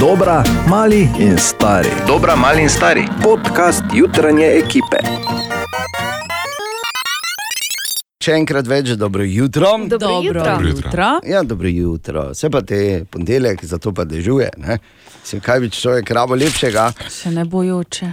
Dobra, mali in stari. Dobra, mali in stari. Podcast jutranje ekipe. Še enkrat več, dobro jutro. Dobro Dobro jutro. jutro. Ja, dobro jutro. Se pa te ponedeljek, zato pa dežuje. Ne? Se kaj bi človek rabo lepšega, Še ne bojoče.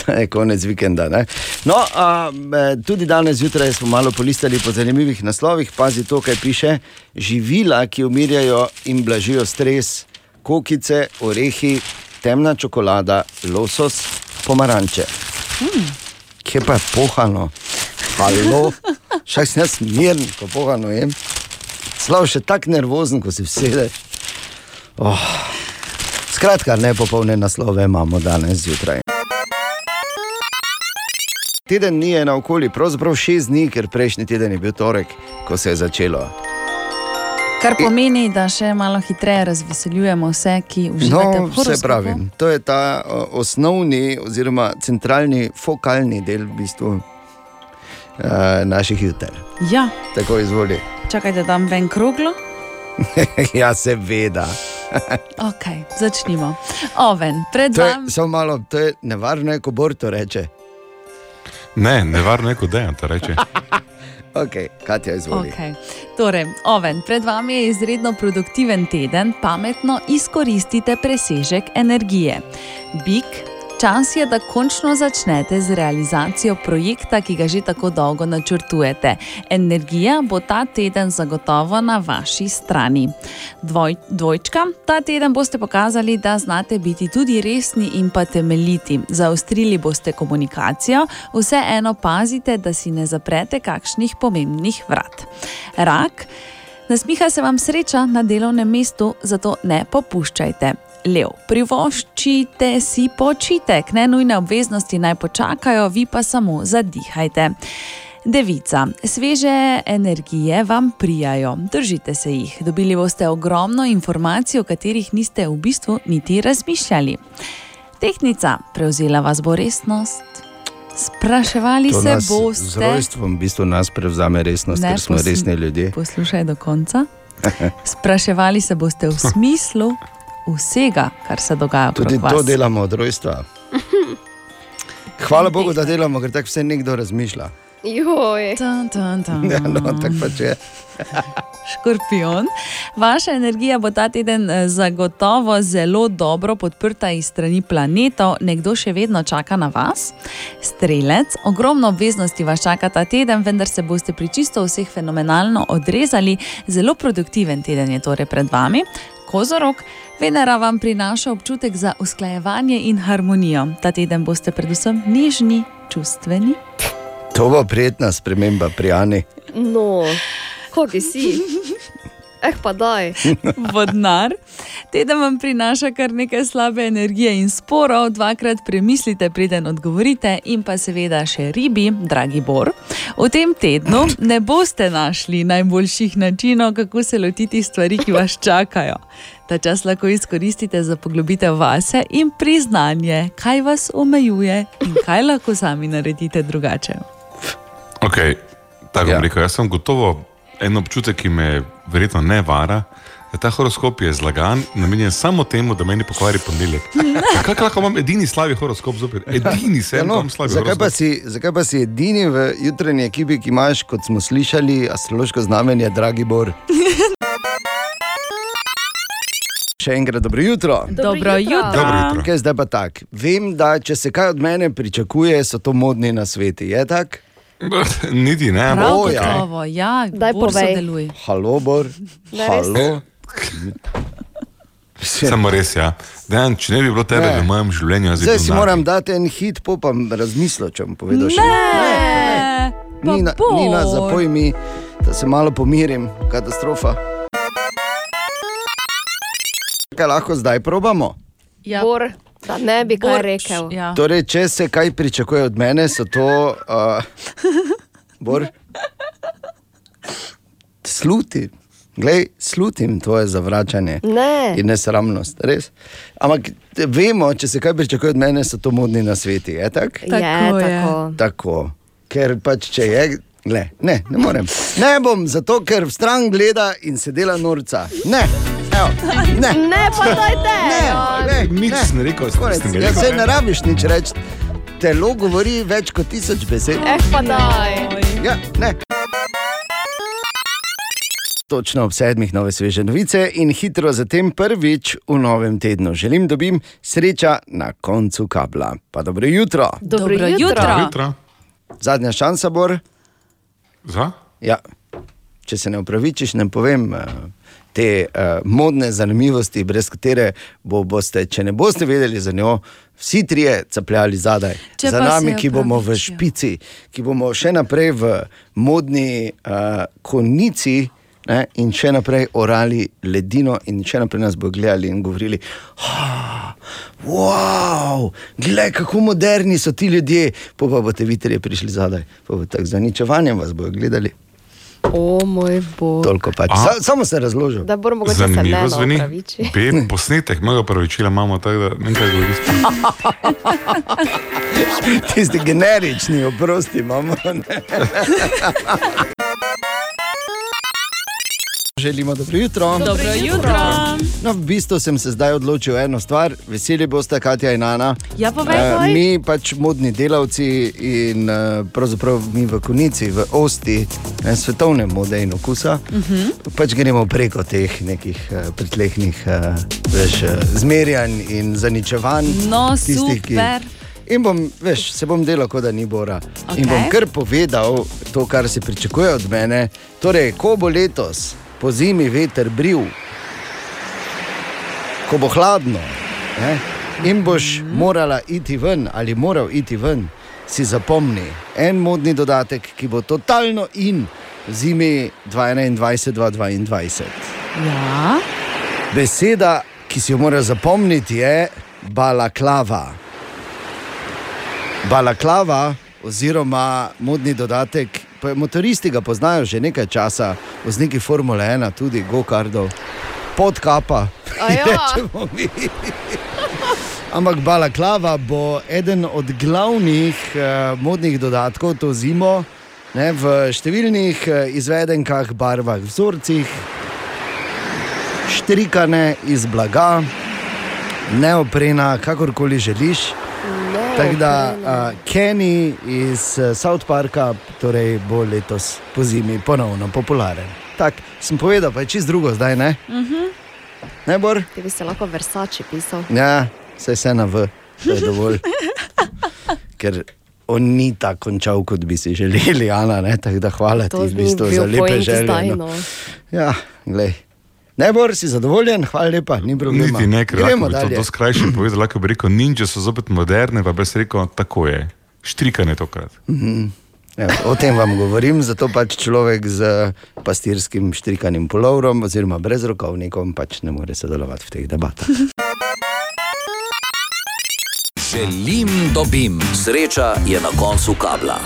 da je konec vikenda. Ne? No, a, e, tudi danes zjutraj smo malo polistali po zanimivih naslovih. Pazi to, kaj piše. Živila, ki umirjajo in blažijo stres, kokice, orehi, temna čokolada, losos, pomaranče. Hmm. Kje pa je pohano? Halo, šaj sem jaz miren, ko pohano jem. Slav še tako nervozen, ko si vsedeš. Oh. Skratka, nepopolne naslove imamo danes zjutraj. Teden dni je naokoli, pravzaprav šest dni, ker prejšnji teden je bil torek, ko se je začelo. Kar pomeni, da še malo hitreje razveseljujemo vse, ki uživate No, v vse horoskopu. pravim. To je ta osnovni, oziroma centralni, fokalni del v bistvu, uh, naših juter. Ja, Tako izvoli. čakajte, da dam ven kroglo. ja, seveda. Ok, začnimo. Oven, pred To je, vami. samo malo, to je nevarno, ko Bor to reče. Ne, nevarno je, kot dejan to reče. Ok, Katja, izvoli. Okay. Torej, oven, pred vami je izredno produktiven teden, pametno izkoristite presežek energije. Bik, čas je, da končno začnete z realizacijo projekta, ki ga že tako dolgo načrtujete. Energija bo ta teden zagotovo na vaši strani. Dvoj, dvojčka, ta teden boste pokazali, da znate biti tudi resni in pa temeljiti. Zaostrili boste komunikacijo, vseeno pazite, da si ne zaprete kakšnih pomembnih vrat. Rak. Nasmiha se vam sreča na delovnem mestu, zato ne popuščajte. Lev, privoščite si počitek, ne nujne obveznosti naj počakajo, vi pa samo zadihajte. Devica, sveže energije vam prijajo, držite se jih. Dobili boste ogromno informacij, o katerih niste v bistvu niti razmišljali. Tehnica, prevzela vas bo resnost. Spraševali To se nas Z boste. rojstvom v bistvu nas prevzame resnost, Ne, ker smo resni ljudje. Poslušaj do konca. Spraševali se boste v smislu vsega, kar se dogaja okrog Tudi vas. to delamo od rojstva. Hvala Bogu, da delamo, ker tako vse nekdo razmišlja. Joj. Tan, tan, tan. Ja, no, tako pač je. Škorpion. Vaša energija bo ta teden eh, zagotovo zelo dobro podprta iz strani planetov, nekdo še vedno čaka na vas. Strelec, ogromno obveznosti vas čaka ta teden, vendar se boste pri čisto vseh fenomenalno odrezali. Zelo produktiven teden je torej pred vami. Kozorok, Venera vam prinaša občutek za usklajevanje in harmonijo. Ta teden boste predvsem nežni, čustveni. To bo prijetna sprememba pri Ani. No, kogi si. Eh, pa daj. Vodnar. Teden vam prinaša kar nekaj slabe energije in sporov, dvakrat premislite, preden odgovorite, in pa seveda še ribi, dragi Bor. V tem tednu ne boste našli najboljših načinov, kako se lotiti stvari, ki vas čakajo. Ta čas lahko izkoristite za poglobitev vase in priznanje, kaj vas omejuje in kaj lahko sami naredite drugače. Okay, tako Ja. ja. rekel, jaz sem gotovo en občutek, ki me verjetno ne vara. da Ta horoskop je zlagan, namenjen samo temu, da meni pokvari ponedeljek. Kaj lahko imam edini slavi horoskop zopet? Edini se Ja, en no, imam slavi zakaj, pa horoskop. si, zakaj pa si edini v jutranji ekipi, ki imaš, kot smo slišali, astrološko znamenje, dragi Bor? Še enkrat dobro jutro. Dobro jutro. Dobro jutro. Kaj zdaj pa tako? Vem, da če se kaj od mene pričakuje, so to modni na svetu. Je tako? Niti ne, Prav O, ja. gotovo, ja, Daj povej. sodeluj. Halo, Bor. Halo. samo res ja. Dejan, če ne bi bilo tebe Ne. v mojem življenju, Zdaj bil si nagi. moram dati en hit, pa pa razmislil, če bom povedal še Ne, pa Nina, Bor. Nina zapoj mi, da se malo pomirim, katastrofa. Kaj lahko zdaj probamo? Ja, Bor, da ne bi kaj Bor, rekel. Ja. Torej, če se kaj pričakuje od mene, so to. Uh, bor, sluti. Glej, slutim tvoje zavračanje Ne. in nesramnost, res. Ampak vemo, če se kaj pričakuje od mene, so to modni na svetu. Je tako? Je Tako je. tako. Tako. Ker pač če je. Gle, ne, ne morem. Ne bom, zato ker v stran gleda in se dela norca. Ne, Evo, ne. Ne, pa dajte. Ne, ne, Nič ne. sem rekel, Konec. sem ga Ja, rekel. se ne rabiš nič reči. Telo govori več kot tisoč besed. Eh, pa daj. Ja, ne. Točno ob sedmih nove sveže novice in hitro zatem prvič v novem tednu. Želim, da bim sreča na koncu kabla. Pa dobro jutro. Dobro, Dobro jutro. jutro. Jutra. Zadnja šansa, Bor. Za? Ja. Če se ne upravičiš, ne povem. eh, Te uh, modne zanimivosti, brez katere bo, boste, če ne boste vedeli za njo, vsi trije capljali zadaj. Če za nami, ki bomo v špici, ki bomo še naprej v modni uh, konici ne, in še naprej orali ledino, in še naprej nas bo gledali in govorili. "Ha, Wow, glej, kako moderni so ti ljudje, pa, pa boste vi trije prišli zadaj, pa bo tako zaničevanjem vas bodo gledali. O moj bog. Toliko pač. A? Sa, samo se razložil. Da bomo mogoče se ne Zanimivo zveni. opraviči. B, posnetek mojega pravičila imamo, tako da ne vem, kaj govoriš. Tisti generični, oprosti, imamo. Želimo dobro jutro. Dobro jutro. No, v bistvu sem se zdaj odločil eno stvar, veseli boste, Katja in Ana. Ja, povej, Eh, povej. mi pač modni delavci in uh, pravzaprav mi v konici, v osti ne, svetovne mode in okusa, uh Mhm. -huh. pač gremo preko teh nekih uh, pritlehnih uh, veš, uh, zmerjanj in zaničevanj. No, tistih, ki- super. In bom, veš, se bom delal, kot da ni Bora. Okay. In bom kar povedal to, kar se pričakuje od mene. Torej, ko bo letos po zimi veter bril, ko bo hladno ne, in boš morala iti ven ali moral iti ven, si zapomni en modni dodatek, ki bo totalno in zimi 2021-2022. Ja. Beseda, ki si jo moraš zapomniti, je balaklava. Balaklava, oziroma modni dodatek, motoristi ga poznajo že nekaj časa, vozniki Formule 1, tudi Gokardov, podkapa. Ja. rečemo mi. Ampak balaklava bo eden od glavnih uh, modnih dodatkov to zimo, ne, v številnih uh, izvedenkah, barvah, vzorcih, štrikane iz blaga, neoprena, kakorkoli želiš. Tako da uh, Kenny iz South Parka torej bo letos po zimi ponovno popularen. Tako sem povedal, pa je čist drugo zdaj, ne? Uh -huh. Ne, Bor? Ti bi se lahko Versace pisal. Ja, vse je na V, to je dovolj. Ker on ni tako končal, kot bi si želeli, Ana, ne? tako da hvala ti To v bistvu za lepe želje. no. no. Ja, glej. Ne, Bor, si zadovoljen, hvala lepa, ni problema. Niti ne, ker lahko bi to, dalje. to skrajše povedal, lahko bi rekel, ninja so zopet moderne, pa bi jaz rekel, tako je. Štrikane tokrat. Ja, o tem vam govorim, zato pač človek z pastirskim štrikanim polovrom oziroma brez rokovnikom pač ne more sodelovati v teh debatah. Želim, dobim, sreča je na koncu kabla.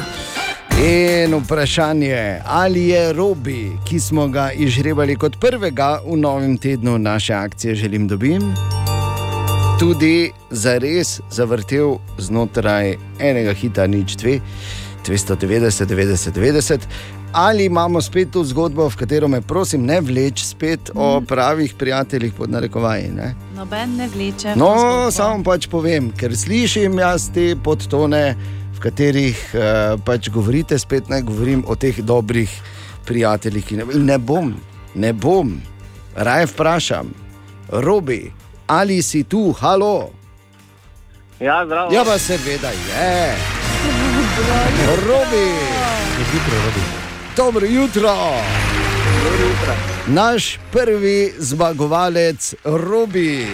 In vprašanje, ali je Robi, ki smo ga izžrebali kot prvega v novem tednu naše akcije Želim dobim, tudi zares zavrtel znotraj enega hita nič dve, 290, 90, 90. Ali imamo spet to zgodbo, v katero me prosim ne vleč spet mm. o pravih prijateljih pod narekovaji. Ne? Noben ne vleče. No, samo pač povem, ker slišim jaz te podtone, v katerih uh, pač govorite, spet ne govorim o teh dobrih prijateljih. ki Ne, in ne bom, ne bom, raje vprašam, Robi, ali si tu, halo? Ja, zdravo. Ja, pa seveda je. Robi, dobro jutro. Naš prvi zmagovalec, Robi.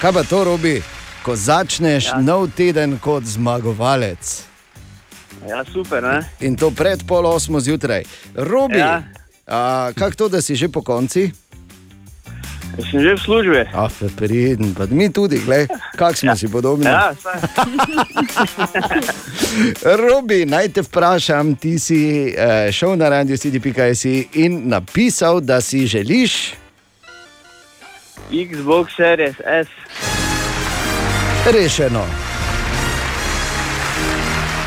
Kaj pa to, Robi, ko začneš ja. nov teden kot zmagovalec Ja, super, ne? in to pred pol osmo zjutraj. Robi, Ja. kako to, da si že po konci? Sem že v službi. Ah, priden, pa mi tudi, kako smo ja. si podobni. Ja. Robi, naj te vprašam, ti si uh, šel na radio CD.js in napisal, da si želiš Xbox Series S. rešeno.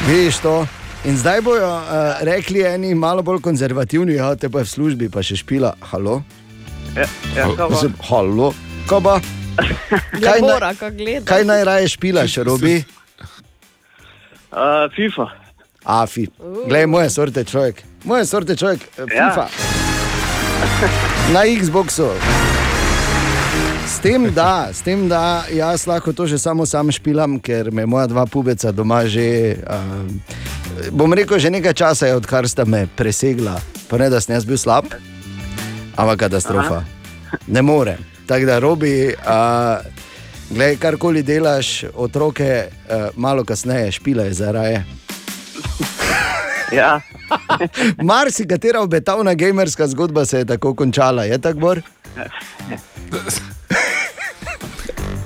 Veš to? In zdaj bojo uh, rekli eni malo bolj konzervativni, ja, te pa je v službi, pa še špila. Halo? Ja, ja, kaj? Mislim, Halo, kaj pa? Kaj, na, mora, ko gleda. kaj najraje špilaš, Robi? Uh, FIFA. A, fi. Glej, moje sorte človek. Moje sorte človek, eh, Ja. FIFA. Na Xboxu. Tem, da, s tem, da jaz lahko to že samo sam špilam, ker me moja dva pubeca doma že, uh, bom rekel, že nekaj časa je, odkar sta me presegla. Pa ne, da sem jaz bil slab, ampak katastrofa. Ne more. Tako da, robi, uh, gledaj, karkoli delaš, otroke uh, malo kasneje špilaj za raje. Ja, Marsikatera obetavna gamerska zgodba se je tako končala, je tako bor?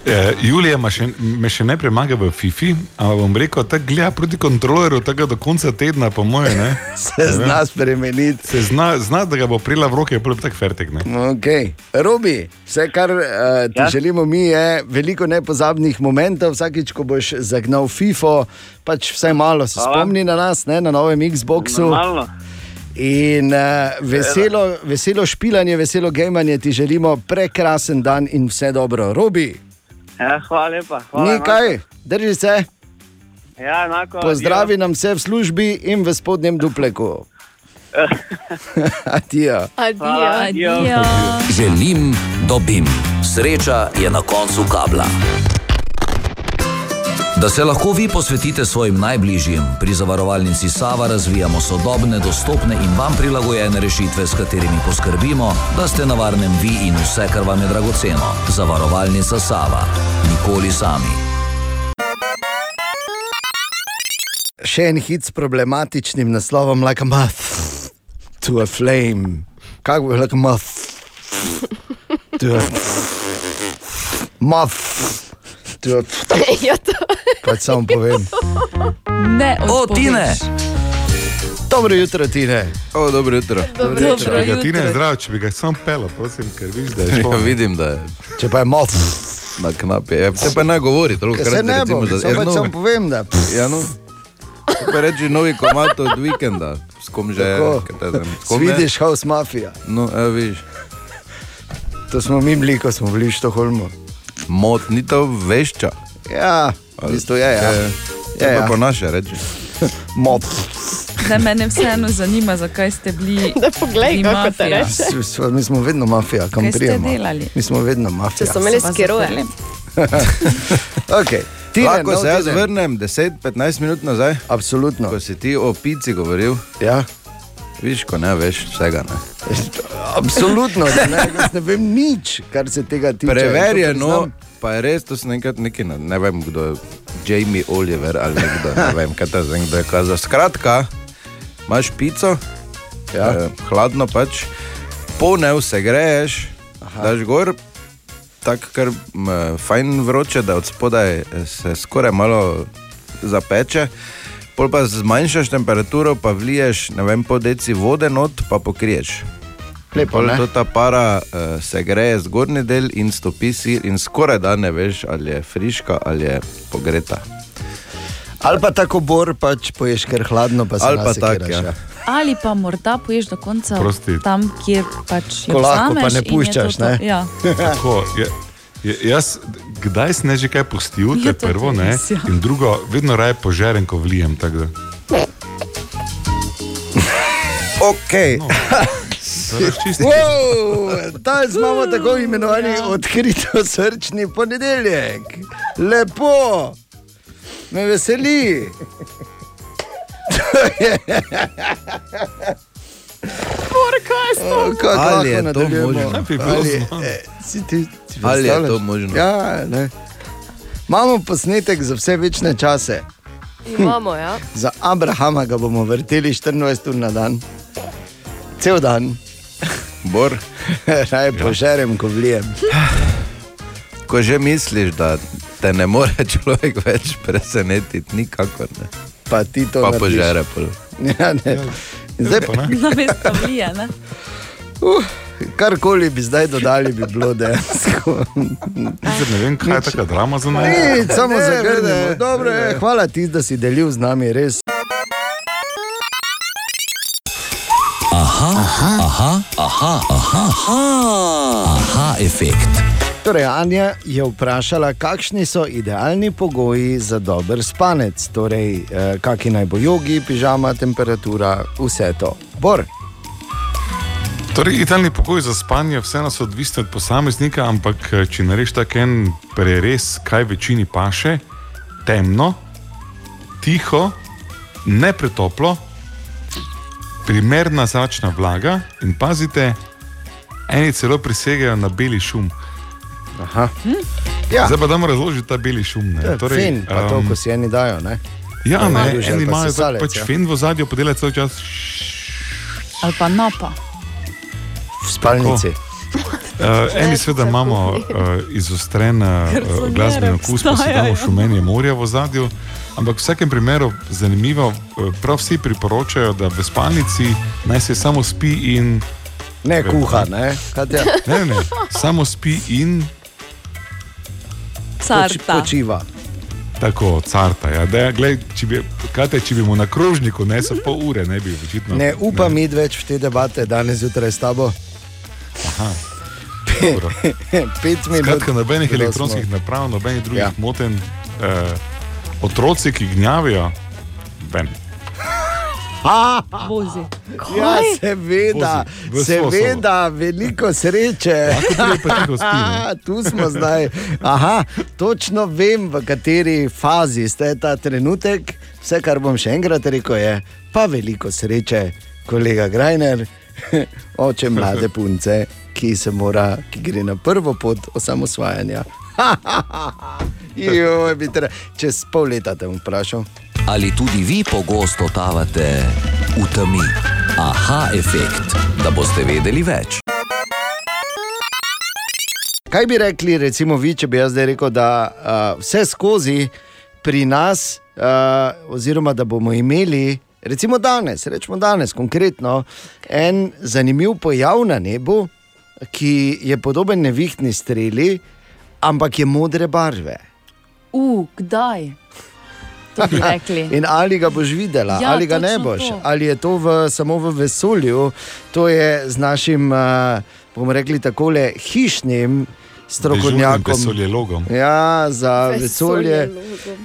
Eh, Julija še, me še ne premaga v FIFI, ampak bom rekel, da gleda proti kontrolerju tega do konca tedna, po moje, ne, Se zna spremeniti. se zna, zna, da ga bo prila v roke, je pa tako fertik. Ne. Okay. Robi, vse, kar uh, ti ja? Ja? želimo mi, je veliko nepozabnih momentov. Vsakič, ko boš zagnal FIFO, pač vsaj malo se Hvala. spomni na nas, ne, na novem Xboxu. normalno. In uh, veselo, veselo špilanje, veselo gejmanje ti želimo, prekrasen dan in vse dobro. Robi, Ja, hvala lepa. Hvala, ni kaj, drži se. Ja, enako. pozdravi nam vse v službi in v spodnjem dupleku. Adijo. Adijo. Hvala. Adijo. Želim, dobim. Sreča je na koncu kabla. Da se lahko vi posvetite svojim najbližjim, pri zavarovalnici Sava razvijamo sodobne, dostopne in vam prilagojene rešitve, s katerimi poskrbimo, da ste na varnem vi in vse, kar vam je dragoceno. Zavarovalnica Sava. Nikoli sami. Še en hit s problematičnim naslovom, like a moth to a flame. Kako bi like a moth to a a Ja, to. pač samo povem. Ne, O, Tine! Dobro jutro, Tine. O, dobro jutro. Dobro Če bi ga ti ne jutro. zdrav, če bi ga samo pel, prosim, ker vidiš, da je Ja, vidim, da je Če pa je moth, na knapi. Ja, te pa ne govori, toliko se krat ne recimo, bom, da samo ja, pač no, samo povem, da ja, no. To Pa reči novi komat od vikenda, s kom že je. Tako. kaj te vem, s kom je? vidiš House Mafia. No, evo vidiš. To smo mi bili, ko smo bili v Štoholmu. Mot, ni to vešča. Ja, v bistvu je, ja. Je, pa ja. po naše reči. Moth. Zdaj mene vseeno zanima, zakaj ste bili. Da poglej, kako te mafija. reče. S- s- Mi smo vedno mafija, kam Kaj ste prijemo. delali? Mi smo vedno mafija. Če so imeli Pa skiroje. zaprli? Okay. Lahko nov se jaz vrnem 10-15 minut nazaj, Absolutno. ko si ti o pici govoril. Ja. Viš, ko ne veš vsega. Ne. Absolutno, ne, ne vem nič, kar se tega tiče. Preverjeno, pa je res, to sem enkrat neki, ne, ne vem kdo je, Jamie Oliver ali nekdo, ne vem, kaj ta zdaj kdo je kazal. Skratka, imaš pico, Ja. eh, hladno pač, ponev se greješ, daš gor, tako kar m, fajn vroče, da od spodaj eh, se skoraj malo zapeče. Pol pa zmanjšaš temperaturo, pa vliješ, ne vem, po deci vode not, pa pokriješ. Lepo, to ta para uh, se greje zgornji del in stopi sir, in skoraj da ne veš, ali je friška ali je pogreta. Ali pa tako bor, pač poješ kar hladno, pa se Ali pa nasekiraš, tak, ja. Ali pa morda poješ do konca Prosti. tam, kjer pač jo Ko lahko, pa ne je puščaš, to to. ne? Ja. Tako, je, je, jaz, kdaj sem že kaj pustil, to Je to prvo, ne? res, ja. In drugo, vedno raje požerem, ko vlijem. Ok, No. Wow, danes imamo tako imenovani odkrito srčni ponedeljek. Lepo, me veseli. Kako Ali je to nadaljujemo? možno? Ne bi bilo Ali, znano. eh, si ti, ti Ali je to možno? Ja, ne. Imamo posnetek za vse večne čase. Imamo, ja. Za Abrahama ga bomo vrteli 24 ur na dan, cel dan, Bor, raje požerem, ko vlijem. ko že misliš, da te ne more človek več presenetiti, nikakor ne. Pa ti to Pa požere. Pol. Ja, ne. In Zdaj, Pa ne. Namesto vlije, ne? uh, karkoli bi zdaj dodali, bi bilo dejansko. Zdaj Ne vem, kaj je taka drama za nami. Samo Ne, zagrnemo. ne, Dobro, ne. je, hvala ti, da si delil z nami res. Aha, aha, aha, aha, aha, aha, aha efekt. Torej, Anja je vprašala, kakšni so idealni pogoji za dober spanec, torej, eh, kakšni naj bo jogi, pižama, temperatura, vse to. Bor, Torej, idealni pogoj za spanje vseeno so odvisni od posameznika, ampak eh, če narediš tak en prerez, kaj večini paše, temno, tiho, ne pretoplo, primerna zračna vlaga in pazite, eni celo prisegajo na beli šum. Aha. Ja. Zdaj pa damo razložiti ta beli šum. Ne? torej, fin, pa to, ko si eni dajo. Ne? Ja, ne, ali eni pa imajo sesalec, pač ja. fen v zadju, podela cel čas. Ali pa napa. V spalnici. Uh, eni seveda imamo uh, izostren uh, Garsonjere glasbeni okus, pa se damo obstajajo. šumenje morja v zadju. Ampak v vsakem primeru zanimivo, uh, prav vsi priporočajo, da v spalnici naj se samo spi in. Ne kuha, ne? Katja? Ne, ne, samo spi in Carta. počiva. tako carta. Ja. Da, glej, če, bi, kajte, če bi mu na krožniku nesel pol ure, ne bi očitno. Ne upam iti več v te debate danes zjutraj s tabo. Aha, dobro. Pet minut. Skratka, nobenih elektronskih naprav, nobenih drugih Ja. ja. moten. Eh, otroci, ki gnjavijo, ben. Vozi. Ja, seveda, Vozi v svojo seveda, veliko sreče. Tu smo zdaj. Aha, točno vem, v kateri fazi ste ta trenutek. Vse, kar bom še enkrat rekel, je pa veliko sreče, kolega Grajner, oče mlade punce, ki se mora, ki gre na prvo pot osamosvajanja. Joj, bi tre... Čez pol leta te bom vprašal. Ali tudi vi pogosto totavate v temi? Aha, efekt, da boste vedeli več. Kaj bi rekli, recimo, vi, če bi jaz zdaj rekel, da uh, vse skozi pri nas, uh, oziroma da bomo imeli, recimo danes, rečemo danes konkretno, en zanimiv pojav na nebu, ki je podoben nevihtni streli, ampak je modre barve. U, kdaj? To bi rekli. In ali ga boš videla, Ja, ali ga ne boš, to. ali je to v, samo v vesolju, to je z našim, uh, bomo rekli, tako hišnim strokovnjakom. Ja, za vesolje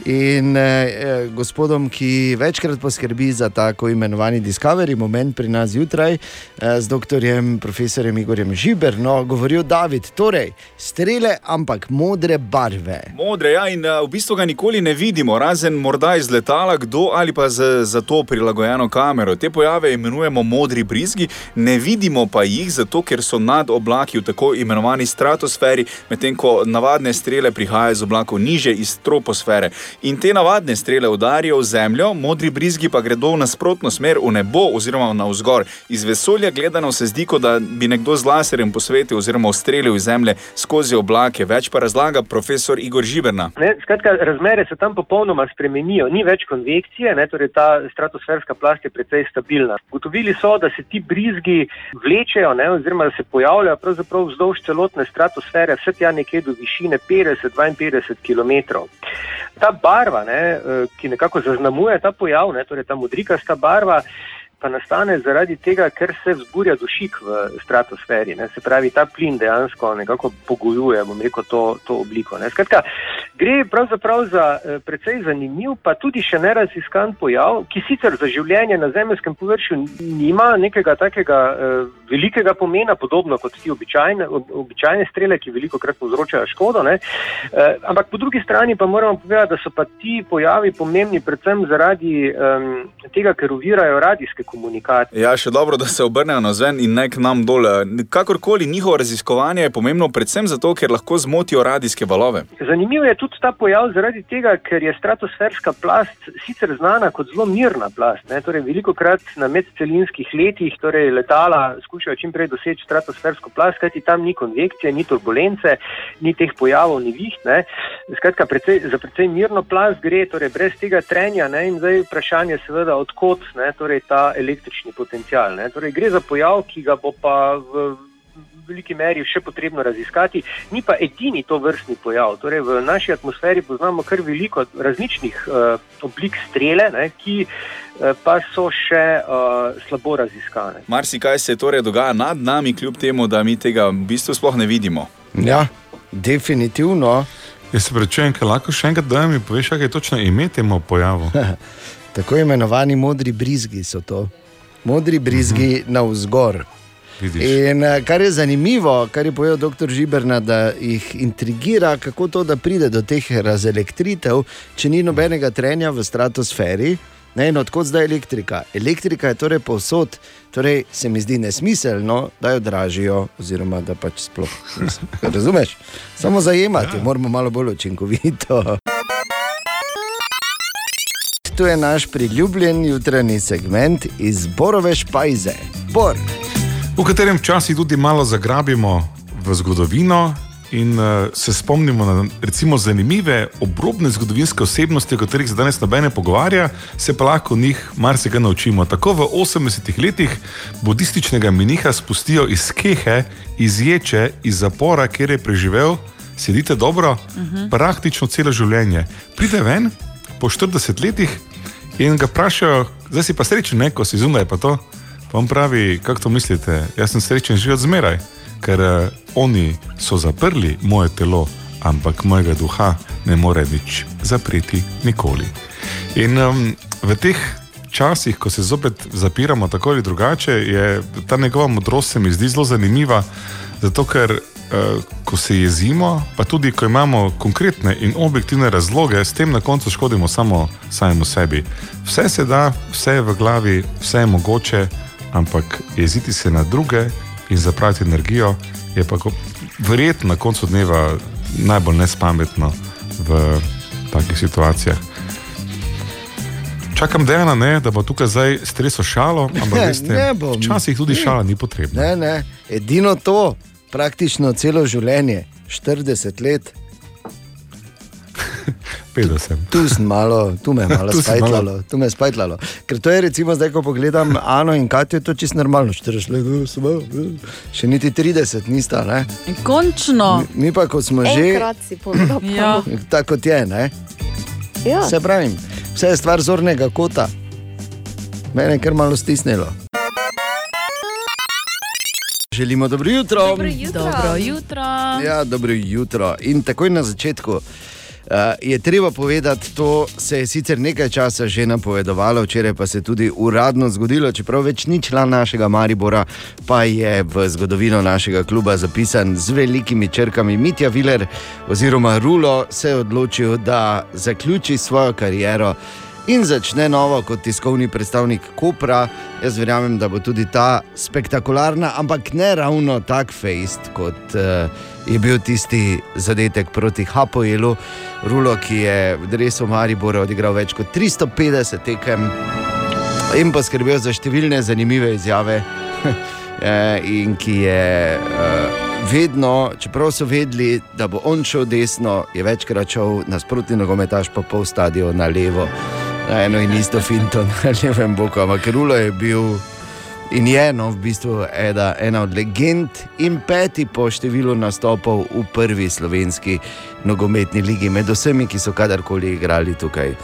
in eh, gospodom, ki večkrat poskrbi za tako imenovani Discovery moment pri nas zjutraj, eh, z dr. profesorjem Igorjem Žiberno, govoril David. Torej, strele, ampak modre barve. Modre, ja, in uh, v bistvu ga nikoli ne vidimo, razen morda iz letala, kdo ali pa z, za to prilagojeno kamero. Te pojave imenujemo modri brizgi, ne vidimo pa jih, zato ker so nad oblaki v tako imenovani stratosferi, medtem ko navadne strele prihajajo z oblakov niže iz troposfere. In te navadne strele udarijo v zemljo, modri brizgi pa gredo v nasprotno smer, v nebo oziroma navzgor. Iz vesolja gledano se zdi, kot da bi nekdo z laserjem posvetil oziroma ustrelil iz zemlje skozi oblake. Več pa razlaga profesor Igor Žiberna. Ne, skratka, razmere se tam popolnoma spremenijo, ni več konvekcije, ne, torej ta stratosferska plast je precej stabilna. Gotovili so, da se ti brizgi vlečejo, ne, oziroma da se pojavljajo pravzaprav vzdolž celotne stratosfere, vse tja nekje do višine 50-52 km. Ta barva, ne, eh, ki nekako zaznamuje ta pojav, ne, torej ta modrikasta barva, pa nastane zaradi tega, ker se vzburja dušik v stratosferi. Ne. Se pravi, ta plin dejansko nekako pogojuje, bom rekel, to, to obliko. Ne. Skratka, gre pravzaprav za eh, precej zanimiv, pa tudi še neraziskan pojav, ki sicer za življenje na zemeljskem površju nima nekega takega eh, velikega pomena, podobno kot ti običajne, ob, običajne strele, ki veliko krat povzročajo škodo. Ne. Eh, ampak po drugi strani pa moramo povedati, da so pa ti pojavi pomembni predvsem zaradi um, tega, ker ovirajo radijske komunikacije. Ja, še dobro, da se obrnejo na zven in ne k nam dol. Kakorkoli njihovo raziskovanje je pomembno, predvsem zato, ker lahko zmotijo radijske valove. Zanimiv je tudi ta pojav zaradi tega, ker je stratosferska plast sicer znana kot zelo mirna plast. Ne? Torej, veliko krat na medcelinskih letih torej letala skušajo čim prej doseči stratosfersko plast, kajti tam ni konvekcije, ni turbulence, ni teh pojavov, ni viht. Ne? Skratka, precej, za precej mirno plast gre, torej brez tega trenja. Ne? In zdaj vprašanje je seveda, odkot ne? torej ta električni potencial. Ne? Torej, gre za pojav, ki ga bo pa v veliki meri še potrebno raziskati. Ni pa edini to vrstni pojav. Torej, v naši atmosferi poznamo kar veliko različnih uh, oblik strele, ne, ki uh, pa so še uh, slabo raziskane. Marsikaj se torej dogaja nad nami, kljub temu, da mi tega v bistvu sploh ne vidimo. Ja, definitivno. Jaz se prečujem, ker lahko še enkrat da mi poveš, kaj je točno ime temu pojavu. Tako imenovani modri brizgi so to. Modri brizgi uh -huh. na vzgor. Vidiš. In eh, kar je zanimivo, kar je povedal dr. Žiberna, da jih intrigira, kako to, da pride do teh razelektritev, če ni nobenega trenja v stratosferi. Ne, in odkot zdaj elektrika? Elektrika je torej povsod, torej se mi zdi nesmiselno, da jo dražijo, oziroma da pač sploh. Razumeš? Samo zajemati, ja. moramo malo bolj učinkovito. Tu je naš priljubljen jutranji segment iz Borove špajze. Bor. v katerem včasih tudi malo zagrabimo v zgodovino in uh, se spomnimo na recimo, zanimive, obrobne zgodovinske osebnosti, o katerih se danes noben ne pogovarja, se pa lahko njih marsikaj naučimo. Tako v 80-ih letih budističnega miniha spustijo iz kehe, iz ječe, iz zapora, kjer je preživel, sedite dobro, uh -huh. praktično celo življenje. Pride ven po 40 letih in ga vprašajo, zdaj si pa srečen, ne, ko si zunaj pa to. Pa on pravi, kako to mislite? Jaz sem srečen že od zmeraj, ker uh, oni so zaprli moje telo, ampak mojega duha ne more nič zapreti nikoli. In um, v teh časih, ko se zopet zapiramo tako ali drugače, je ta njegova modrost se mi zdi zelo zanimiva, zato ker ko se jezimo, pa tudi ko imamo konkretne in objektivne razloge, s tem na koncu škodimo samo samemu sebi. Vse se da, vse je v glavi, vse je mogoče ampak jeziti se na druge in zapraviti energijo je pa verjetno na koncu dneva najbolj nespametno v takih situacijah. Čakam, Dejana, ne, da bo tukaj zdaj stresel šalo, ampak veste, včasih tudi šala ni potrebna. Ne, ne, edino to, praktično celo življenje, 40 let. 50. Tu, tu, malo, tu me je malo spajtlalo, tu me je spajtlalo. Ker to je recimo zdaj, ko pogledam Ano in Katijo, je to čisto normalno. 40 let, še niti 30 nista. Ne? Končno. Mi, mi pa, ko smo že. ja. Tako kot je, ne? Ja. Se pravi, vse je stvar zornega kota. Mene je kar malo stisnilo. Želimo dobro jutro. Dobro jutro. Dobro jutro. Ja, dobro jutro. In takoj na začetku. Uh, je treba povedati, to se je sicer nekaj časa že napovedovalo, včeraj pa se je tudi uradno zgodilo, čeprav več ni član našega Maribora, pa je v zgodovino našega kluba zapisan z velikimi črkami. Mitja Viler oziroma Rulo se je odločil, da zaključi svojo kariero in začne novo kot tiskovni predstavnik Kopra. Jaz verjamem, da bo tudi ta spektakularna, ampak ne ravno tak fejst, kot uh, je bil tisti zadetek proti Hapoelu, Rulo, ki je v Dresu Maribora odigral več kot 350 tekem in poskrbel za številne zanimive izjave. in ki je uh, vedno, čeprav so vedeli, da bo on šel desno, je večkrat šel nasprotni nogometaš, pa pol stadion na levo eno in isto finto na levem boku. Ampak Rulo je bil in je eno, v bistvu eda, ena od legend in peti po številu nastopov v prvi slovenski nogometni ligi, med vsemi, ki so kadarkoli igrali tukaj.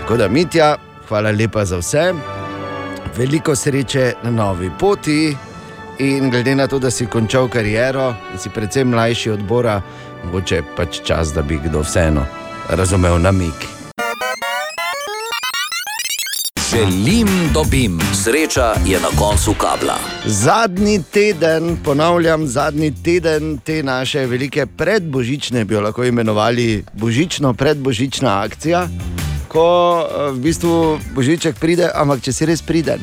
Tako da, Mitja, hvala lepa za vse, veliko sreče na novi poti. In glede na to, da si končal kariero in si predvsem mlajši odbora, mogoče pač čas, da bi kdo vseeno razumel namik. Želim, dobim, sreča je na koncu kabla. Zadnji teden, ponavljam, zadnji teden te naše velike predbožične, bi jo lahko imenovali božično, predbožična akcija, ko v bistvu božiček pride, ampak če si res priden.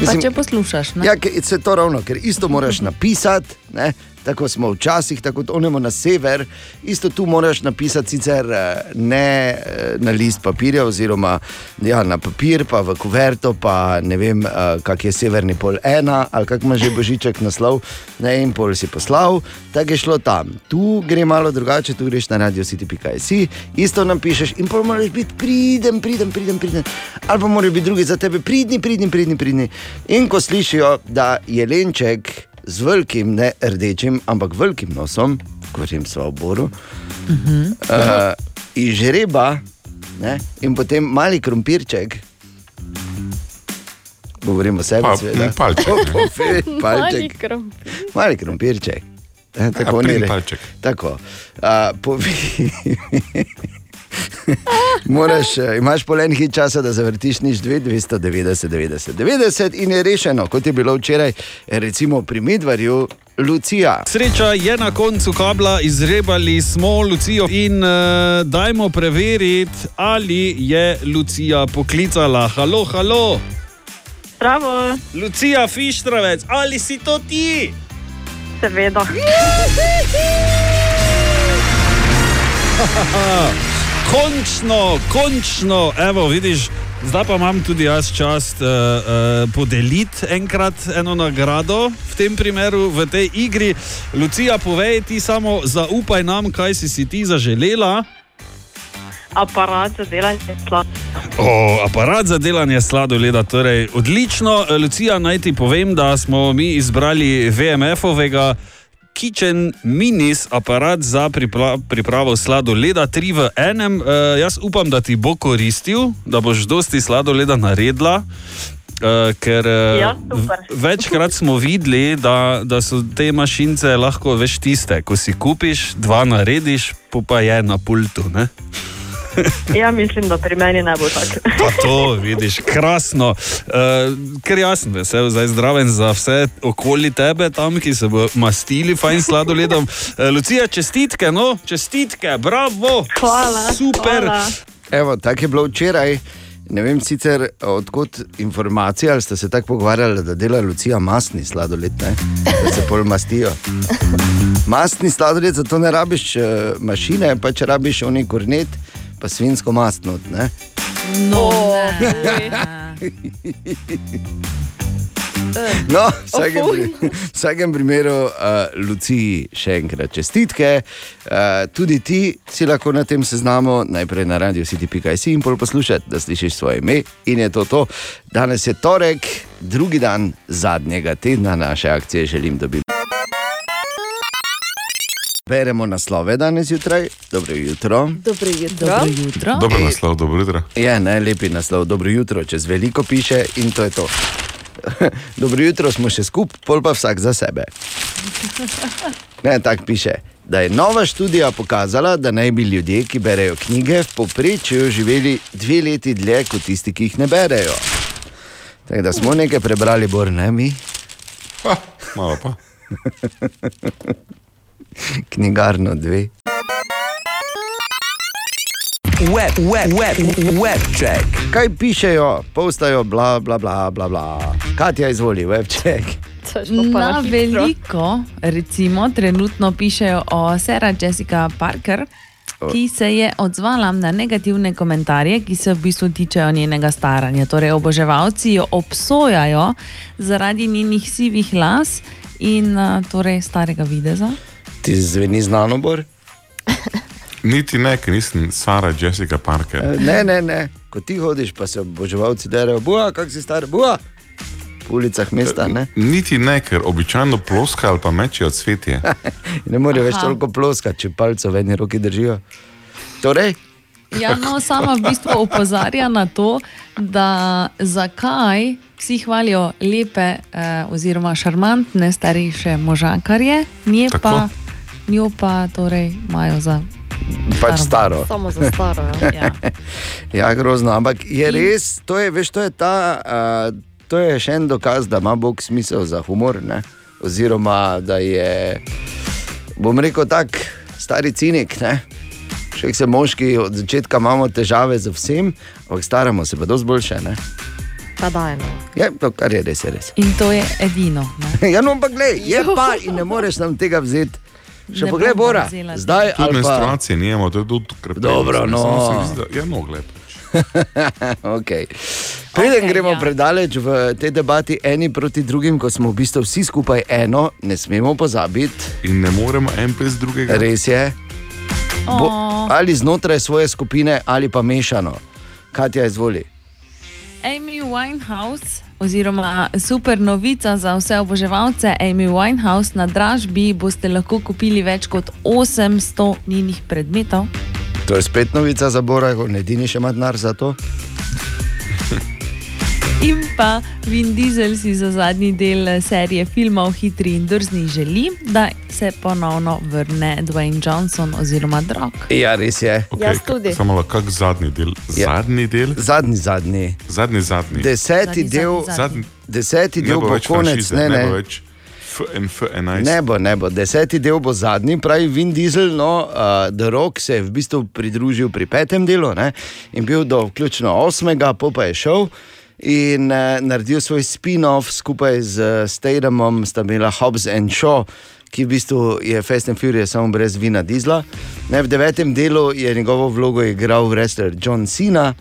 Mislim, če poslušaš. Ne? Ja, se to ravno, ker isto moraš napisati. Ne? Tako smo včasih, tako odemo na sever, isto tu moraš napisati, sicer ne na list papirja, oziroma ja, na papir, pa v kuverto, pa ne vem, kak je severni pol ena, ali kak ima že božiček naslov, ne en pol si poslal, tako je šlo tam. Tu gre malo drugače, tu greš na radio city.si, isto napišeš in pol moraš biti priden, priden, priden, priden. ali pa morajo biti drugi za tebe pridni, pridni, pridni, pridni. In ko slišijo, da je lenček z velikim, ne rdečim, ampak velikim nosom, govorim o oboru, uh, izžreba ne, in potem mali krompirček. Govorimo o sebi, Pa- seveda. ne, palček, ne. Fe- Mali palček. krompir. Mali krompirček. E, tako ni plin re- palček. Tako. A, povi, Moraš, eh, imaš pol en hit časa, da zavrtiš nič 2, 290, 90, 90 in je rešeno, kot je bilo včeraj, recimo pri Medvarju, Lucija. Sreča je na koncu kabla, izrebali smo Lucijo in uh, dajmo preveriti, ali je Lucija poklicala. Halo, halo. Bravo, Lucija Fištravec, ali si to ti? seveda. končno, končno, evo, vidiš, zdaj pa imam tudi jaz čast uh, uh, podeliti enkrat eno nagrado v tem primeru, v tej igri. Lucija, povej ti samo, zaupaj nam, kaj si, si ti zaželela. Aparat za delanje sladkega. O, aparat za delanje sladoleda, torej odlično. Lucija, naj ti povem, da smo mi izbrali VMF-ovega Kitchen Minis aparat za pripla, pripravo sladoleda, tri v enem. E, jaz upam, da ti bo koristil, da boš dosti sladoleda naredila. Uh, ker uh, Ja, večkrat smo videli, da, da so te mašince lahko veš tiste, ko si kupiš, dva narediš, pa pa je na pultu. Ne? Ja, mislim, da pri meni ne bo tako. Pa to vidiš, krasno. Uh, ker jaz sem vesel, zdaj zdraven za vse okoli tebe, tam, ki se bo mastili, fajn sladoledom. Uh, Lucija, čestitke, no, čestitke, bravo. Hvala. Super. Hvala. Evo, tako je bilo včeraj. Ne vem sicer odkot informacije, ali ste se tako pogovarjali, da dela Lucija masni sladoled, ne? da se pol mastijo. Mastni sladoled, zato ne rabiš uh, mašine, pa če rabiš oni kornet, pa svinsko mastno. Ne? No, No, v vsakem, pri- vsakem primeru, uh, Luciji, še enkrat čestitke. Uh, tudi ti si lahko na tem seznamu, najprej na radio city.si in pol poslušati, da slišiš svoje ime. In je to to. Danes je torek, drugi dan zadnjega tedna naše akcije, želim, da bi. Beremo naslove danes zjutraj. Dobro jutro. Dobro jutro. Dobro jutro. Dobro naslov, dobro jutro. Je najlepi naslov, dobro jutro, čez veliko piše in to je to. dobro jutro smo še skupaj, pol pa vsak za sebe. Ne, tako piše. Da je nova študija pokazala, da naj bi ljudje, ki berejo knjige, v povprečju živeli dve leti dlje kot tisti, ki jih ne berejo. Tako da smo nekaj prebrali, bolj ne mi. Ha, malo pa. Knjigarno dve. Web, web, web, web check. Kaj pišejo, postajo, bla, bla, bla, bla, bla. Katja izvoli, webček. Šlo pa Na veliko, recimo, trenutno pišejo o Sarah Jessica Parker, ki se je odzvala na negativne komentarje, ki se v bistvu tičejo njenega staranja. Torej, oboževalci jo obsojajo zaradi njenih sivih las in uh, torej starega videza. Ti zveni znano, Bor? Niti ne, ker nisem Sara Jessica Parker. Eh, Ne, ne, ne. Ko ti hodiš, pa se oboževalci derajo, buha, kak si star, buha. Po ulicah mesta, ne. Niti ne, ker običajno ploska ali pa mečijo cvetje. Ne morejo več Aha. toliko ploskati, če palce v eni roki držijo. Torej, Ja, no, sama v bistvu opozarja na to, da zakaj vsi hvalijo lepe eh, oziroma šarmantne starejše možakarje, nje Tako. pa, njo pa torej imajo za. pač staro. Samo za staro. Ja. Ja. Ja, grozno, ampak je res, to je, veš, to je, ta, uh, to je še en dokaz, da ima Bog smisel za humor. Ne? Oziroma, da je, bom rekel, tak stari cinik. Ne? Še se moški od začetka imamo težave z vsem, ampak staramo se pa dosti boljše. Ne? Pa daj, no. Je, to, kar je res, je res. In to je edino. Ne? Ja, no, ampak gled, je pa in ne moreš nam tega vzeti. Še Ne poglej, Bora, vzela. zdaj Tudi ali pa. menstruacije nijemo, to je tudi krepko. Dobro, no. Ja, no, gled. okay. Preden okay, gremo ja. predaleč v tej debati, eni proti drugim, ko smo v bistvu vsi skupaj eno, ne smemo pozabiti, In ne moremo en brez drugega. res je, bo, ali znotraj svoje skupine, ali pa mešano. Katja, izvoli. Amy Winehouse, oziroma super novica za vse oboževalce Amy Winehouse, na dražbi boste lahko kupili več kot 800 njenih predmetov. To je spet novica za Bora, edini še ima denar za to. In pa Vin Diesel si za zadnji del eh, serije filmov Hitri in drzni želi, da se ponovno vrne Dwayne Johnson oziroma Drog. Ja, res je. Jaz tudi. Samo lahko kak zadnji del. Ja. Zadnji del? Zadnji, zadnji. Zadnji, zadnji. Deseti del, Zadnji. deseti Ne del bo bo konec, franšize, ne, ne ne. bo več FNF11. Ne bo, ne bo. Deseti del bo zadnji, pravi Vin Diesel. No, uh, The Rock se je v bistvu pridružil pri petem delu ne, in bil do vključno osmega, pa je šel. In uh, naredil svoj spin-off skupaj z uh, Stadamom, sta bila Hobbs and Shaw, ki v bistvu je Fast and Furious samo brez vina Dizla. Ne, v devetem delu je njegovo vlogo igral wrestler John Cena,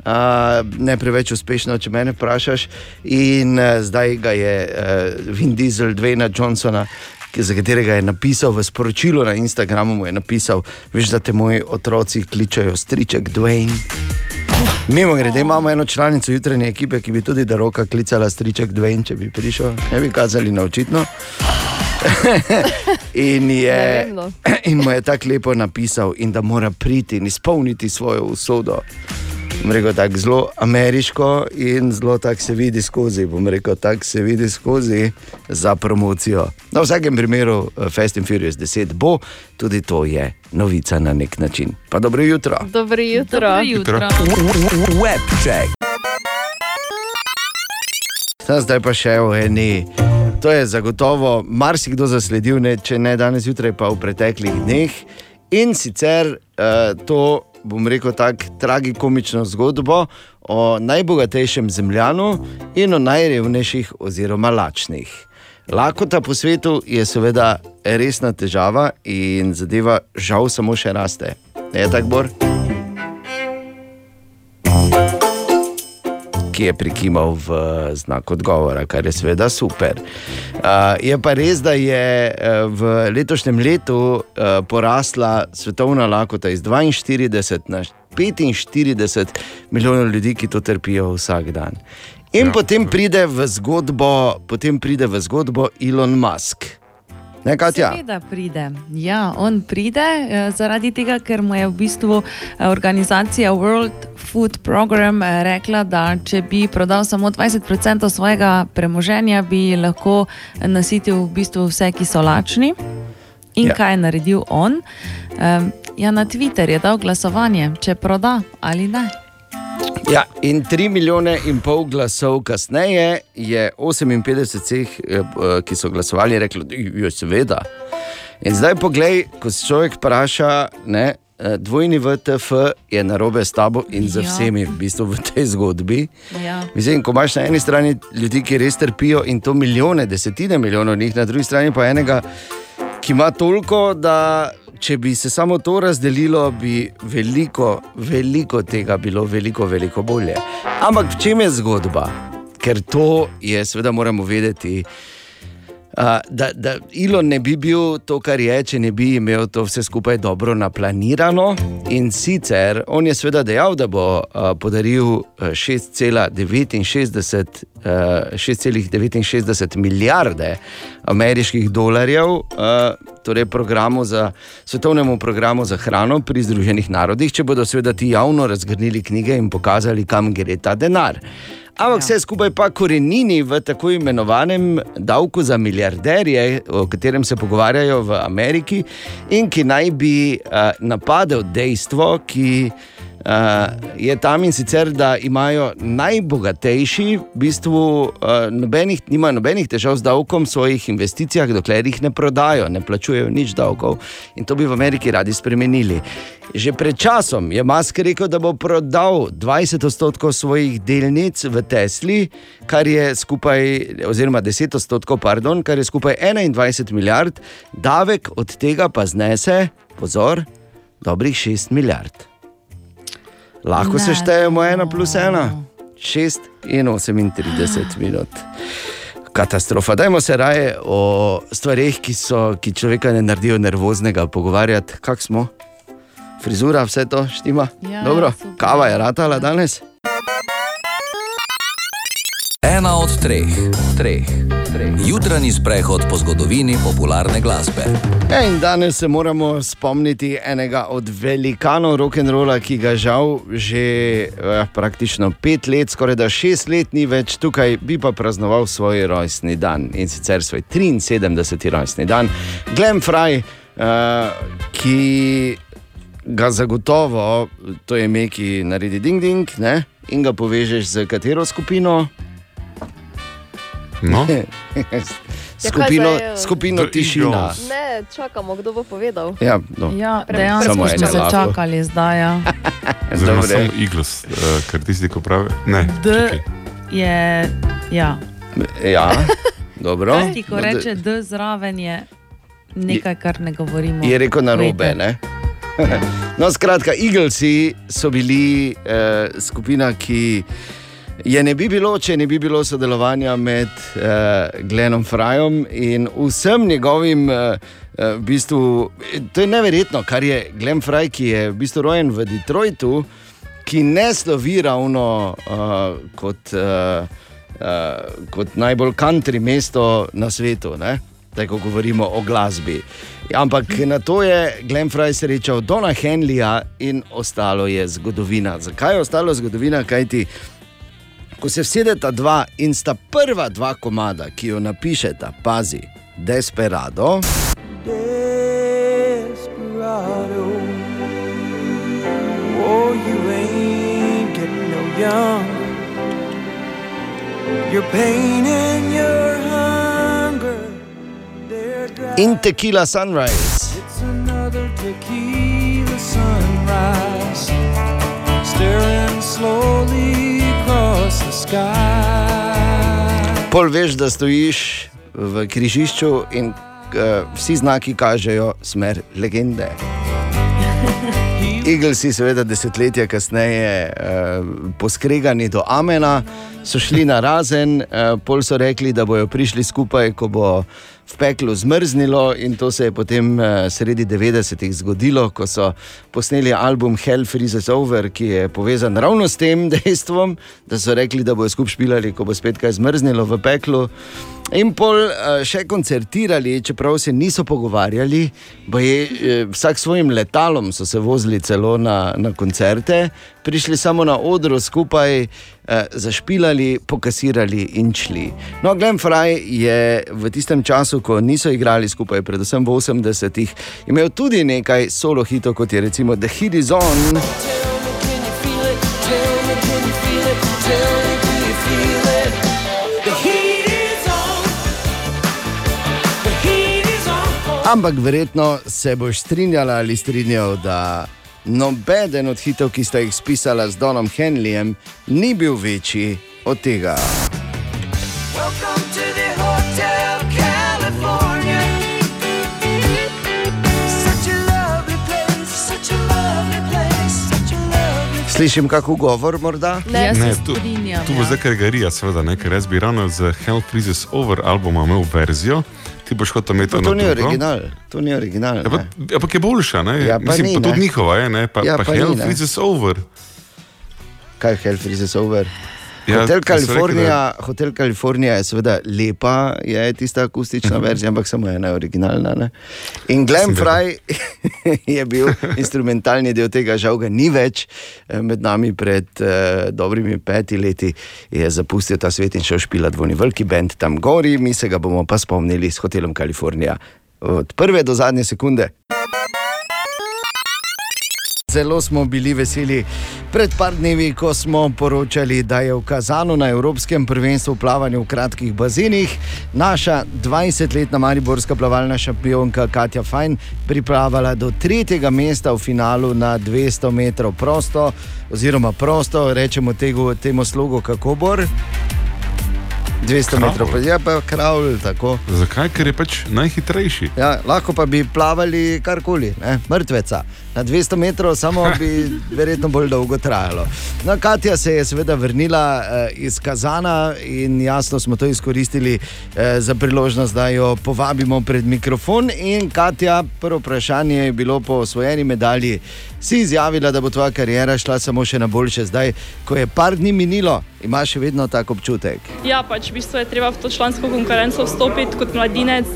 Uh, ne preveč uspešno, če me vprašaš. In uh, zdaj ga je uh, Vin Diesel, Dwayne Johnsona, ki, za katerega je napisal v sporočilu na Instagramu, mu je napisal, veš, da te moji otroci kličejo striček Dwayne. Mimo grede, imamo eno članico jutranje ekipe, ki bi tudi da roka klicala striček Dwayne, če bi prišel, ne bi kazali na očitno. in, je, in mu je tako lepo napisal, in da mora priti in izpolniti svojo usodo. Bom rekel tako zelo ameriško in zelo tako se vidi skozi. Bom rekel tako se vidi skozi za promocijo. Na vsakem primeru eh, Fast and Furious 10 bo, tudi to je novica na nek način. Pa dobro jutro. Dobro jutro. Dobro jutro. Webcheck. Ta zdaj pa še v eni. To je zagotovo marsikdo zasledil, ne, če ne danes zjutraj, pa v preteklih dneh. In sicer uh, to, bom rekel tako, tragikomično zgodbo o najbogatejšem zemljanu in o najrevnejših oziroma lačnih. Lakota po svetu je seveda resna težava in zadeva žal samo še raste. Je tako, Bor? Ki je prikimal v znak odgovora, kar je seveda super. Je pa res, da je uh, v letošnjem letu uh, porasla svetovna lakota iz 42 na 45 milijonov ljudi, ki to trpijo vsak dan. In ja, potem pride v zgodbo, potem pride v zgodbo Elon Musk. Ne, Katja? Seveda pride. Ja, on pride eh, zaradi tega, ker mu je v bistvu eh, organizacija World Food Program eh, rekla, da če bi prodal samo 20% svojega premoženja, bi lahko nasitil v bistvu vse, ki so lačni. In Ja. kaj je naredil on? Ja, na Twitter je dal glasovanje, če proda ali ne. Ja, in 3 milijone in pol glasov kasneje je 58 vseh, eh, eh, ki so glasovali, reklo, da je seveda. In zdaj poglej, ko se človek vpraša, ne, eh, dvojni VTF je na robe s tabo in za Ja. vsemi v, bistvu v tej zgodbi. Ja. Mislim, ko imaš na eni strani ljudi, ki res trpijo in to milijone, desetine milijonov njih, na drugi strani pa enega, ki ima toliko, da če bi se samo to razdelilo, bi veliko, veliko tega bilo, veliko, veliko bolje. Ampak v čem je zgodba? Ker to je, seveda, moramo vedeti. Da, da Ilon ne bi bil to, kar je, če ne bi imel to vse skupaj dobro naplanirano. In sicer on je seveda dejal, da bo uh, podaril uh, 6,69 uh, 6,69 milijarde ameriških dolarjev, uh, torej programu za, svetovnemu programu za hrano pri Združenih narodih, če bodo seveda ti javno razgrnili knjige in pokazali, kam gre ta denar. Ampak vse skupaj pa korenini v tako imenovanem davku za milijarderje, o katerem se pogovarjajo v Ameriki in ki naj bi uh, napadel dejstvo, ki je tam in sicer, da imajo najbogatejši, v bistvu uh, nobenih, nimajo nobenih težav z davkom v svojih investicijah, dokler jih ne prodajo, ne plačujejo nič davkov. In to bi v Ameriki radi spremenili. Že pred časom je Musk rekel, da bo prodal 20 odstotkov svojih delnic v Tesli, kar je skupaj, oziroma 10 odstotkov, pardon, kar je skupaj 21 milijard, davek od tega pa znese, pozor, dobrih 6 milijard. Lahko Ne, se štejemo 1 plus 1, 6 in 38 minut. Katastrofa. Dajmo se raje o stvarih, ki, so, ki človeka ne naredijo nervoznega, pogovarjati, kak smo. Frizura, vse to štima. Ja, Dobro, super. kava je ratala danes. Ena od treh, treh. Jutranji sprehod po zgodovini popularne glasbe. E, in danes se moramo spomniti enega od velikanov rock'n'rolla, ki ga žal že eh, praktično pet let, skoraj da šest let ni več tukaj, bi pa praznoval svoj rojstni dan in sicer svoj 73. rojstni dan. Glenn Fry, eh, ki ga zagotovo, to je ime, ki naredi ding ding, ne? in ga povežeš z katero skupino? No. skupino, zdaj, eh? skupino tišina. Ne, čakamo, kdo bo povedal. Ja, no. Ja, dejansko smo se čakali zdaj. Ja. Oziroma Dobre. samo Eagles, uh, ker tisti, ko pravi. Ne, D čakaj. je, ja. Ja, dobro. Tisti, ko No, da- reče D zraven, je nekaj, kar ne govorimo. Je rekel na robe. Ne? No, skratka, Eaglesi so bili eh, skupina, ki je ne bi bilo, če ne bi bilo sodelovanja med eh, Glenom Frajom in vsem njegovim. Eh, v bistvu, to je neverjetno, kar je Glen Fraj, ki je v bistvu rojen v Detroitu, ki ne slovi ravno uh, kot, uh, uh, kot najbolj country mesto na svetu. Ne? Tako govorimo o glasbi. Ampak na to je Glenn Fry srečal Dona Henleya in ostalo je zgodovina. Zakaj je ostalo zgodovina? Kaj ti, ko se vsedeta dva in sta prva dva komada, ki jo napišeta, pazi, Desperado. Desperado. Oh, you ain't getting no younger. Your pain and your hunger. In Tequila Sunrise. It's another tequila sunrise. Staring slowly. Pol veš, da stojiš v križišču in uh, vsi znaki kažejo smer legende. Eaglesi, seveda, desetletja kasneje, eh, poskregani do Amena, so šli na razen, eh, pol so rekli, da bodo prišli skupaj, ko bo v peklu zmrznilo, in to se je potem eh, sredi 90-ih zgodilo, ko so posneli album Hell Freezes Over, ki je povezan ravno s tem dejstvom, da so rekli, da bodo skupaj špilali, ko bo spet kaj zmrznilo v peklu. In pol eh, še koncertirali, čeprav se niso pogovarjali, je, eh, vsak svojim letalom so se vozili celo na, na koncerte, prišli samo na odru skupaj, eh, zašpilali, pokasirali in šli. No, Glenn Fry je v tistem času, ko niso igrali skupaj, predvsem v 80-ih, imel tudi nekaj solo hitov, kot je recimo The is On. Ampak verjetno se boš strinjala ali strinjal, da nobeden od hitov, ki sta jih spisala z Donom Henleyjem, ni bil večji od tega. Slišim kakšen govor, morda? Ne, Ne, tu, tu bo ja. zdaj kargarija, seveda, ne, ker jaz bi ravno z Hell Freezes Over albuma imel verzijo, ti boš hotel imeti Pa to ni original, to ni original. Ja, pa, ampak je boljša, ne? Ja, pa Mislim, ni, pa tudi ne. njihova je, ne? Pa, Ja, pa, pa Hell. Freezes Over. Kaj je Hell Freezes Over? Ja, Hotel, ker so rekli, Kalifornija, Hotel Kalifornija je seveda lepa, je tista akustična Mhm. verzija, ampak samo ena je originalna. Ne? In Glenn Fry je bil instrumentalni del tega, žal ga ni več. Eh, Med nami pred uh, dobrimi peti leti je zapustil ta svet in šel špilati v veliki bend tam gori, mi se ga bomo pa spomnili s Hotelom Kalifornija od prve do zadnje sekunde. Zelo smo bili veseli pred par dnevi, ko smo poročali, da je v Kazanu na Evropskem prvenstvu plavanja v kratkih bazenih naša 20-letna mariborska plavalna šampionka Katja Fajn pripravila do tretjega mesta v finalu na 200 metrov prosto, oziroma prosto, rečemo tegu, temu slogu, kako bo. 200 Kravl. metrov, pa je pa kravl, tako. Zakaj? Ker je pač najhitrejši. Ja, lahko pa bi plavali karkoli, ne? mrtveca. Na 200 metrov, samo bi verjetno bolj dolgo trajalo. No, Katja se je seveda vrnila eh, iz Kazana in jasno smo to izkoristili eh, za priložnost, da jo povabimo pred mikrofon. In Katja, prvo vprašanje je bilo po osvojeni medalji si izjavila, da bo tvoja karijera šla samo še na boljše zdaj, ko je par dni minilo, imaš še vedno tak občutek. Ja, pač v bistvu je treba v to člansko konkurenco vstopiti kot mladinec,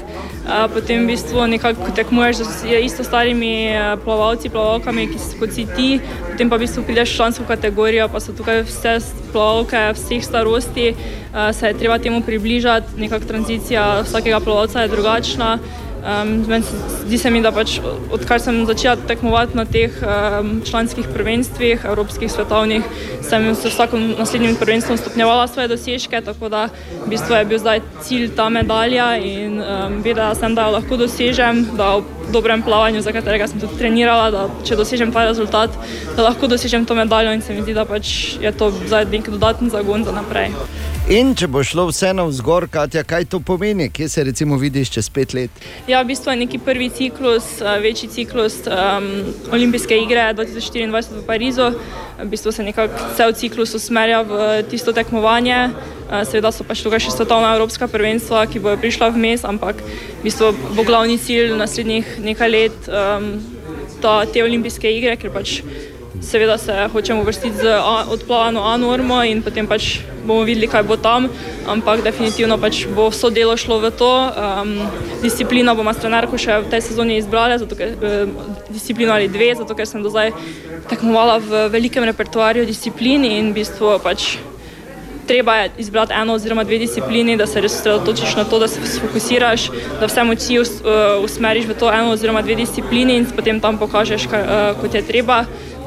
a, potem v bistvu nekako tekmuješ z isto starimi plavalci, plavalkami, ki s- kot si ti, potem pa v bistvu prideš v člansko kategorijo, pa so tukaj vse plavalke vseh starosti, a, se je treba temu približati, nekako tranzicija vsakega plavalca je drugačna. Um, meni se- zdi se mi, da pač odkar sem začela tekmovati na teh um, članskih prvenstvih, evropskih, svetovnih, sem s vsakim naslednjim prvenstvom stopnjevala svoje dosežke, tako da v bistvu je bil zdaj cilj ta medalja in um, vedela sem, da jo lahko dosežem, da v dobrem plavanju, za katerega sem tudi trenirala, da če dosežem ta rezultat, da lahko dosežem to medaljo in se mi zdi, da pač je to zdaj nek dodaten zagon za naprej. In če bo šlo vseeno vzgor, Katja, kaj to pomeni, kje se recimo vidiš čez pet let? Ja, v bistvu je neki prvi ciklus, eh, večji ciklus um, Olimpijske igre 2024 v Parizu. V bistvu se nekako cel ciklus usmerja v tisto tekmovanje. Eh, Seveda so pač tukaj še svetovna evropska prvenstva, ki bojo prišla vmes, ampak v bistvu bo glavni cilj naslednjih nekaj let um, ta, te olimpijske igre, ker pač seveda se hočemo vrstiti z A- odplavano A-normo in potem pač bomo videli, kaj bo tam, ampak definitivno pač bo vso delo šlo v to. Um, disciplino bomo s trenerko še v tej sezoni izbrali, zato ker, eh, disciplino ali dve, zato ker sem do zdaj tekmovala v velikem repertoarju disciplin in v bistvu pač treba je izbrati eno oziroma dve disciplini, da se res osredotočiš na to, da se fokusiraš, da vse moči uh, usmeriš v to eno oziroma dve disciplini in potem tam pokažeš, kar, uh, kot je treba.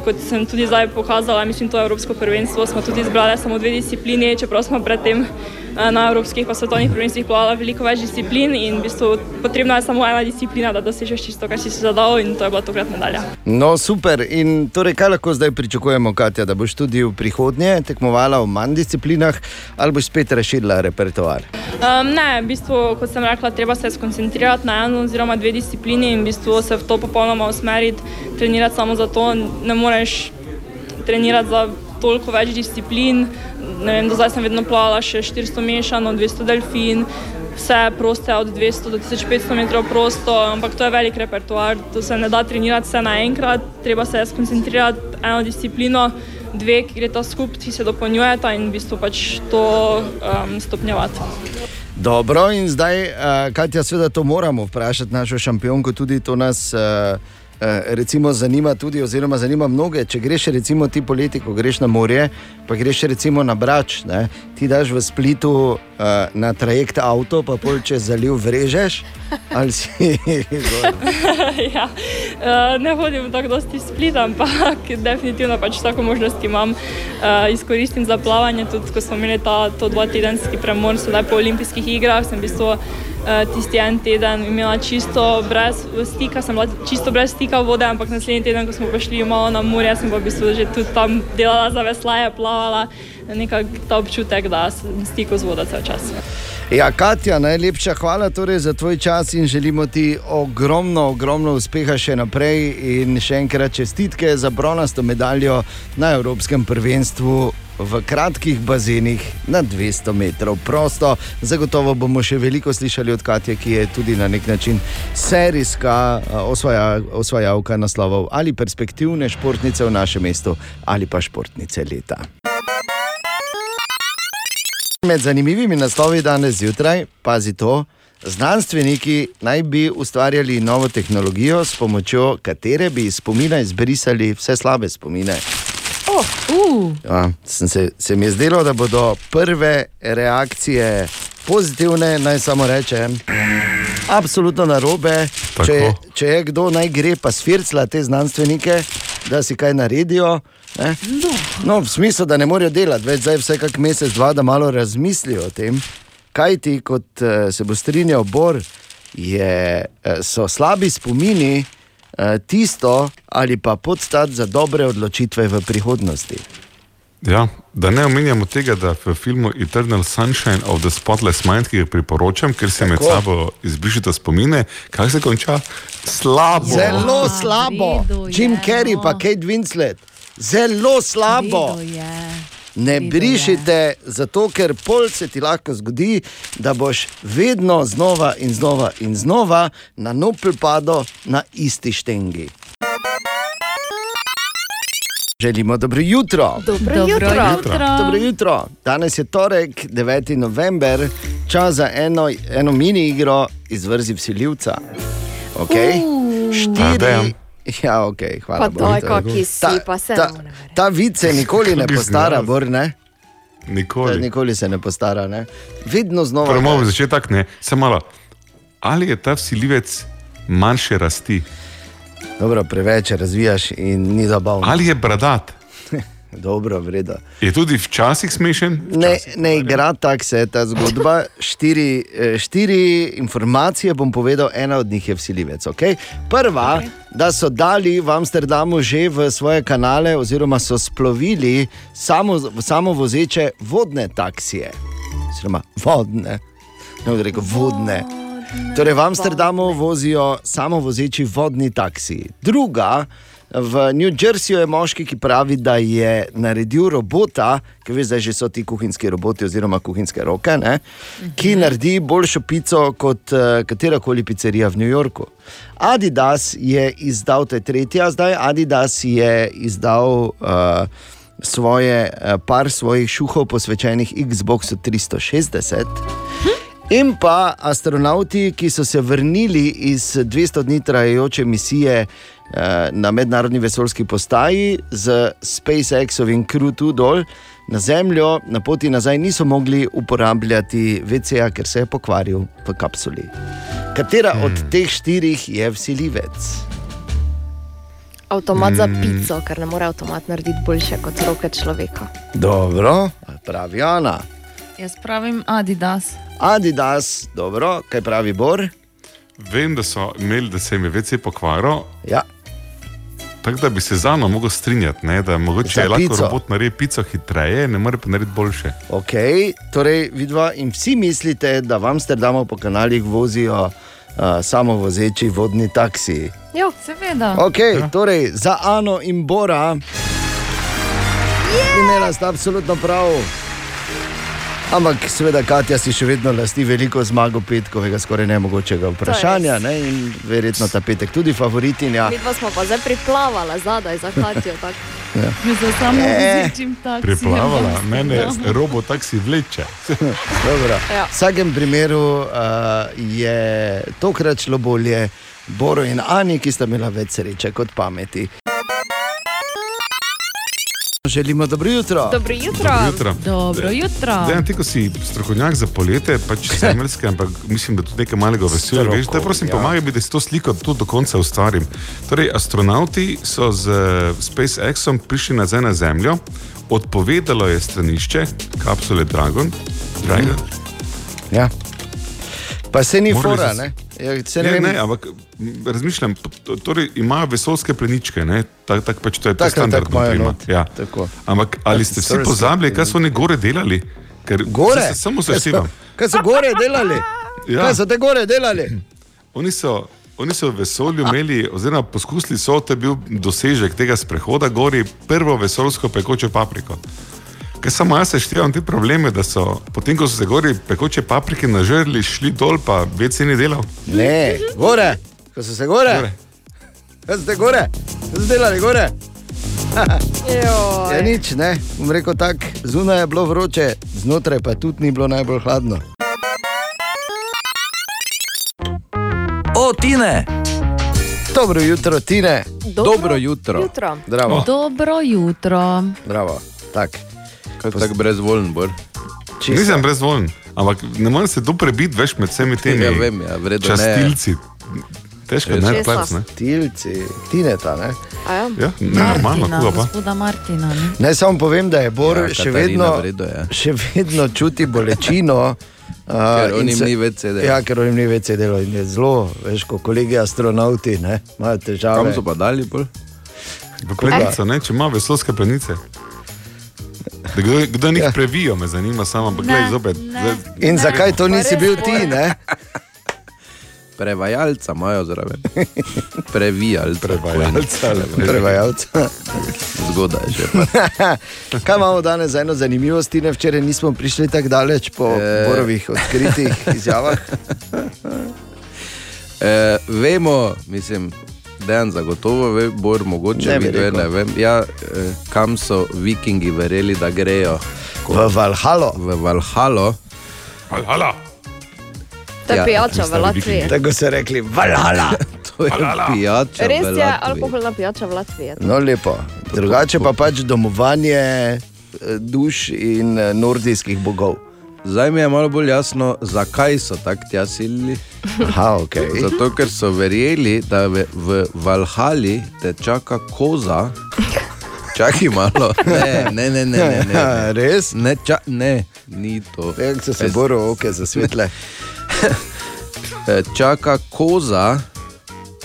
Kot sem tudi zdaj pokazala, mislim, to Evropsko prvenstvo smo tudi izbrali samo dve disciplini, čeprav smo predtem na evropskih pa svetovnih prvenstvih plavali veliko več disciplin in v bistvu potrebna je samo ena disciplina, da dosežeš tisto, kar si si zadal in to je bila tokrat medalja. No, super. In torej, kaj lahko zdaj pričakujemo, Katja, da boš tudi v prihodnje tekmovala v manj disciplinah ali boš spet razširila repertoar? Um, ne, v bistvu, kot sem rekla, treba se skoncentrirati na eno oziroma dve disciplini in v bistvu se v to popolnoma usmeriti, trenirati samo za to, ne moreš trenirati za toliko več disciplin. Vem, do zdaj sem vedno plavala še 400 mešano, 200 delfin, vse proste od 200 do 1500 metrov prosto, ampak to je velik repertoar, to se ne da trenirati vse naenkrat, treba se skoncentrirati eno disciplino, dve, ki gre ta skupaj, ki se dopolnjujeta in v bistvu pač to um, stopnjevati. Dobro, in zdaj, uh, Katja, seveda to moramo vprašati našo šampionko, tudi to nas. Uh, Recimo zanima tudi, oziroma zanima mnoge, če greš recimo ti poleti, ko greš na morje, pa greš recimo na Brač, ne? ti daš v Splitu uh, na trajekt avto, pa pol čez zaliv vrežeš, ali si ja, uh, ne hodim tako dosti split, ampak definitivno pač vsako možnost, ki imam, uh, izkoristim za plavanje. Tudi ko smo imeli ta dva tedenski premor, sedaj po olimpijskih igrah, sem v bistvu tisti en teden imela čisto brez stika, sem bila čisto brez stika vode, ampak naslednji teden, ko smo prišli malo na morje, sem pa v bistvu že tudi tam delala za veslaje, plavala, nekako ta občutek, da sem v stiku z vodo cel čas. Ja, Katja, najlepša hvala torej za tvoj čas in želimo ti ogromno, ogromno uspeha še naprej. In še enkrat čestitke za bronasto medaljo na Evropskem prvenstvu v kratkih bazenih na 200 metrov prosto. Zagotovo bomo še veliko slišali od Katje, ki je tudi na nek način serijska a, osvaja, osvajalka naslovov ali perspektivne športnice v našem mestu ali pa športnice leta. Med zanimivimi naslovi danes zjutraj, pazi to, znanstveniki naj bi ustvarjali novo tehnologijo, s pomočjo katere bi iz spomina izbrisali vse slabe spomine. Oh, uh. Ja, sem se, se mi je zdelo, da bodo prve reakcije pozitivne, naj samo rečem. Absolutno na robe. Če, če je kdo naj gre, pa svircla te znanstvenike, da si kaj naredijo. Ne? No, v smislu, da ne morejo delati več, zdaj vse kak mesec, dva, da malo razmislijo o tem, kaj ti, kot eh, se bo strinjal Bor, je, eh, so slabi spomini eh, tisto ali pa podstat za dobre odločitve v prihodnosti. Ja, da ne omenjamo tega, da v filmu Eternal Sunshine of the Spotless Mind, ki ga priporočam, ker se med Tako. sabo izbrišete spomine, kaj se konča? Slabo. Zelo slabo. Jim Carrey pa Kate Winslet. Zelo slabo. Ne brišite, zato ker pol se ti lahko zgodi, da boš vedno znova in znova in znova na nopel padel na isti štengi. Želimo dobro jutro. Dobro Dobro jutro. jutro. Dobro jutro. Danes je torek, 9. november, čas za eno, eno mini igro iz vrzi vsiljivca. Okay? A, Štiri. Ja, ok, hvala. Pa daj, kaki si, Ta, pa se ta, ta vid se nikoli ne postara? Bor, ne? Nikoli. Nikoli se ne postara, ne? Vedno znova. Prvo tako, ne, samo malo. Ali je ta vsiljivec manjše rasti? Dobro, preveč razvijaš in ni zabavno. Ali je bradat? Dobro, vredo. Je tudi včasih smešen? Ne, ne igra tako se ta zgodba. Štiri, eh, štiri informacije bom povedal, ena od njih je vsiljivec. Okay? Prva, okay. da so dali v Amsterdamu že v svoje kanale, oziroma so splovili samo, samo vozeče vodne taksije. Oziroma vodne, ne bom rekel vodne. Torej v Amsterdamu vozijo samo vozeči vodni taksiji. Druga, v New Jerseyju je moški, ki pravi, da je naredil robota, ki veš, da že so ti kuhinjski roboti oziroma kuhinjske roke, ne, ki naredi boljšo pico kot uh, katerakoli pizzerija v New Yorku. Adidas je izdal, to je tretja zdaj, Adidas je izdal. Uh, Svoje, eh, par svojih šuhov posvečenih Xboxu 360, In pa astronauti, ki so se vrnili iz 200 dni trajajoče misije eh, na mednarodni vesoljski postaji z SpaceX-ovim krutu dol na Zemljo, na poti nazaj niso mogli uporabljati VC-ja, ker se je pokvaril v kapsuli. Katera hmm. od teh štirih je vsiljivec? Avtomat za Mm. pico, ker ne more avtomat narediti boljše kot roke človeka. Dobro, pravi Ana. Jaz pravim Adidas. Adidas, dobro, kaj pravi Bor? Vem, da so imeli, da se jim je VC pokvaril. Ja. Tako da bi se z Ano mogel strinjati, ne? da mogoče Za je lahko robot naredi pico hitreje, ne more pa narediti boljše. Ok, torej vidva in vsi mislite, da v Amsterdamu po kanalih vozijo uh, samo vozeči vodni taksiji. Jo, seveda. Ok, ja. torej za Ano in Bora. Yeah! Imela sta absolutno prav. Ampak, seveda, Katja si še vedno lasti veliko zmago petkovega, skoraj nemogočega vprašanja. Ne? In verjetno ta petek tudi favoritinja. Mi smo pa zdaj priplavala zadaj za Katijo. Ja. Za samo Eh. vozečim taksijem. Priplavala, v mene Amsterdamu. robot taksi vleče. Ja. V vsakem primeru uh, je tokrat šlo bolje Boru in Ani, ki sta imela več sreče kot pameti. Želimo dobro jutro. Dobro jutro. Dobro jutro. Dobro jutro. Dejan, ti, ko si strokovnjak za poletje, pač semeljske, ampak mislim, da tudi nekaj malega veselja. Veš, da prosim, ja. pomagaj mi, da si to sliko tudi do konca ustvarim. Torej, astronauti so z eh, SpaceX-om prišli nazaj na Zemljo, odpovedalo je stranišče kapsule Dragon. Dragon. Ja. Pa se ni Morali fora, so- ne? Ja, se ne Ne, ne, ampak razmišljam, torej imajo vesoljske pleničke, ne? tak, tak pač to je Tako, tak, standardno. tako imajo prima. not. Ja. Tako. Ampak ali ste vsi pozabili, kaj so oni gore delali? Ker Gore? se Samo se sevam. Kaj so gore delali? Ja. Kaj so te gore delali? Oni so, oni so v vesolju imeli, oziroma poskusili so, to je bil dosežek tega sprehoda, gori prvo vesoljsko pekoče papriko. Ker samo jaz seštevam te probleme, da so potem, ko so se gori pekoče paprike nažrli, šli dol, pa več se ni delal. Ne, gore, ko so se gore. Gore. Te gore? Kaj so delali gore? Ja, nič, ne. Bom rekel tako, zunaj je bilo vroče, znotraj pa tudi ni bilo najbolj hladno. O, Tine! Dobro jutro, Tine. Dobro jutro. jutro. Zdravo. Dobro jutro. Zdravo. Tak. Kaj tako brezvoljen, bor? Čisto. Nisem brezvoljen, ampak ne morem se tu prebiti več med vsemi temi Ja, vem, ja, vredno ne. častilci. Težko je najti plac, ne? Tilci, Tineta, ne? A ja? Ja, normalno, Martina, koga pa. gospoda Martina. Ne? Naj samo povem, da je Bor Ja, še, Katarina vedno, vredo, ja. še vedno čuti bolečino. Uh, Ker in onim ni več sedelo. Ja, ker onim ni več sedelo in je zelo, veš, kot kolegi astronauti, ne, imajo težave. Kam so pa dali bolj? V plenico, ne, če ima vesolske plenice. Da Kdo, kdo njih ja. previjo, me zanima samo, ampak gledaj zopet. zdaj- In zakaj to nisi bil ti, ne? Prevajalca imajo zraven. Previjalca. Prevajalca, Prevajalca. Zgodaj je že. Kaj imamo danes za eno zanimivost? Tine, včeraj nismo prišli tako daleč po Eh. Borovih odkritih izjavah. E, vemo, mislim, Dejan zagotovo ve, Bor mogoče Ne bi ne, vem. Ja, eh, kam so vikingi verjeli, da grejo? V Valhalo. V Valhalo. Valhalo. To je Ja, pijača v Latviji. Tako so rekli, Valhalla. To je pijača. Res je, alkoholna pijača v Latviji. No, lepo. Drugače pa pač domovanje eh, duš in eh, nordijskih bogov. Zdaj mi je malo bolj jasno, zakaj so tako tja silili. Aha, okay. Zato, ker so verjeli, da v, v Valhali te čaka koza. Čakaj malo, ne, ne, ne, ne. ne, ne. Ja, res? Ne, ča, ne, ni to. Jak so se boro oke zasvetle. Eh, Čaka koza,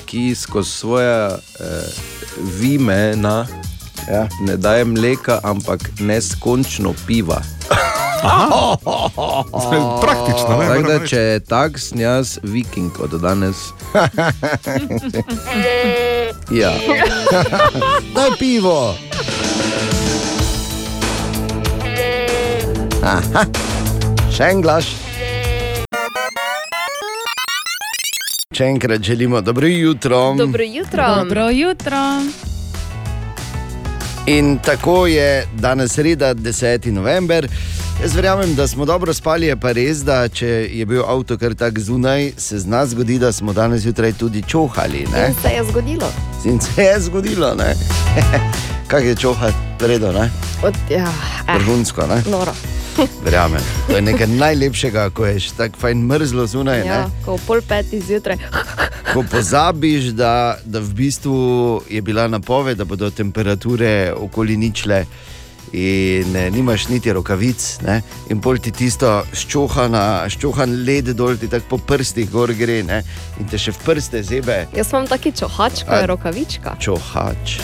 ki skozi svoje eh, vime na, ja. ne daje mleka, ampak neskončno piva. Praktično, ne, Tako moram da, če je tak, sem jaz viking od danes. ja. Daj pivo. Aha, še en glas. Še enkrat želimo dobro jutro. Dobro jutro. Dobro jutro. In tako je danes sreda, 10. november. Jaz verjamem, da smo dobro spali, je pa res, da če je bil avto kar tak zunaj, se z nas zgodi, da smo danes zjutraj tudi čohali. Ne? In se je zgodilo. In se je zgodilo. ne. Kaj je čohati, predo, ne? Od, ja, eh, vrhunsko. Ne? noro. Verjamem. To je nekaj najlepšega, ko je še tako fajn mrzlo zunaj. Ja, Ne? ko pol petih zjutraj. Ko pozabiš, da, da v bistvu je bila napoved, da bodo temperature okoli ničle. In ne, nimaš niti rokavic, ne? in pol ti tisto ščohana, ščohan led dol, ti tako po prstih gor gre ne? in te še v prste zebe. Jaz imam taki čohač, ko A- je rokavička. Čohač.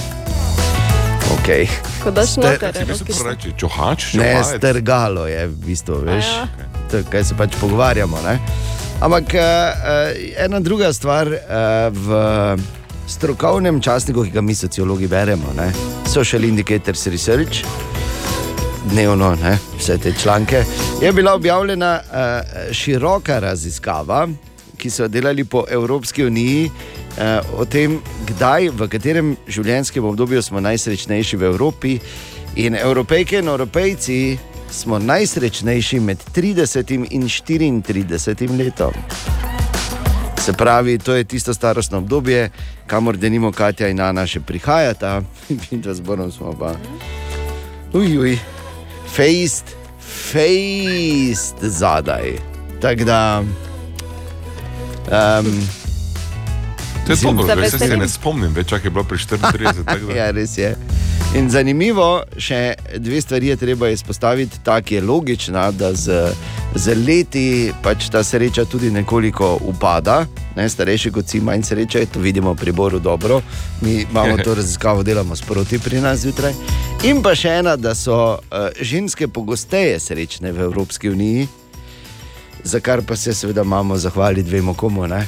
Okay. Ko daš Ste- noter, reči? Čohač? Ne, čohalec? strgalo je v bistvu, veš, ja. to, kaj se pač pogovarjamo. Ne? Ampak uh, ena druga stvar uh, v strokovnem časniku, ki ga mi sociologi beremo, ne? Social Indicators Research, dnevno, ne? vse te članke, je bila objavljena uh, široka raziskava, ki so jo delali po Evropski uniji. Uh, o tem, kdaj, v katerem življenjskem obdobju smo najsrečnejši v Evropi, in Evropejke in Evropejci smo najsrečnejši med 30 in 34 letom. Se pravi, to je tisto starostno obdobje, kamor denimo Katja in Ana še prihajata, in da zborom smo pa. Ujuj, fejst, fejst zadaj. Tako da. Um, To je Mislim, dobro, saj se ne spomnim več, čak je bilo pri 34. tako da- ja, res je. In zanimivo, še dve stvari je treba izpostaviti. Ta, ki je logična, da z, z leti pač ta sreča tudi nekoliko upada. Ne, starejši kot si, manj sreče, to vidimo pri Boru dobro. Mi imamo to raziskavo, delamo sproti pri nas zjutraj. In pa še ena, da so uh, ženske pogosteje srečne v Evropski uniji, za kar pa se seveda imamo zahvaliti dvema komu. Ne?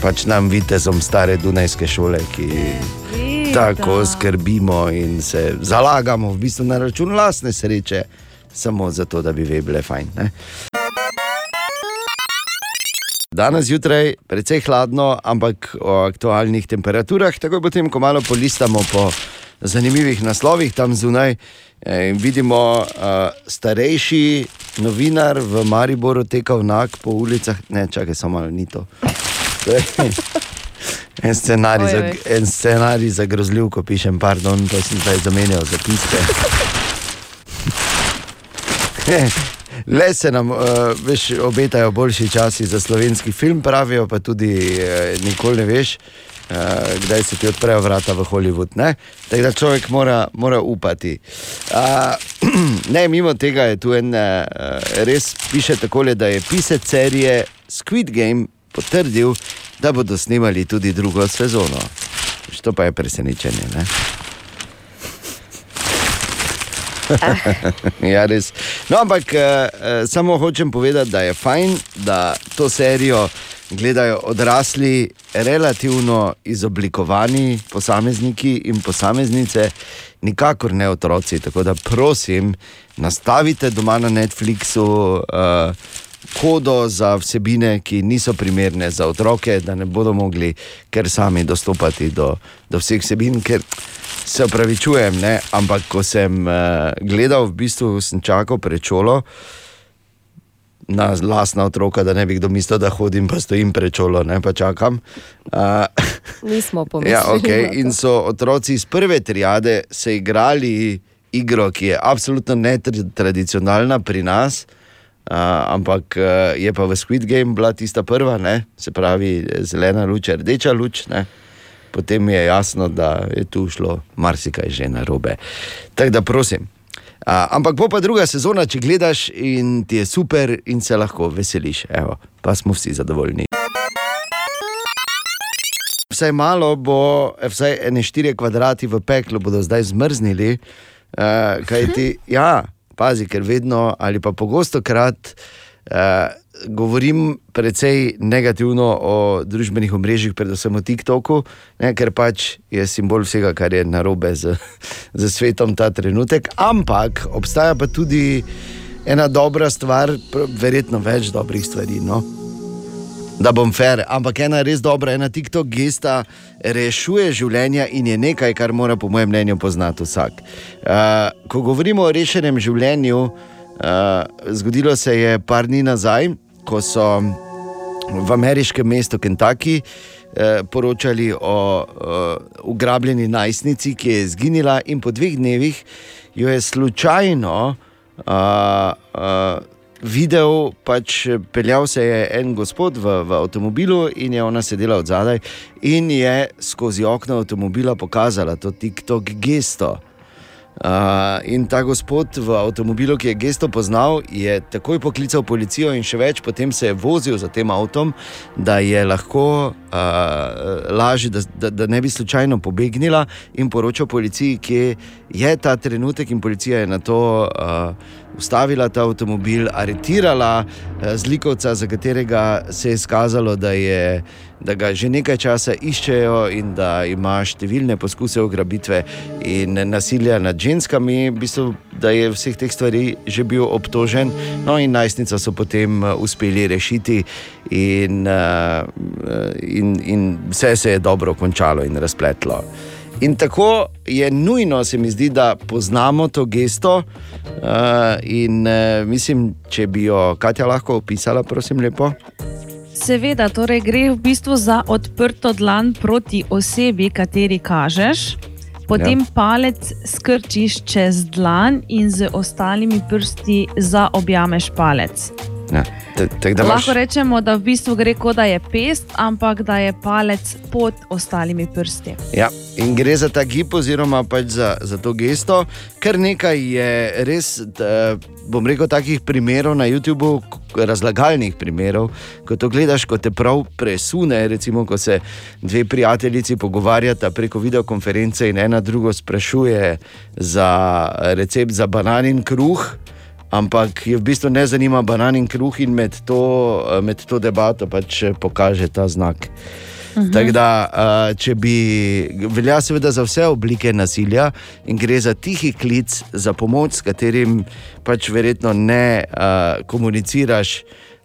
Pač nam vitezom stare Dunajske šole, ki tako skrbimo in se zalagamo v bistvu na račun lastne sreče, samo zato, da bi bile fajn. Ne? Danes zjutraj je precej hladno, ampak o aktualnih temperaturah, takoj potem, ko malo polistamo po zanimivih naslovih tam zunaj. eh, vidimo, uh, starejši novinar v Mariboru tekal nag po ulicah. Ne, čakaj, samo malo ni to. En scenarij, za, Ojoj. en scenarij za grozljivko pišem, pardon, to sem zdaj zamenjal za piske. Le se nam, uh, veš, obetajo boljši časi za slovenski film, pravijo pa tudi, uh, nikoli ne veš, uh, kdaj se ti odprejo vrata v Hollywood. Ne? Tako da človek mora, mora upati. Uh, ne, mimo tega je tu en, uh, res piše takole, da je pisec serije Squid Game potrdil, da bodo snemali tudi drugo sezono. To pa je presenečenje. Ne? ja, res. No, ampak uh, samo hočem povedati, da je fajn, da to serijo gledajo odrasli, relativno izoblikovani posamezniki in posameznice, nikakor ne otroci. Tako da prosim, nastavite doma na Netflixu. Uh, kodo za vsebine, ki niso primerne za otroke, da ne bodo mogli kar sami dostopati do, do vseh vsebin. Ker se opravičujem, ne, ampak ko sem uh, gledal, v bistvu sem čakal pred šolo. Na lastna otroka, da ne bi kdo mislil, da hodim, pa stojim pred čolo, ne pa čakam. Uh, Nismo pomislili. Ja, okay. In so otroci iz prve triade se igrali igro, ki je absolutno netradicionalna pri nas, uh, ampak uh, je pa v Squid Game bila tista prva, ne? se pravi zelena luč, rdeča luč. Ne? Potem je jasno, da je tu šlo marsikaj že na robe. Tako da prosim. Uh, ampak bo pa druga sezona, če gledaš in ti je super in se lahko veseliš. Evo, pa smo vsi zadovoljni. Vsaj malo bo, vsaj ene štiri kvadrati v peklu bodo zdaj zmrznili. Uh, kaj ti, ja, pazi, ker vedno ali pa pogosto krat uh, govorim precej negativno o družbenih omrežjih, predvsem o TikToku, ne, ker pač je simbol vsega, kar je narobe z, z svetom ta trenutek. Ampak obstaja pa tudi ena dobra stvar, verjetno več dobrih stvari. No? Da bom fair, ampak ena res dobra, ena TikTok gesta rešuje življenja in je nekaj, kar mora, po mojem mnenju, poznati vsak. Uh, ko govorimo o rešenem življenju, uh, zgodilo se je par dni nazaj, ko so v ameriškem mestu Kentucky. eh, Poročali o uh, ugrabljeni najstnici, ki je izginila, in po dveh dnevih jo je slučajno uh, uh, videl, pač peljal se je en gospod v, v avtomobilu in je ona sedela od zadaj in je skozi okno avtomobila pokazala to TikTok gesto. Uh, in ta gospod v avtomobilu, ki je gesto poznal, je takoj poklical policijo in še več, potem se je vozil za tem avtom, da je lahko uh, lažje, da, da, da ne bi slučajno pobegnila in poročal policiji, kje je ta trenutek, in policija je na to uh, ustavila ta avtomobil, aretirala uh, zlikovca, za katerega se je izkazalo, da je. Da ga že nekaj časa iščejo in da ima številne poskuse ugrabitve in nasilja nad ženskami, v bistvu, da je vseh teh stvari že bil obtožen. No, in najstnica so potem eh, uspeli rešiti, in, uh, in, in vse se je dobro končalo in razpletlo. In tako je nujno, se mi zdi, da poznamo to gesto. Uh, in uh, mislim, če bi jo Katja lahko opisala, prosim, lepo. Seveda, torej gre v bistvu za odprto dlan proti osebi, kateri kažeš. Potem Ja. palec skrčiš čez dlan in z ostalimi prsti zaobjameš palec. Ja, da imaš- Lahko rečemo, da v bistvu gre kot da je pest, ampak da je palec pod ostalimi prsti. Ja, in gre za ta gib, oziroma pač za, za to gesto. Kar nekaj je res, da, bom rekel, takih primerov na YouTubu, razlagalnih primerov, ko to gledaš, ko te prav presune. Recimo, ko se dve prijateljici pogovarjata preko videokonference in ena drugo sprašuje za recept za bananin kruh. Ampak je v bistvu ne zanima banan in kruh, in med to, med to debato pač pokaže ta znak. Mhm. Tako da, uh, če bi velja seveda za vse oblike nasilja in gre za tihi klic, za pomoč, s katerim pač verjetno ne uh, komuniciraš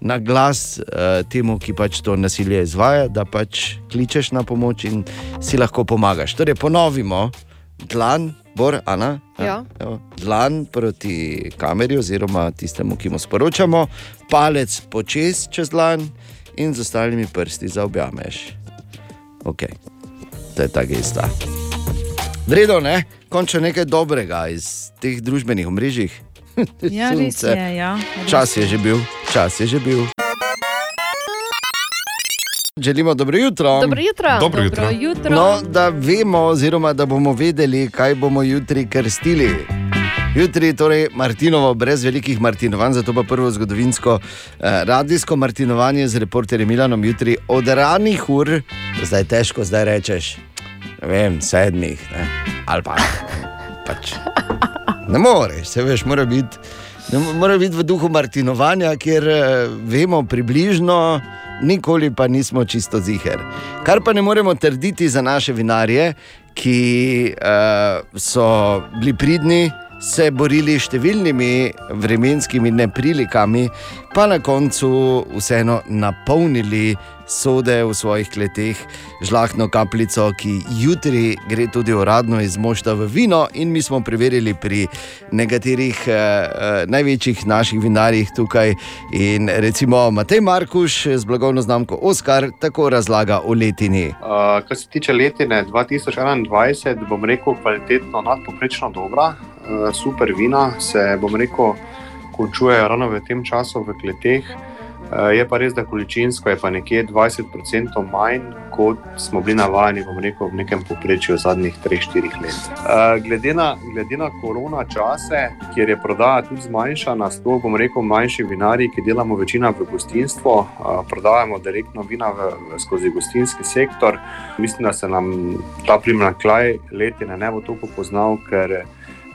na glas uh, temu, ki pač to nasilje izvaja, da pač kličeš na pomoč in si lahko pomagaš. Torej, ponovimo, dlan, bor, Ana. Ja. Evo, Dlan proti kameri, oziroma tistemu, ki mu sporočamo, palec počez čez dlan in z ostalimi prsti zaobjameš. Ok, to je ta gesta. Vredno, ne? Končno nekaj dobrega iz teh družbenih omrežij. Ja, res je. Ja, res. Čas je že bil, čas je že bil. Želimo dobro jutro. Dobro jutro. Dobro Dobro jutro. No, da vemo, oziroma da bomo vedeli, kaj bomo jutri krstili. Jutri je torej Martinovo, brez velikih Martinovanj, zato pa prvo zgodovinsko eh, radijsko Martinovanje z reporterjem Milanom jutri od ranih ur, zdaj težko zdaj rečeš, ne vem, sedmih ne, ali pa pač. Ne moreš, se veš, mora biti, mora biti v duhu Martinovanja, kjer eh, vemo približno, nikoli pa nismo čisto ziger. Kar pa ne moremo trditi za naše vinarje, ki uh, so bili pridni, se borili s številnimi vremenskimi neprilikami, pa na koncu vseeno napolnili sode v svojih kleteh, žlahtno kapljico, ki jutri gre tudi uradno iz mošta v vino. In mi smo preverili pri nekaterih eh, eh, največjih naših vinarjih tukaj. In recimo Matej Markuš z blagovno znamko Oskar tako razlaga o letini. Uh, kar se tiče letine 2021, bom rekel, kvalitetno nadpoprečno dobra, uh, super vina se, bom rekel, končujejo ravno v tem času v kleteh. Uh, je pa res, da količinsko je pa nekje 20% manj, kot smo bili navajeni rekel, v nekem povprečju zadnjih 3-4 let. Uh, glede, na, glede na korona čase, kjer je prodaja tudi zmanjšana, sploh bom rekel, manjši vinarji, ki delamo večina v gostinstvu, uh, prodajamo direktno vina v, skozi gostinski sektor. Mislim, da se nam ta primanjkljaj letine ne bo toliko poznal, ker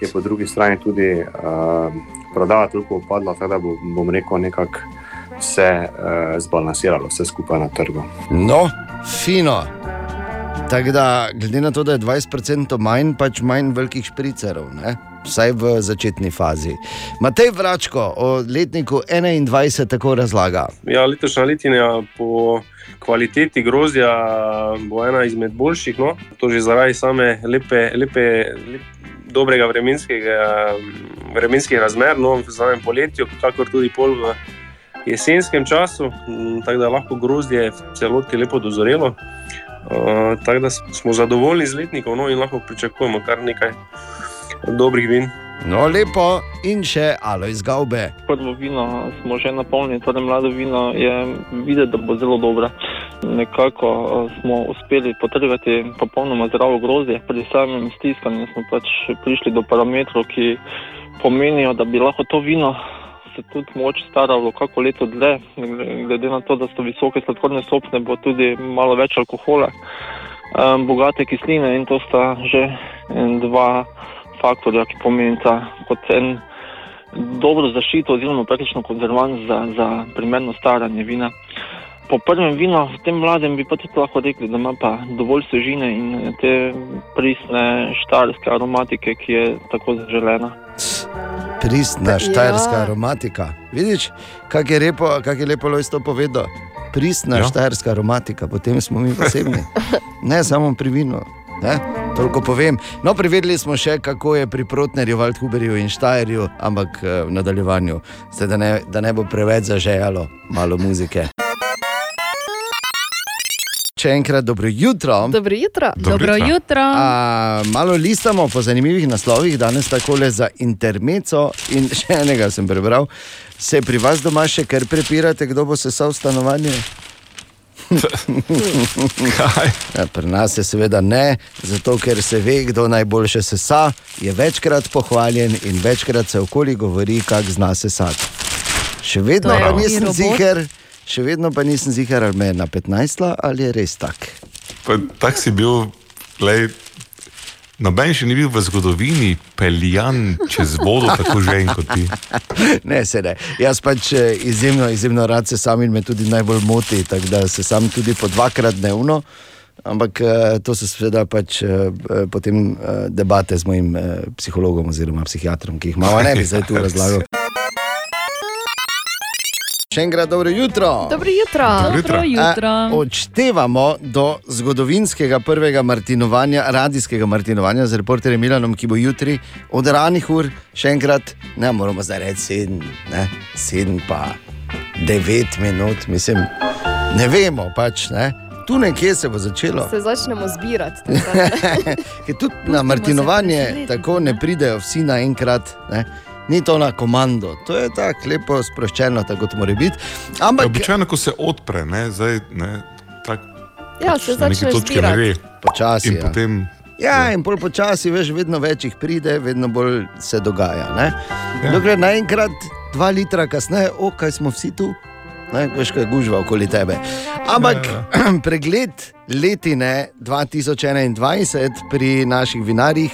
je po drugi strani tudi uh, prodaja toliko upadla, tako da bo, bom rekel, nekako vse uh, zbalansiralo, vse skupaj na trgu. No, fino. Tako da, glede na to, da je 20% manj, pač manj velikih špricerov, ne? vsaj v začetni fazi. Matej Vračko o letniku 21 tako razlaga. Ja, letošnja letina po kvaliteti grozdja bo ena izmed boljših. No? To že zaradi same lepe, lepe, lep, dobrega vremenskega, vremenskih razmer, no, v samem poletju, kakor tudi pol v jesenskem času, tako da je lahko grozdje v celoti lepo dozorelo. Uh, tako da smo zadovoljni z letnikom no, in lahko pričakujemo kar nekaj dobrih vin. No, lepo in še Alois Gaube. Prvo vino smo že napolnili, torej mlado vino je videti, da bo zelo dobro. Nekako eh, smo uspeli potrgati popolnoma zdravo grozdje, pri samem stiskanju smo pač prišli do parametrov, ki pomenijo, da bi lahko to vino se tudi moč staralo kako leto dlje, glede na to, da so visoke sladkorne stopne, bo tudi malo več alkohola, um, bogate kisline in to sta že dva faktorja, ki pomenita kot en dobro zaščito oziroma praktično konzervans za, za primerno staranje vina. Po prvem vinu, v tem mladem, bi pa tudi lahko rekli, da ima pa dovolj svežine in te pristne štajerske aromatike, ki je tako zaželena. Pristna Ja. štajerska aromatika. Vidiš, kako je, lepo, kak je lepo Lojs to povedal? Pristna ja. štajerska aromatika, potem smo mi posebni. Ne samo pri vinu. Ne? Toliko povem. No, preverili smo še, kako je pri Protnerju, Waldhuberju in Štajerju, ampak eh, v nadaljevanju, Zdaj, da, ne, da ne bo preveč zažejalo, malo muzike. Še enkrat dobro jutro. Dobro jutro. Dobro jutro. A, malo listamo po zanimivih naslovih, danes tako le za intermeco. In še enega sem prebral. Se pri vas doma še kar prepirate, kdo bo sesal stanovanje? ja, pri nas je seveda ne, zato ker se ve, kdo najboljše sesa, je večkrat pohvaljen in večkrat se okoli govori, kako zna sesati. Še vedno pa nisem robot. ziger, še vedno pa nisem ziger, ali me je na 15 ali je res tak. Pa Tak si bil, lej, noben še ni bil v zgodovini peljan čez vodo, tako že en kot ti. Ne, se ne. Jaz pač eh, izjemno, izjemno rad se sam in me tudi najbolj moti, tako da se sam tudi po dvakrat dnevno. Ampak eh, to so seveda pač eh, potem debate z mojim psihologom oziroma psihiatrom, ki jih imamo, ne bi zdaj tu razlagal. Še enkrat dobro jutro. Dobro jutro. Dobro jutro. A, odštevamo do zgodovinskega prvega martinovanja, radijskega martinovanja z reporterjem Milanom, ki bo jutri od ranih ur, še enkrat, ne moramo zdaj reči sedem, ne, sedem pa devet minut, mislim, ne vemo pač, ne. Tu nekje se bo začelo. Se začnemo zbirati. Ker tudi na martinovanje tako ne pridejo vsi naenkrat. Ne? Ni to na komando, to je tako lepo sproščeno, tako kot mora biti. Ampak Običajno, ko se odpre, ne, zdaj, ne, tak, Ja, se na neki začneš točki ne ve. Počasi, In ja. potem Ja, in bolj počasi, veš, vedno več jih pride, vedno bolj se dogaja. Ne? Ja. Dokler naenkrat, dva litra kasneje, o, kaj smo vsi tu, ne, veš, kaj gužva okoli tebe. Ampak Ja, pregled letine 2021 pri naših vinarjih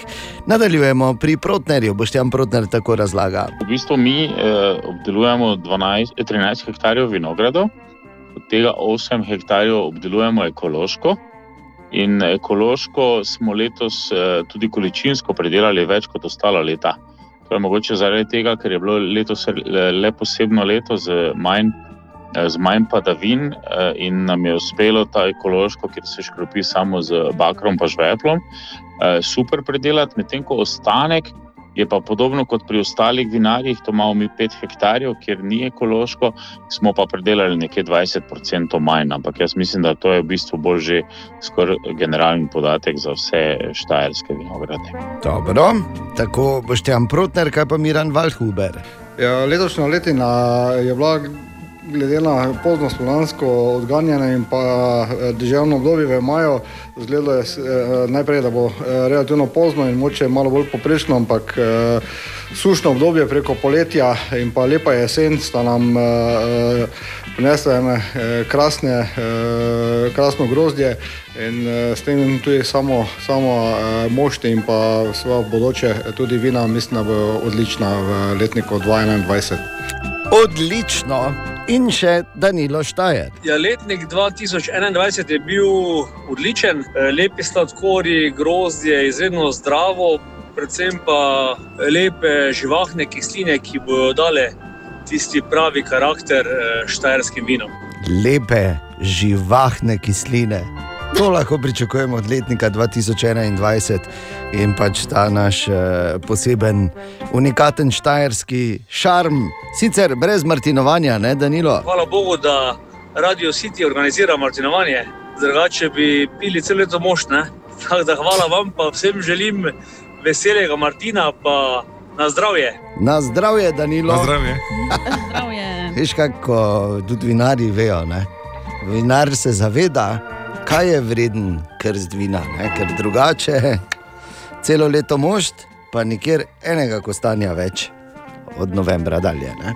nadaljujemo pri Protnerju. Boštjan Protner tako razlaga. V bistvu mi eh, obdelujemo 12, eh, 13 hektarjev vinogradov, od tega 8 hektarjev obdelujemo ekološko. In ekološko smo letos eh, tudi količinsko predelali več kot ostala leta. To je mogoče zaradi tega, ker je bilo letos le, le posebno leto z manj, eh, z manj padavin eh, in nam je uspelo ta ekološko, kjer se škropi samo z bakrom in žveplom, eh, super predelati, medtem ko ostanek je pa podobno kot pri ostalih vinarjih, to imamo mi 5 hektarjev, kjer ni ekološko, smo pa predelali nekje 20% manj. Ampak jaz mislim, da to je v bistvu bolj že skoraj generalni podatek za vse štajerske vinograde. Dobro, tako boš tam protner, kaj pa Miran Valhuber. Ja, letošnja letina je bila glede na pozno spomladansko odganjanje in pa eh, deževno obdobje v maju, zgledalo je eh, najprej, da bo eh, relativno pozno in moče malo bolj poprečno, ampak sušno obdobje preko poletja in pa lepa jesen sta nam prinesla ene krasne, krasno grozdje in s tem tudi samo, samo mošti in pa svoje bodoče tudi vina, mislim, da bo odlična v letniku 2021. Odlično. In še Danilo Štajer. Ja, letnik 2021 je bil odličen, Eh, lepi sladkori, grozdje, izredno zdravo, predvsem pa lepe živahne kisline, ki bodo dale tisti pravi karakter eh, štajerskim vinom. Lepe, živahne kisline. To lahko pričakujemo od letnika 2021 in pač ta naš eh, poseben, unikaten štajerski šarm, sicer brez martinovanja, ne Danilo? Hvala Bogu, da Radio City organizira martinovanje, drugače bi pili celo leto moštne. Tako da hvala vam, pa vsem želim veselega Martina, pa na zdravje. Na zdravje, Danilo. Na zdravje. Zdravje. Veš, kako tudi vinari vejo. Ne? Vinar se zaveda, kaj je vreden krst vina, ne? ker drugače celo leto mošt, pa nikjer enega kostanja več od novembra dalje. Ne?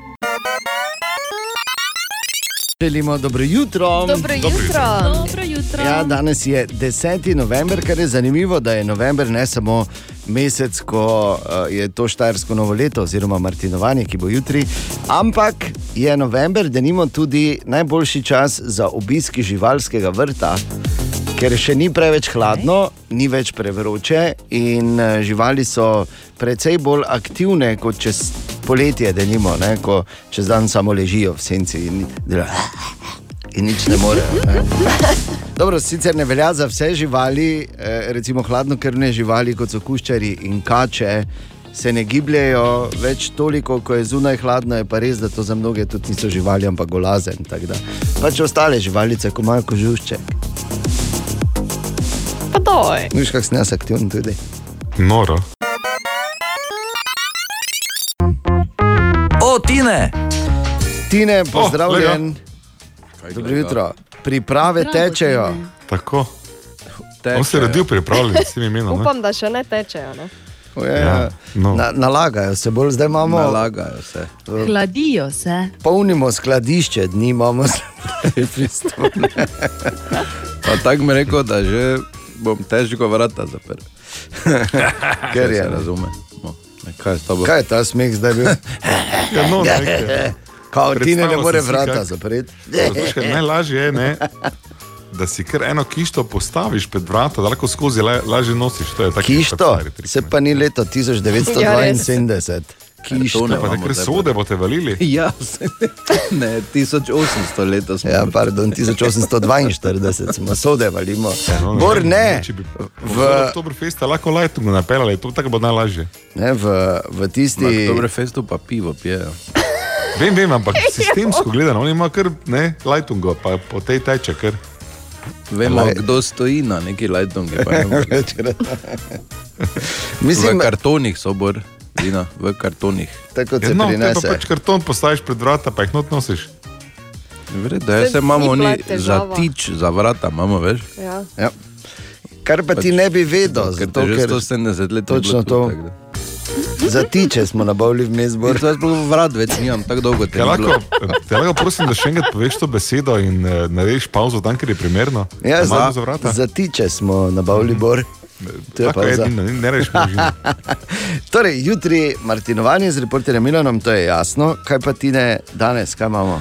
Želimo dobro jutro. Dobro jutro. Dobro jutro. Ja, danes je 10. november, kar je zanimivo, da je november ne samo mesec, ko uh, je to štajersko novo leto, oziroma Martinovanje, ki bo jutri, ampak je november, da nimamo tudi najboljši čas za obisk živalskega vrta. Ker še ni preveč hladno, ni več prevroče, in eh, živali so precej bolj aktivne kot čez poletje, da nimo, ne, ko čez dan samo ležijo v senci in, delajo in nič ne morejo. Ne. Dobro, sicer ne velja za vse živali, eh, recimo hladnokrvne živali, kot so kuščari in kače. Se ne gibljajo več toliko, ko je zunaj hladno, je pa res, da to za mnoge tudi niso živali, ampak golazen. Pač ostale živalice, ko imajo kožušče. Pa doj. Viš, kak sem jaz aktiven tudi. Noro. O, Tine! Tine, pozdravljen. lega. Dobro jutro. Priprave tečejo. Tako. On se je rodil pripravljen s tem imenom. ne? Upam, da še ne tečejo. Ne? Ja, Ja, no. Na, nalagajo se, bolj zdaj imamo. Nalagajo se. Hladijo se. Polnimo skladišče, dni imamo pristopne. Pa tako mi rekel, da že bom težko vrata zaprl. Ker je. razume. No, kaj je? Kaj je ta smeh zdaj bil? Ja, no, nekaj. Kao Tine ne Predstavljal more sem si, vrata zapreti. Najlažje je, ne, da si kar eno kišto postaviš pred vrata, da lahko skozi la, lažje nosiš. To je tako Kišto, se pa ni leto 1972. Kišto. Pa nekaj sode boste valili. Ja, ne, 1800 letos. Ja, pardon, 1842 smo sode valimo. No, Bor ne. Če bi v Oktoberfesta lahko lajtungo napeljali, to tako bo najlažje. ne, v, v tisti. Na Oktoberfestu pa pivo pijejo. Vem, vem, ampak sistemsko gledano, oni imajo kar ne, lajtungo, pa po tej teče kar. Vemo, Laj- kdo stoji na neki lajtongi. Mislim- v kartonih so bor, vina, v kartonih. Tako Ja, no, pa pač karton postaviš pred vrata, pa jih not nosiš. Vredno, jaz Saj se imamo ni oni težava. za tič, za vrata, imamo več. Ja. Ja. Kar pa ti ne bi vedel, zato, ker 170 let ni točno bilo tu, to. tako da. Za tiče smo nabavili v mezbor. Jaz sploh vrat več nimam, tako dolgo te ni lahko, bilo. te lahko prosim, da še enkrat poveš to besedo in uh, narediš pauzo tam, kjer je primerno. Ja, za, za vrata. za tiče smo nabavili bor. To je pa za- edino, ne- možino. Torej, jutri Martinovanje z reporterjem Milanom, to je jasno. Kaj pa ti ne danes, kaj imamo?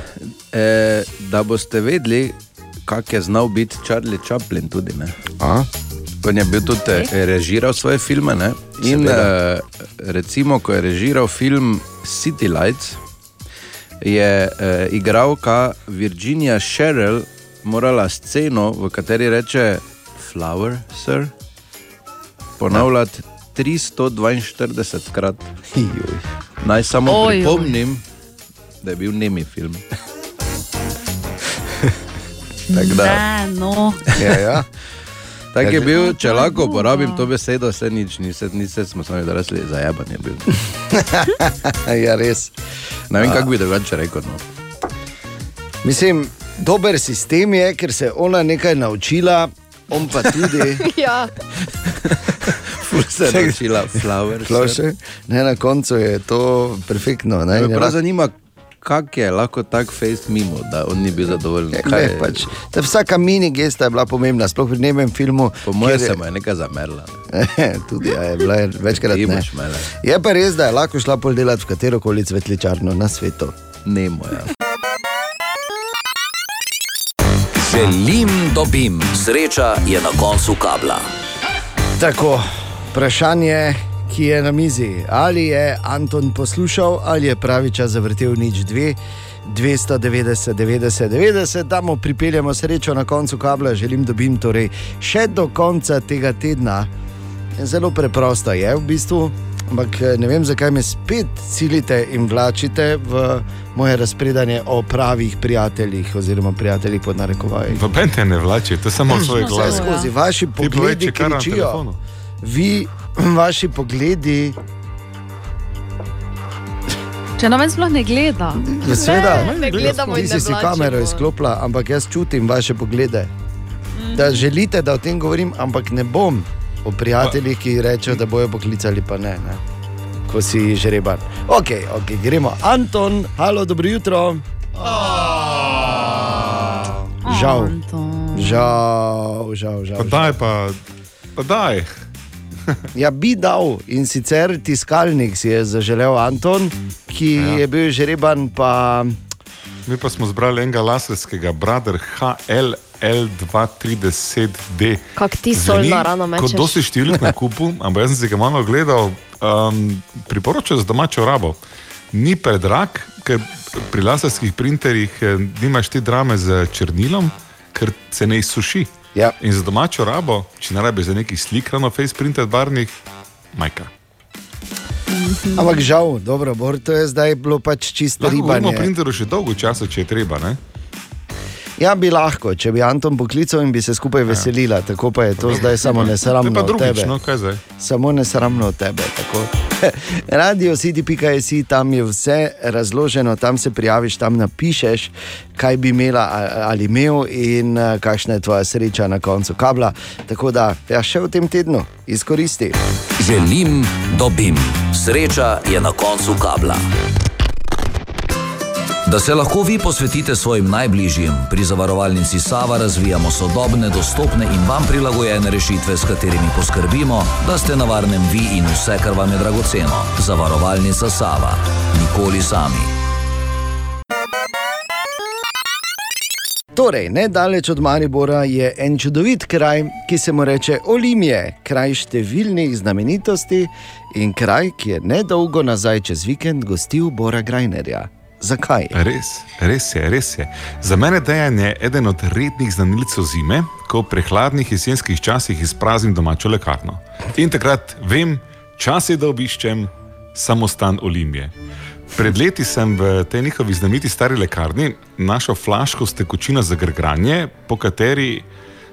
E, da boste vedeli, kak je znal biti Charlie Chaplin tudi. Ne? A? On je bil tudi okay. režiral svoje filme. Ne? In Seveda. uh, recimo, ko je režiral film City Lights, je uh, igralka Virginia Sherrill morala sceno, v kateri reče Flower, sir, ponavljati 342 krat. Naj samo Ojoj. pripomnim, da je bil nemi film. Tako da- Ne, no. Ja, ja. Tako je bil, če lahko uporabim to besedo, se nič, ni, se, ni se smo sami odrasli, zajeban je bil. ja, res. Ne vem, kako bi drugače rekel. No. Mislim, dober sistem je, ker se je ona nekaj naučila, on pa tudi. ja. se je naučila flower, Flower, sir. ne, na koncu je to perfektno. Ne, Me prav zanima, kako je lahko tak face mimo, da on ni bil zadovoljen. Ne, Kaj ne, je- pač, ta vsaka mini gesta je bila pomembna, sploh pri nemem filmu. Po mojem kjer je- se mu je nekaj zamerla. Tudi ja, je bila je večkrat ne. Je pa res, da je lahko šla pol delati v katero koli cvetličarno na svetu. Nemo, ja. Želim, dobim, sreča je na koncu kabla. Tako, vprašanje, ki je na mizi. Ali je Anton poslušal, ali je pravi čas zavrtel nič dve. 290, 90, 90, da mu pripeljemo srečo na koncu kabla, želim dobim torej še do konca tega tedna. Zelo preprosto je v bistvu, ampak eh, ne vem, zakaj me spet silite in vlačite v moje razpredanje o pravih prijateljih, oziroma prijateljih pod narekovaji. Noben te ne vlači, to je samo svoj Vse glas. skozi vaši Ti povej, pogledi na kričijo. telefonu. Vi, vaši pogledi, Če noben sploh ne gleda. Ja, seveda, ne gledamo in ti ne si kamero izklopila, ampak jaz čutim vaše poglede. Da želite, da o tem govorim, ampak ne bom o prijateljih, ki rečejo, da bojo poklicali, pa ne. ne. Ko si žreban. Ok, ok, gremo. Anton, halo, dobro jutro. Žal. Žal, žal, žal. Pa daj, pa, pa daj. Ja, bi dal in sicer tiskalnik si je zaželel Anton, ki ja. je bil žreban, pa Mi pa smo zbrali enega laserskega, Brother HL. L230D. Kak ti solna rano Kot mečeš. dosti številk na kupu, ampak jaz sem si ga malo ogledal, um, priporočam za domačo rabo. Ni predrag, ker pri laserskih printerjih eh, nimaš te drame z črnilom, ker se ne izsuši. Ja. In za domačo rabo, če ne rabiš za neki slikrano face printer barvnih, majka. Ampak žal, dobro, bor, to je zdaj bilo pač čisto ribanje. printeru še dolgo časa, če je treba. Ne? Ja, bi lahko, če bi Anton poklical in bi se skupaj veselila, tako pa je to zdaj samo nesramno od tebe. no? Samo nesramno od tebe. tako. Radio City.js, tam je vse razloženo, tam se prijaviš, tam napišeš, kaj bi imela ali imel in eh, kakšna je tvoja sreča na koncu kabla. Tako da, ja, še v tem tednu izkoristi. Želim, dobim, sreča je na koncu kabla. Da se lahko vi posvetite svojim najbližjim, pri zavarovalnici Sava razvijamo sodobne, dostopne in vam prilagojene rešitve, s katerimi poskrbimo, da ste na varnem vi in vse, kar vam je dragoceno. Zavarovalnica Sava. Nikoli sami. Torej, nedaleč od Maribora je en čudovit kraj, ki se mu reče Olimje, kraj številnih znamenitosti in kraj, ki je nedolgo nazaj čez vikend gostil Bora Grajnerja. Zakaj? Res, res je, res je. Za mene dejan je eden od rednih znanilcev zime, ko v prehladnih jesenskih časih izpraznim domačo lekarno. In takrat vem, čas je, da obiščem samostan Olimpije. Pred leti sem v tej njihovi znameniti stari lekarni našel flaško s tekočino za grgranje, po kateri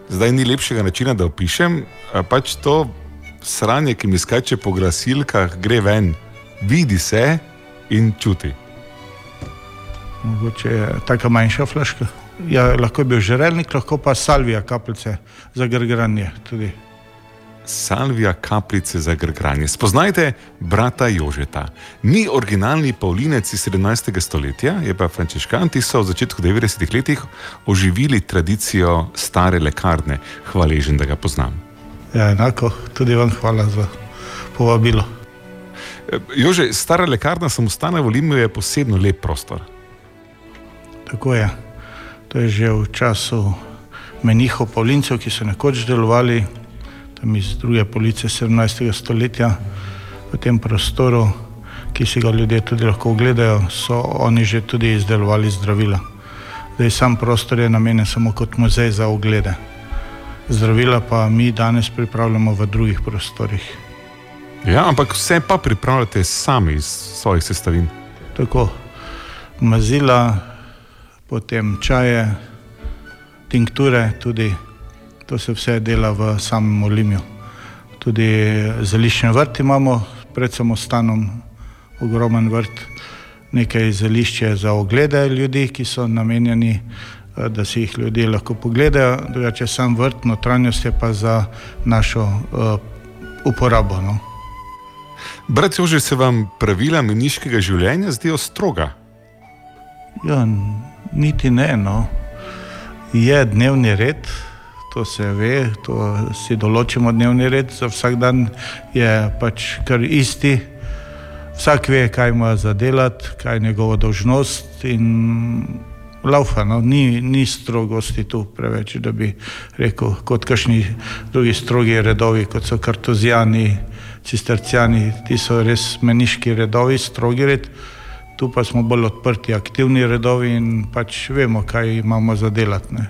zdaj ni lepšega načina, da opišem, pač to sranje, ki mi skače po glasilkah, gre ven, vidi se in čuti. Mogoče tako manjša flaška. Ja, lahko je bil žrelnik, lahko pa salvija kapljice za grgranje. Tudi. Salvija kapljice za grgranje. Spoznajte brata Jožeta. Ni originalni Pavlinec iz 17. stoletja, je pa frančiškanti so v začetku 90-ih letih oživili tradicijo stare lekarne. Hvaležen, da ga poznam. Ja, enako, tudi vam hvala za povabilo. Jože, stara lekarna samostana v Olimpiji je posebno lep prostor. Tako je. To je že v času menihov Pavlincev, ki so nekoč delovali tam iz druge police 17. stoletja v tem prostoru, ki si ga ljudje tudi lahko ogledajo, so oni že tudi izdelovali zdravila. Zdaj sam prostor je namenjen samo kot muzej za oglede. Zdravila pa mi danes pripravljamo v drugih prostorih. Ja, ampak vse pa pripravljate sami iz svojih sestavin. Tako, mazila, potem čaje, tinkture, tudi to se vse dela v samem olimju. Tudi zeliščni vrt imamo pred samostanom, ogromen vrt, nekaj zelišč je za oglede ljudi, ki so namenjeni, eh, da si jih ljudje lahko pogledajo, drugače sam vrt, notranjost je pa za našo uh, uporabo. No. Brat Jože, se vam pravila meniškega življenja zdijo stroga? Ja, niti ne. No. Je dnevni red, to se ve, to si določimo dnevni red, za vsak dan je pač kar isti. Vsak ve, kaj ima za delati, kaj je njegova dolžnost in laufa. No. Ni, ni strogosti tu preveč, da bi rekel, kot kakšni drugi strogi redovi, kot so kartuzijani, cistercijani, ti so res meniški redovi, strogi red. Tu pa smo bolj odprti, aktivni redovi in pač vemo, kaj imamo za delati. Ne.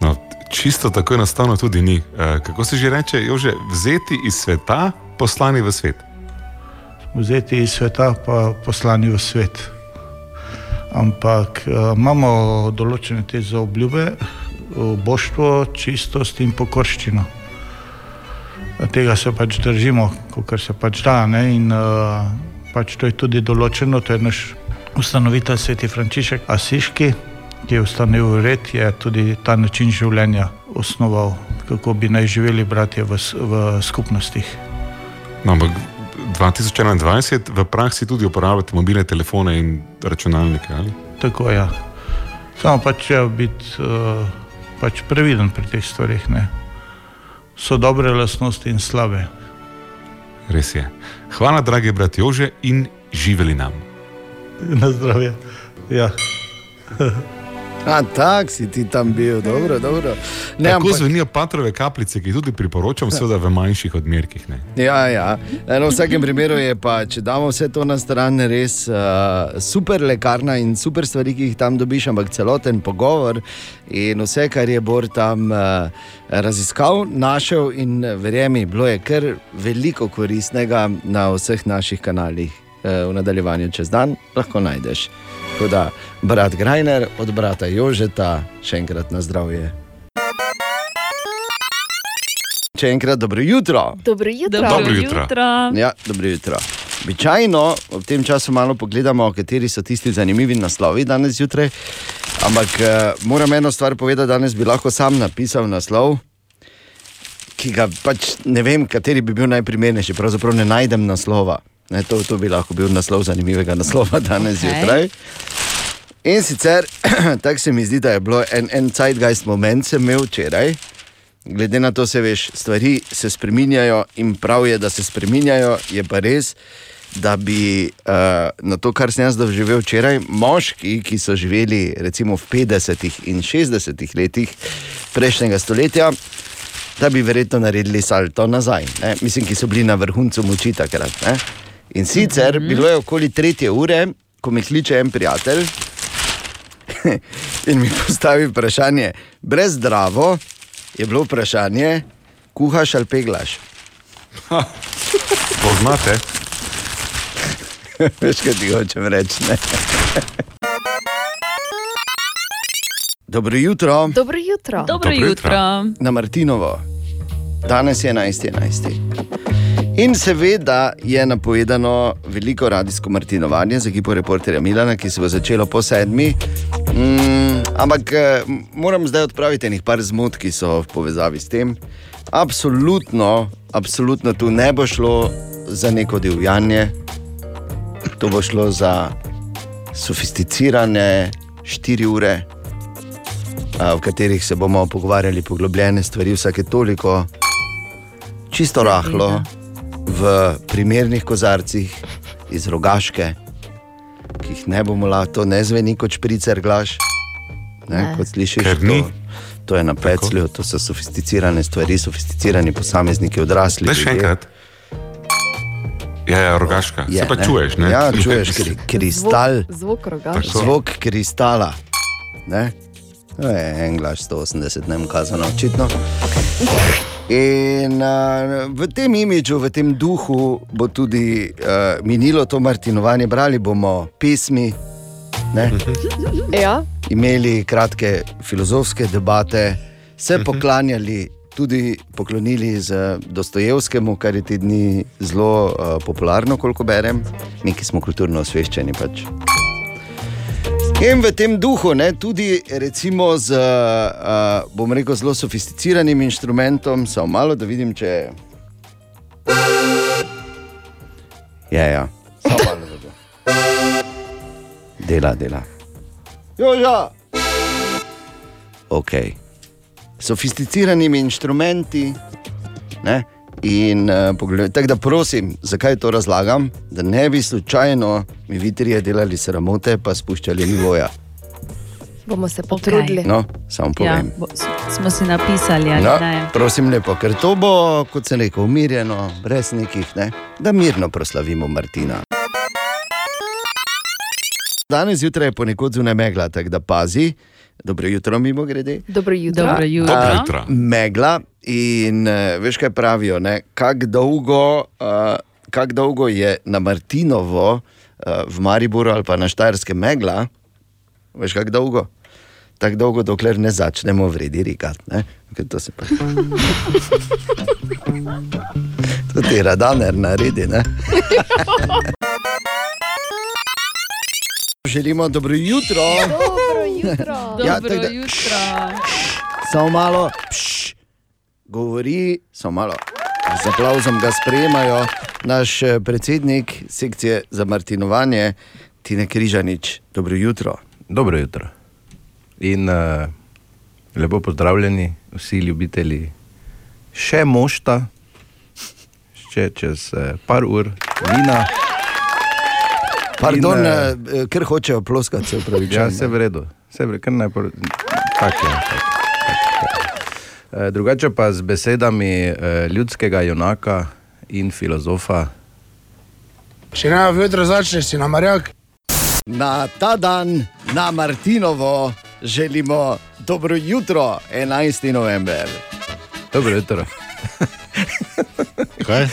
No, čisto tako enostavno tudi ni. E, kako se že reče, Jože, vzeti iz sveta, poslani v svet. Vzeti iz sveta, pa poslani v svet. Ampak uh, imamo določene te zaobljube, boštvo, čistost in pokorščino. Tega se pač držimo, kot se pač da. Ne? In uh, pač to je tudi določeno, to je naš ustanovitelj Sveti Frančišek Asiški, ki je ustanovil red, je tudi ta način življenja osnoval, kako bi naj živeli bratje v, v skupnostih. No, ampak 2021 v praksi tudi uporabljate mobilne telefone in računalnike. Ali? Tako je. Ja. Samo pač treba biti uh, pač previden pri teh stvarih. Ne. So dobre lastnosti in slabe. Res je. Hvala, dragi brat Jože, in živeli nam. Na zdravje. Ja. A, tak si ti tam bil, dobro, dobro. Ne, Tako ampak, zvenijo patrove kapljice, ki jih tudi priporočam, seveda v manjših odmerkih. Ne. ja, ja. No, v vsakem primeru je pa, če damo vse to na stran, res uh, super lekarna in super stvari, ki jih tam dobiš, ampak celoten pogovor in vse, kar je Bor tam uh, raziskal, našel in eh, verjemi, bilo je kar veliko koristnega na vseh naših kanalih. eh, V nadaljevanju čez dan lahko najdeš. Tako da, brat Grajner od brata Jožeta, še enkrat na zdravje. Še enkrat dobro jutro. Dobro jutro. Dobro jutro. Ja, dobro jutro. Običajno ob tem času malo pogledamo, kateri so tisti zanimivi naslovi danes zjutraj. Ampak eh, moram eno stvar povedati, danes bi lahko sam napisal naslov, ki ga pač ne vem, kateri bi bil najprimernejši. Pravzaprav ne najdem naslova. Ne, to, to bi lahko bil naslov zanimivega naslova danes Okej. zjutraj. In sicer, tako se mi zdi, da je bilo en, en zeitgeist moment, sem imel včeraj. Glede na to, se veš, stvari se spreminjajo in prav je, da se spreminjajo, je pa res, da bi uh, na to, kar sem jaz doživel včeraj, moški, ki so živeli recimo v 50 in 60 letih prejšnjega stoletja, da bi verjetno naredili salto nazaj. Ne? Mislim, ki so bili na vrhuncu moči takrat. Ne? In sicer bilo je okoli tretje ure, ko mi kliče en prijatelj in mi postavi vprašanje, brez zdravo je bilo vprašanje, kuhaš ali peglaš. Poznate? Veš, kaj ti hočem reči. Ne? Dobro jutro. Dobro jutro. Dobro jutro. Na Martinovo. Danes je 11.11. In seveda je napovedano veliko radijsko martinovanje z ekipo reporterja Milana, ki se bo začelo po sedmi. Mm, ampak eh, moram zdaj odpraviti nekaj zmot, ki so v povezavi s tem. Absolutno, absolutno tu ne bo šlo za neko divjanje, to bo šlo za sofisticirane štiri ure, v katerih se bomo pogovarjali poglobljene stvari, vsake toliko, čisto rahlo, v primernih kozarcih iz rogaške, ki jih ne bomo lahko, to ne zveni kot špricer glaš. Ne, Ne. kot slišiš, to, to je na peclju, to so sofisticirane stvari, sofisticirani posamezniki, odrasli. Da še enkrat. Ja, ja, rogaška. Je, Se pa ne? čuješ, ne? Ja, čuješ kri, kristal. Zvok, zvok rogaška. Zvok kristala. Ne? To je en glas 180, ne vem, kazano, očitno. In uh, v tem imidžu, v tem duhu bo tudi uh, minilo to martinovanje, brali bomo pesmi, ne? Ja, imeli kratke filozofske debate, se poklanjali, tudi poklonili z Dostojevskemu, kar je te dni zelo uh, popularno, koliko berem, mi ki smo kulturno osveščeni. Pač. In v tem duhu, ne, tudi recimo z, uh, bom rekel, zelo sofisticiranim inštrumentom, samo malo, da vidim, če je. Ja, ja, samo malo, da bo. Dela, dela. Joža! Ok. Sofisticiranimi inštrumenti. Ne? In uh, pogled, tako da prosim, zakaj to razlagam, da ne bi slučajno mi vitrije delali sramote, pa spuščali nivoja. bomo se potrudili. No, samo Ja, povem. bo, s- smo si napisali, ali No, ne. prosim, lepo, ker to bo, kot se reče, umirjeno, brez nekih, ne, da mirno proslavimo Martina. Danes zjutraj je ponekod zunaj megla, tako da pazi. Dobro jutro, mimo grede. Dobro jutro. Dobro jutro. Dobro A, jutro. Megla in uh, veš, kaj pravijo, kako dolgo, uh, kak dolgo je na Martinovo uh, v Mariboru ali pa na Štajerskem megla. Veš, kako dolgo? Tako dolgo, dokler ne začnemo vredi rikati. Ker To se pa. To ti radaner naredi. Ne? Želimo dobro jutro. Dobro jutro. Ja, Dobro tako da- jutro. Samo malo, pš, govori, samo malo. Z aplauzom ga sprejemajo naš eh, predsednik sekcije za Martinovanje, Tine Križanič. Dobro jutro. Dobro jutro. In uh, lepo pozdravljeni, vsi ljubitelji še mošta, še čez uh, par ur vina. Pardon, In, eh, ker hočejo ploskati, se upravičujem. Ja, vse v redu, vse v redu, kar najprej. Tak je. Tak, tak, tak. Drugače pa z besedami eh, ljudskega junaka in filozofa. Še ne vjutraj začneš, si na marjak. Na ta dan, na Martinovo, želimo dobro jutro, 11. november. Dobro jutro. Kaj?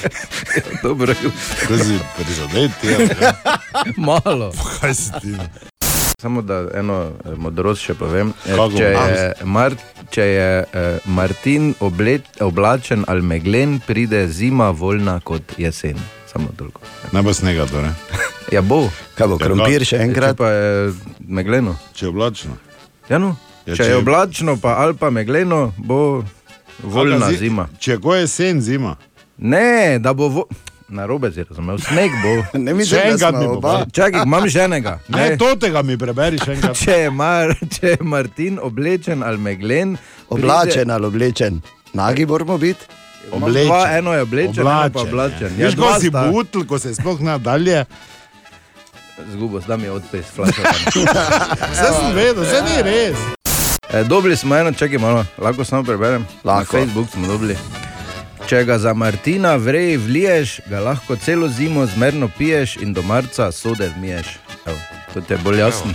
Dobro jutro. Kaj si prizadeti? kaj? Malo. Kaj si ti? Samo da eno eh, modrost še povem. Eh, Kako Če je? Mar, če je eh, Martin oblet, oblačen ali meglen, pride zima voljna kot jesen. Samo toliko. Ne bo snega, torej. Ja, bo. Kaj bo, krompir še enkrat? Če pa je megleno. Če je oblačno. Ja, no. Ja, Ja, če, če je oblačno, pa ali pa megleno, bo voljna zi- zima. Če je ko jesen, zima. Ne, da bo. Vo... Na robe si razumel, sneg bo. Ne mislim, Še enkrat mi povej. Čakaj, imam ženega. Ne, to tega mi preberi še enkrat. Če je, Mar, če je Martin oblečen ali meglen, Oblačen ali oblečen, nagi moramo biti. Imam Dva, eno je oblečen, eno pa oblačen. Ja, Veš, ko si sta. butl, ko se sploh nadalje. Zgubo, zdaj mi je odpis, flaša. Vse sem vedel, vse ni res. E, dobili smo eno, čakaj malo, lahko samo preberem. Lahko. Na Facebook smo dobili. Če ga za Martina vrej vliješ, ga lahko celo zimo zmerno piješ in do marca sode vmiješ. Evo, to ti je bolj jasno.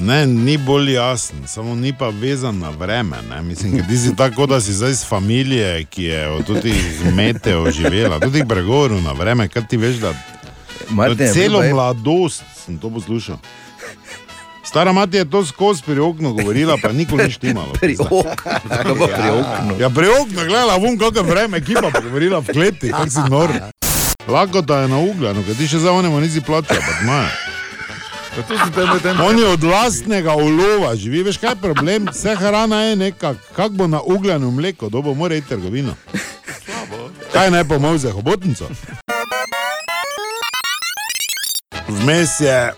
Ne, ni bolj jasen, samo ni pa vezan na vreme. Ne? Mislim, da ti si tako, da si zdaj iz familije, ki je teh meteo živela, tudi bregoru na vreme, kaj ti veš, da Martin celo mladost sem to poslušal. Stara mati je to skozi pri oknu govorila, pa nikoli ni štimalo. Pri oknu, pri oknu? Ja, pri oknu, gledala, vum, kako vreme, ki pa govorila v kleti, kak si nor. Lako da je na ugljanu, ker ti še za onemu nisi plačal, pa tmaje. On je od lastnega ulova, živi, veš kaj je problem, vse hrana je nekak, kak bo na ugljanu mleko, dobo mora iti trgovino. Kaj naj pomol za hobotnico? Vmes je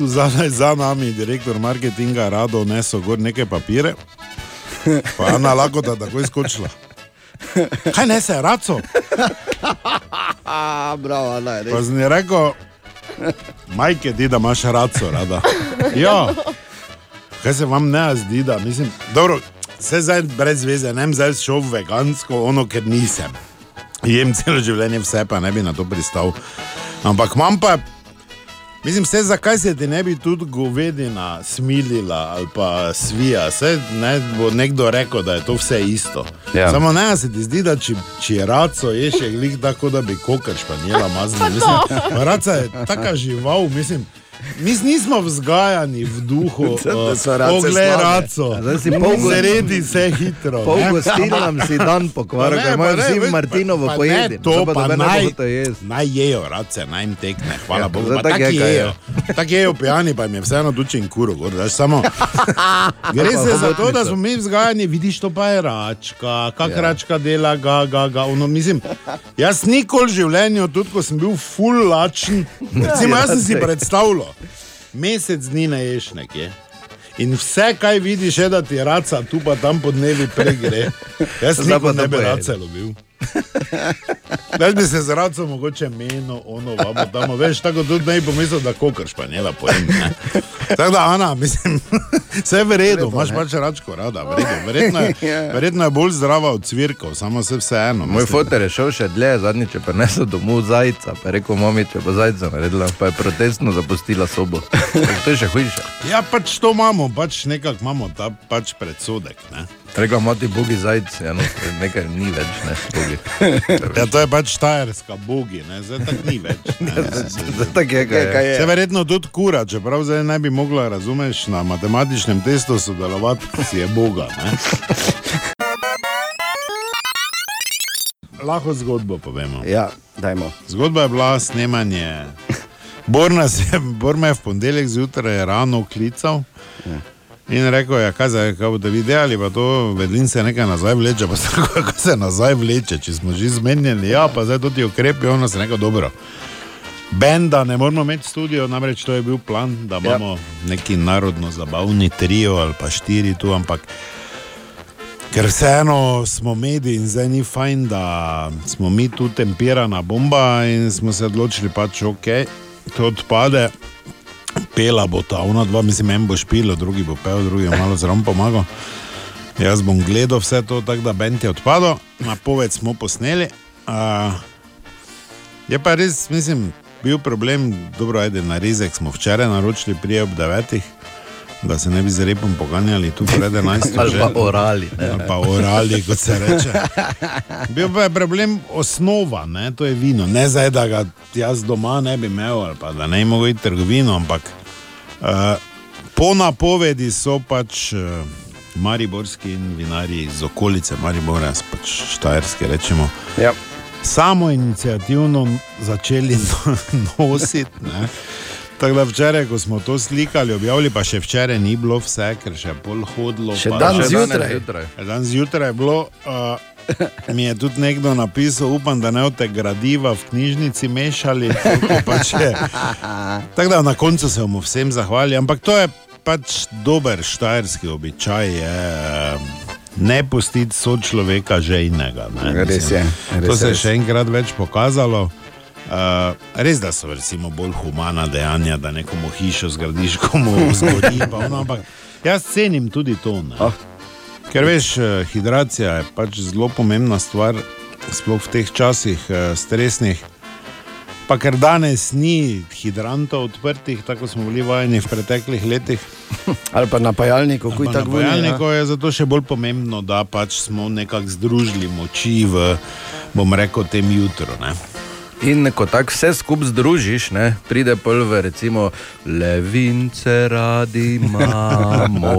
tu zadaj za nami direktor marketinga Rado nesel gor neke papire, pa Ana Lakota takoj skočila. Kaj ne se, raco? Bravo, Ana, res. Pa sem ji rekel, majke ti, da imaš raco rada. Ja, kaj se vam ne zdi, da mislim, dobro, Vse zdaj brez veze, ne vem, zdaj šel vegansko, ono, ker nisem. Jem celo življenje vse, pa ne bi na to pristal. Ampak imam pa, mislim, vse zakaj se ti ne bi tudi govedina smilila ali pa svija. Vse ne bo nekdo rekel, da je to vse isto. Ja. Samo ne, se ti zdi, da či, či raco ješ, je glih tako, da bi kokr španjela mazno. Mislim, raca je taka žival, mislim. Mi nismo vzgajani v duhu, Da poglej slabe. raco, zaredi se hitro. Pol ne. gostilnam si dan pokvaril, imajo pa ne, vsi Martinovo pojedi. To pa pa noben ne bo naj, hotel jesti. naj jejo, race, naj jim tekne, hvala Ja, Bogu. tako Tako je, kaj jejo, tako jejo pijani, pa jim je vseeno dučen kuro. Samo, gre se za to, da smo mi vzgajani, vidiš, to pa je račka, kak Ja. ja. račka dela, ga, ga, ga. Ono, mislim, jaz nikoli v življenju, tudi ko sem bil full lačen, recimo, jaz sem si Ja, predstavljal, mesec dni ne ješ nekje. In vse, kaj vidiš, je, da ti raca tu pa tam po dnevi pregre. Jaz Zdaj pa ne bi pojedi. race lovil. Jaz bi se z racom mogoče menil, ono, vamo, tamo, veš, tako tudi ne bi pomislil, da kokr španjela pojem. ne. Tako da, Ana, mislim, vse je v redu, imaš ne? pač račko rada, v redu. Verjetno je, Ja. verjetno je bolj zdrava od cvirkov, samo se vseeno. Moj fotor je šel še dlje, zadnjič je prinesel domov zajca, pa je rekel, mami, če bo zajca naredila, pa je protestno zapustila sobo. To je še hujše. Ja, pač to imamo, pač nekako imamo ta pač predsodek. Ne? Rekla, mati bogi zajc, ja, no, nekaj ni več, ne, bogi. Ja, to je pač tajerska bogi, ne? zdaj tako ni več. ne. Zdaj tako je, kaj je. Se verjetno tudi kura, čeprav zdaj ne bi mogla, razumeš, na matematičnem testu sodelovati, si je boga. Ne? Lahko zgodbo povemo. Ja, dajmo. Zgodba je bila snemanje. Bor, nas je, Bor me je v ponedeljek zjutraj rano klical. In rekel je, kaj, zdaj, kaj boste videli, pa to vedlin se nekaj nazaj vleče, pa rekel, kako se nazaj vleče, če smo že zmenjeni, ja, pa zdaj to ti ukrepi, ono se rekel, dobro. Benda ne moramo imeti studio, namreč to je bil plan, da imamo neki narodno zabavni trio ali pa štiri tu, ampak ker vseeno smo mediji in zdaj ni fajn, da smo mi tu tempirana bomba in smo se odločili pač ok, to odpade. Pela bo ta, ona dva, mislim, en bo špilo, drugi bo pel, drugi bo malo zraven pomagal. Jaz bom gledal vse to, tako da bend je odpadel, napoved smo posneli. Uh, je pa res, mislim, bil problem, dobro, ajde, na rezek smo včeraj naročili prije ob devetih, da se ne bi z repom poganjali tu pred 11. Ali že. pa orali, ne. Ali pa orali, kot se reče. Bil pa je problem osnova, ne? to je vino. Ne zdaj, da ga jaz doma ne bi imel, ali pa da ne bi mogel iti trgovino, ampak uh, po napovedi so pač uh, mariborski in vinarji iz okolice Maribora, pač štajerski rečemo. Ja. Samo inicijativno začeli no- nositi. ne. Tako da včeraj, ko smo to slikali, objavili, pa še včeraj ni bilo vse, ker še pol hodilo. Še dan zjutraj. Dan zjutraj je bilo. Uh, Mi je tudi nekdo napisal, upam, da ne boste gradiva v knjižnici mešali. tako Pač da na koncu se bomo vsem zahvalili, ampak to je pač dober štajerski običaj. Je, eh, ne pustiti sočloveka žejnega. ne. Res je, res to se je še enkrat več pokazalo. Uh, res da so recimo, bolj humana dejanja, da nekomu hišo zgradiš, komu zgodi. ono, Ampak jaz cenim tudi to. ne. Oh. Ker veš, eh, hidracija je pač zelo pomembna stvar, sploh v teh časih eh, stresnih. Pa ker danes ni hidrantov odprtih, tako smo bili vajeni v preteklih letih. Ali pa napajalnikov, Pa tako napajalnikov je zato še bolj pomembno, da pač smo nekako združili moči v, bom rekel, tem jutru. Ne? In ko tako vse skupaj združiš, ne, pride polve, recimo, levince radi imamo,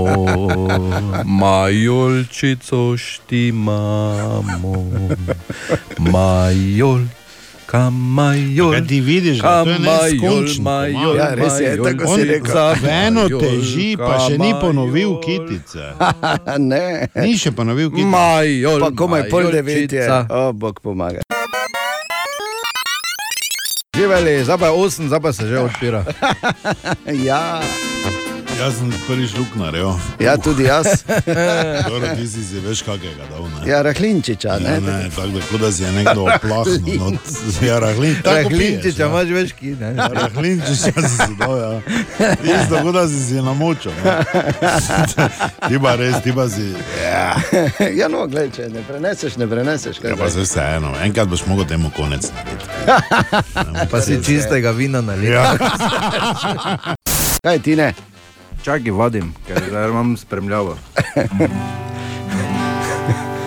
majolčico štimamo, majol. Kamajol, Kaj ti vidiš, da to je majol, pomalo. Ja, res je, majol, tako si On rekel. za eno Majol, teži, pa še ni ponovil kitice. ne. Ni še ponovil kitice. Majol, Pa komaj pol devet je. O, Bog pomaga. Živeli, zdaj pa je 8, zdaj pa se že odpira. ja. Jaz sem prvič luk naredil. Ja, tudi jaz. Dobro, ti si si veš kakega dal. Ne? Ja, Rahlinčiča, Ja, ne? ne, tako da, kot da si je nekdo oplahnil. No, ja, rahlin, Rahlinčiča ja. imaš več ki, ne? Rahlinčiča si si dal, ja. Isto, kot da si si namočil. ne. Ti pa res, ti pa si. Ja, ja no, gledaj, če ne preneseš, ne preneseš. kaj ja pa se vseeno, enkrat boš mogel temu konec narediti. Pa si čistega vina nalil. Ja. Kaj ti ne? Čakaj, vodim, ker zdaj imam spremljavo.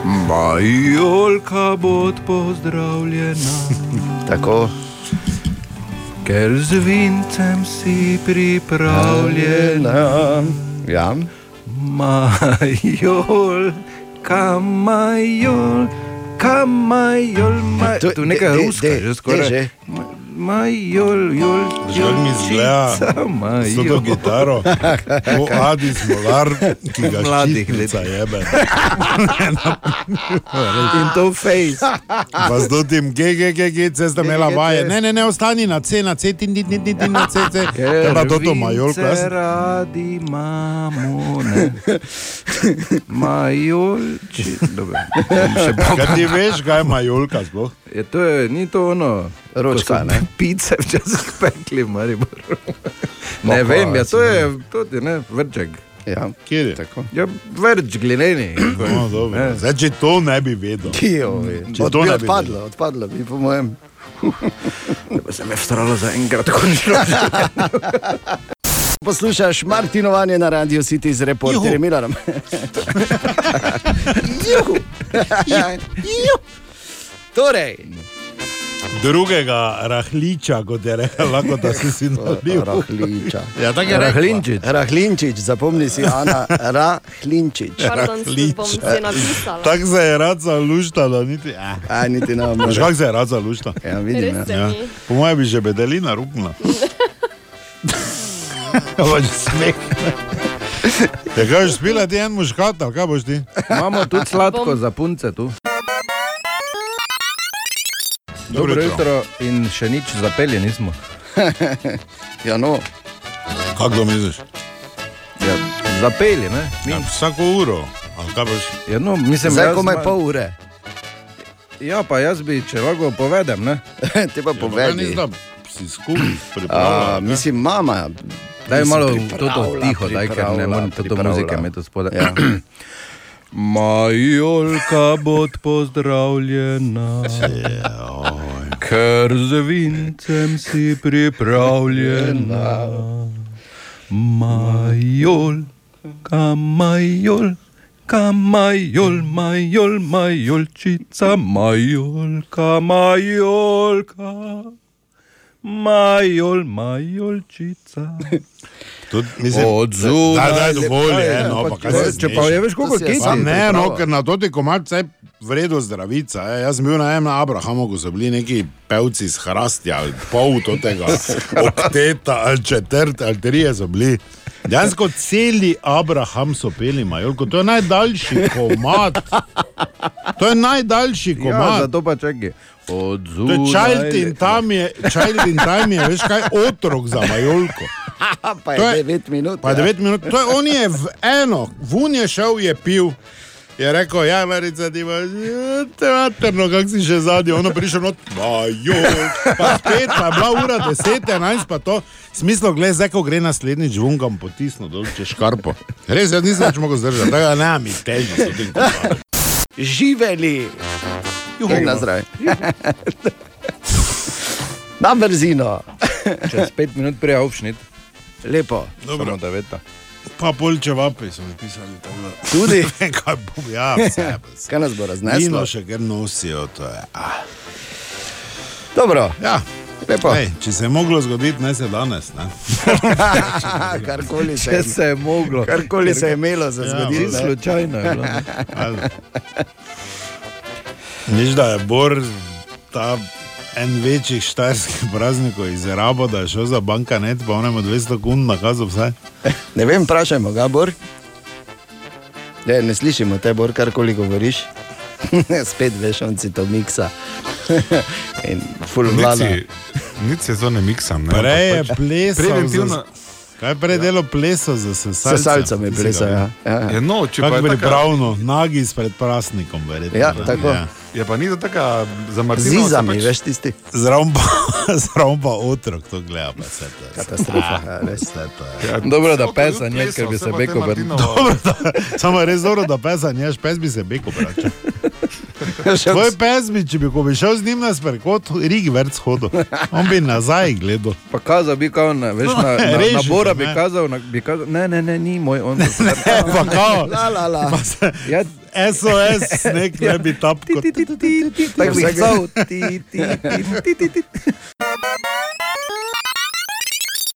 Majolka bo pozdravljena. Tako. Ker z vincem si pripravljena. Ja. Majol, kamajol, kamajol, maj... To- Tu nekaj de- de- ruska, de- že skoraj. Majol, jol, Žal mi zgleda, s to gitaro, kot Adi Smolar, ki ga Mladih ščitnica jebe. In to face. Pa s tem GGGG, cesta imela vaje. Ne, ne, ne, ostani na C, na C, ti, ti, ti, ti, ti, na C, C. Pa to to jaz. Vince radi imamo, ne. Majolči, dobro. Kaj ti veš, kaj je majolka sploh? Je to ni to ono, Ročka, ne? Pice včasih pekli, v Mariboru. Ne No, vem, ja, to je, je, ne, vrček. Ja, Kjer je? tako. Ja, vrč glineni. No. Ne. Zdaj, če to ne bi vedel. Kijo, Če Od, to bi ne bi odpadlo, odpadlo bi, po mojem. Pa se me vstralo za enkrat končno. Poslušaš Martinovanje na Radio City z reporterjem Milanom. Juhu. Juhu. Torej, Drugega rahliča, kot je rekel, lahko da si si nalil. Rahliča. Ja, tako je. Rahlinčič. Rahlinčič, zapomni si, Ana, Rahlinčič. Si napisala. Tako se je rad zalušta, da niti. Eh. A, niti ne Veš, kako se je rad zalušta? Ja, vidim, ja. Ja. Po mojem bi že bedelina ruknila. Pač smeh. Ja, kaj boš spila ti en muškat, kaj boš ti? Imamo tudi sladko za punce tu. Dobro jutro in še nič zapelje nismo. ja, no. Kako to misliš? Ja, zapelje, ne? Ja, vsako uro. Ali kaj boš? Ja, no, mislim, Zdaj jaz komaj ma- pol ure. Ja, pa jaz bi, če lahko povedem, ne? Te pa Ja, povedi. pa si skupaj ne? mislim, mama. Daj malo toto tiho, daj, ker ne morem toto pripravlja. muzike imeti spodaj. Ja. Majolka bo pozdravljena, ker z vincem si pripravljena. Majolka, majolka, majol, majol, majolčica, majolka, majolka. Majol, majolčica. Tudi, mislim, Od zunaj Daj, daj, dovolj je, je, no, pa če- kaj se če pa je, veš, koliko To je sam ne, no, priprava. ker na toti komad vse vredo zdravica. E. Jaz sem bil na enem Abrahamu, ko so bili neki pevci z hrastja, ali pol tega okteta, ali četrt, ali trije so bili. Dejansko celi Abraham so peli, Majolko, to je najdaljši komad. To je najdaljši Ja, komad. zato pa čakaj. Od To je zunaj. child in time je, child in time je, veš kaj, otrok za Majolko. pa To je je- 9 minut. Pa ja. 9 minut, to je on je v eno, vun je šel, je pil. Je rekel, ja, marica, ti imaš, ja, teaterno, kak si še zadnji, ono prišel not, majo, pa spet, pa je bila ura 10, 11, pa to, smislo, gled, zdaj, ko gre naslednjič vungam potisno dol čez škarpo. Res, jaz nisem več mogel zdržati, da ga ne, mi težko s tem. Živeli. In na zdravje. Na brzino. Čez pet minut prej avšnit. Lepo. Dobro. Samo da veta. Pa polče vape so mi pisali. da- Tudi? Kaj bom, ja, vse. Kaj nas bo razneslo? Vino še ker nosijo, to je. Ah. Dobro. Ja. Lepo. Ej, če se je moglo zgoditi, ne se danes. Ne? Karkoli se Če se je moglo. karkoli se je imelo za Ja, zgoditi. Čisto ne. slučajno je bilo. Nič, da je Bor ta en večjih štajerskih praznikov iz Rabo, da je šel za banka net, pa onemu 200 kun nakazal vse. Ne vem, vprašajmo ga, Bor. Ne, ne slišimo te, Bor, karkoli govoriš. Spet veš, on si to miksa. In full vlada. Nici, nič se to ne miksam. Ne, Prej je pač plesal. Preventivno. Za, kaj je prej delo plesal za sesalce? Sesalcem je plesal, ja. ja. Ja, no, če pa Kako je pripravno, nagi s pred prasnikom, verjetno. Ja, tako. Ja. Je pa ni to taka za Martina. Zizami, veš tisti. Zraven pa, zraven pa otrok to gleda. Pa vse to je. Katastrofa, ja, res. Vse to je. Ja, Dobro, da pesa nješ, ker bi se beko da, samo je res dobro, da pesa nješ, pes bi se beko vračal. Tvoj pes bi, če bi, bi šel z njim na sprehod, Rigi več hodil. On bi nazaj gledal. Pa kazal bi, kao, na, veš, na, na, na Bora bi ne. kazal, na, bi kazal, ne, ne, ne, ni moj, on. pa kao. La, la, la. Pa se, Ja, SOS, nek ne bi tapko. tako bi kazal. Ti, ti, ti, ti, ti, ti.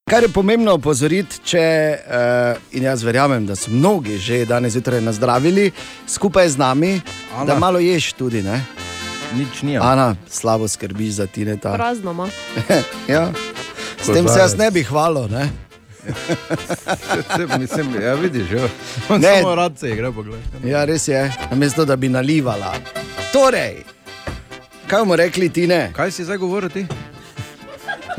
Kar je pomembno opozoriti, če, uh, in jaz verjamem, da so mnogi že danes zjutraj nazdravili, skupaj z nami, Ana. da malo ješ tudi. Ne? Nič ni. Ana, slabo skrbiš za Tineta. Prazno ima. ja. S tem se jaz ne bi hvalil. Ne? Mislim, ja, vidiš, jo. On Ne. samo rad se igra, poglej. Ja, res je, namesto da bi nalivala. Torej, kaj bomo rekli, Tine? Kaj si zdaj govoril ti?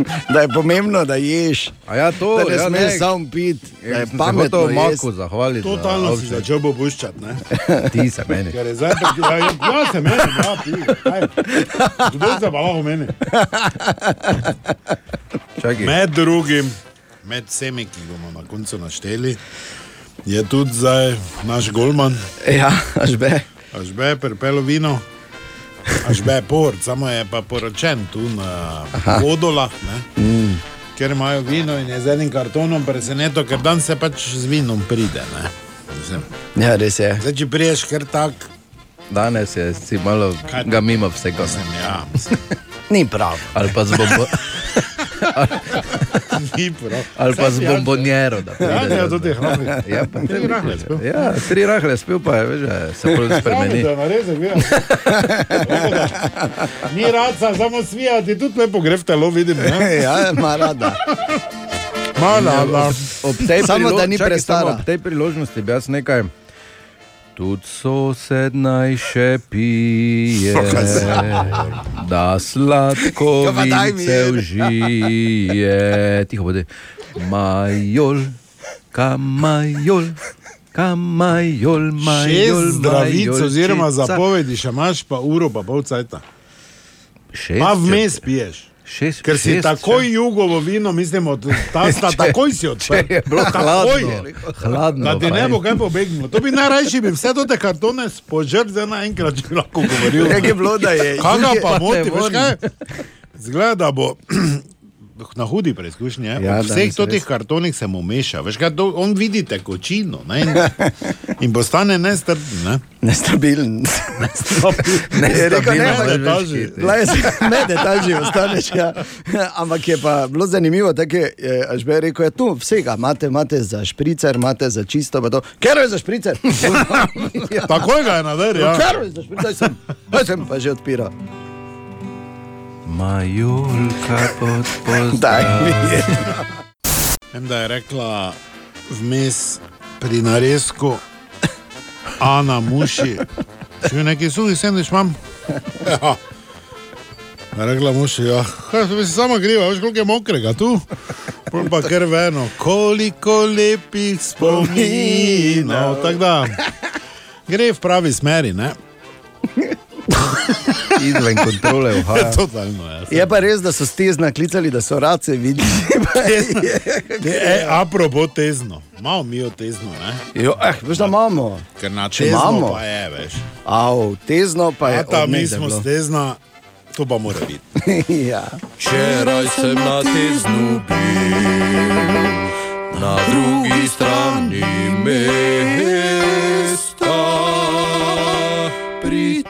Da je pomembno, da ješ. A ja, to, da ne ja, smeš ne. samo piti, da je se pametno. hotel jesti. Maku zahvaliti. za Totalno si ovce. začel popuščati. ne. Ti se meni. Ker je zdaj pri ja, ja, ja, se meni, ja, ti. Kdo se pa lahko meni? Čakaj. Med drugim, med vsemi, ki bomo na koncu našteli, je tudi zdaj naš Golman. Ja, ažbe. Ažbe, prepelo vino. Ažbe, port, samo je pa poročen tu na vodolah. Ne? Mm. Ker imajo vino in je z enim kartonom preseneto, ker dan se pač z vinom pride. Ne? Mislim, Ja, res je. Zdaj, če priješ kar tak, Danes je si malo Kaj? ga mimo vsega. ja, Ni prav. Ali pa z bombo. ni prav. Ali pa z bombonjero. da Ja, ne, to ti je hrani. Ja, pa Tri rahle spil. Ja, tri rahle spil pa je, veš, se bolj spremeni. Da, narezek, vidiš. Ni raca, samo svijati, tudi lepo gre v telo, vidim. Ja, ima rada. Mala, la. Ob tej Samo, prilo- da ni samo Ob tej priložnosti bi jaz nekaj. Tudi sosed naj še pije, da sladko Ja, vince je. užije. Tiho bodi. Majol, kamajol, kamajol, majol. Šest zdravic oziroma zapovedi, še imaš pa uro, pa pol cajta. Šest, Pa vmes piješ. Šest, Ker si šest, takoj jugovo vino, mislimo, ta sta Če- takoj si odprl. če je Takoj. hladno, hladno, Da ti ne bo kaj pobegnilo. To bi najrajši bi vse te kartone spožrl, zdaj naenkrat če bi lahko govoril. Kaj je bilo, da je- Kaj ga pa moti, veš kaj? Zgleda, da bo na hudi preizkušnji. Ja, Ja, Vseh teh kartonih se mu meša. Veš kaj, to, on vidi tekočino ne, in, in postane nestrpen. Ne? Nestabilen. Ne, je rekel, ne, Nestabilen, ne, ne, ne, detaži ostaneš. Ja. Ampak je pa bilo zanimivo, tako je, je až bi rekel, je tu vsega. Imate, imate za špricer, imate za čisto, to. Ker je za špricer? Takoj ga je nader, ja. Ker je za špricer, sem, sem pa že odpiral. Majolka pod je. Vem, da je rekla vmes pri narezku Ana Muši. Če neki suhi sendvič imam. Ja. Je Rekla muši, ja, kaj se mi sama griva, veš koliko je mokrega tu. Pol pa ker veno, koliko lepih spominov. Tako da gre v pravi smeri, ne? Izven kontrole uhaja. Totalno, ja. Je pa res, da so stezna klicali, da so race videli. E, apropo tezno, malo mi jo tezno, ne? Jo, eh, veš, da imamo. Ker na Če imamo. pa je, veš. Av, tezno pa je. Od mi smo stezna, to pa mora biti. ja. Včeraj sem na teznu bil, na drugi strani mesta.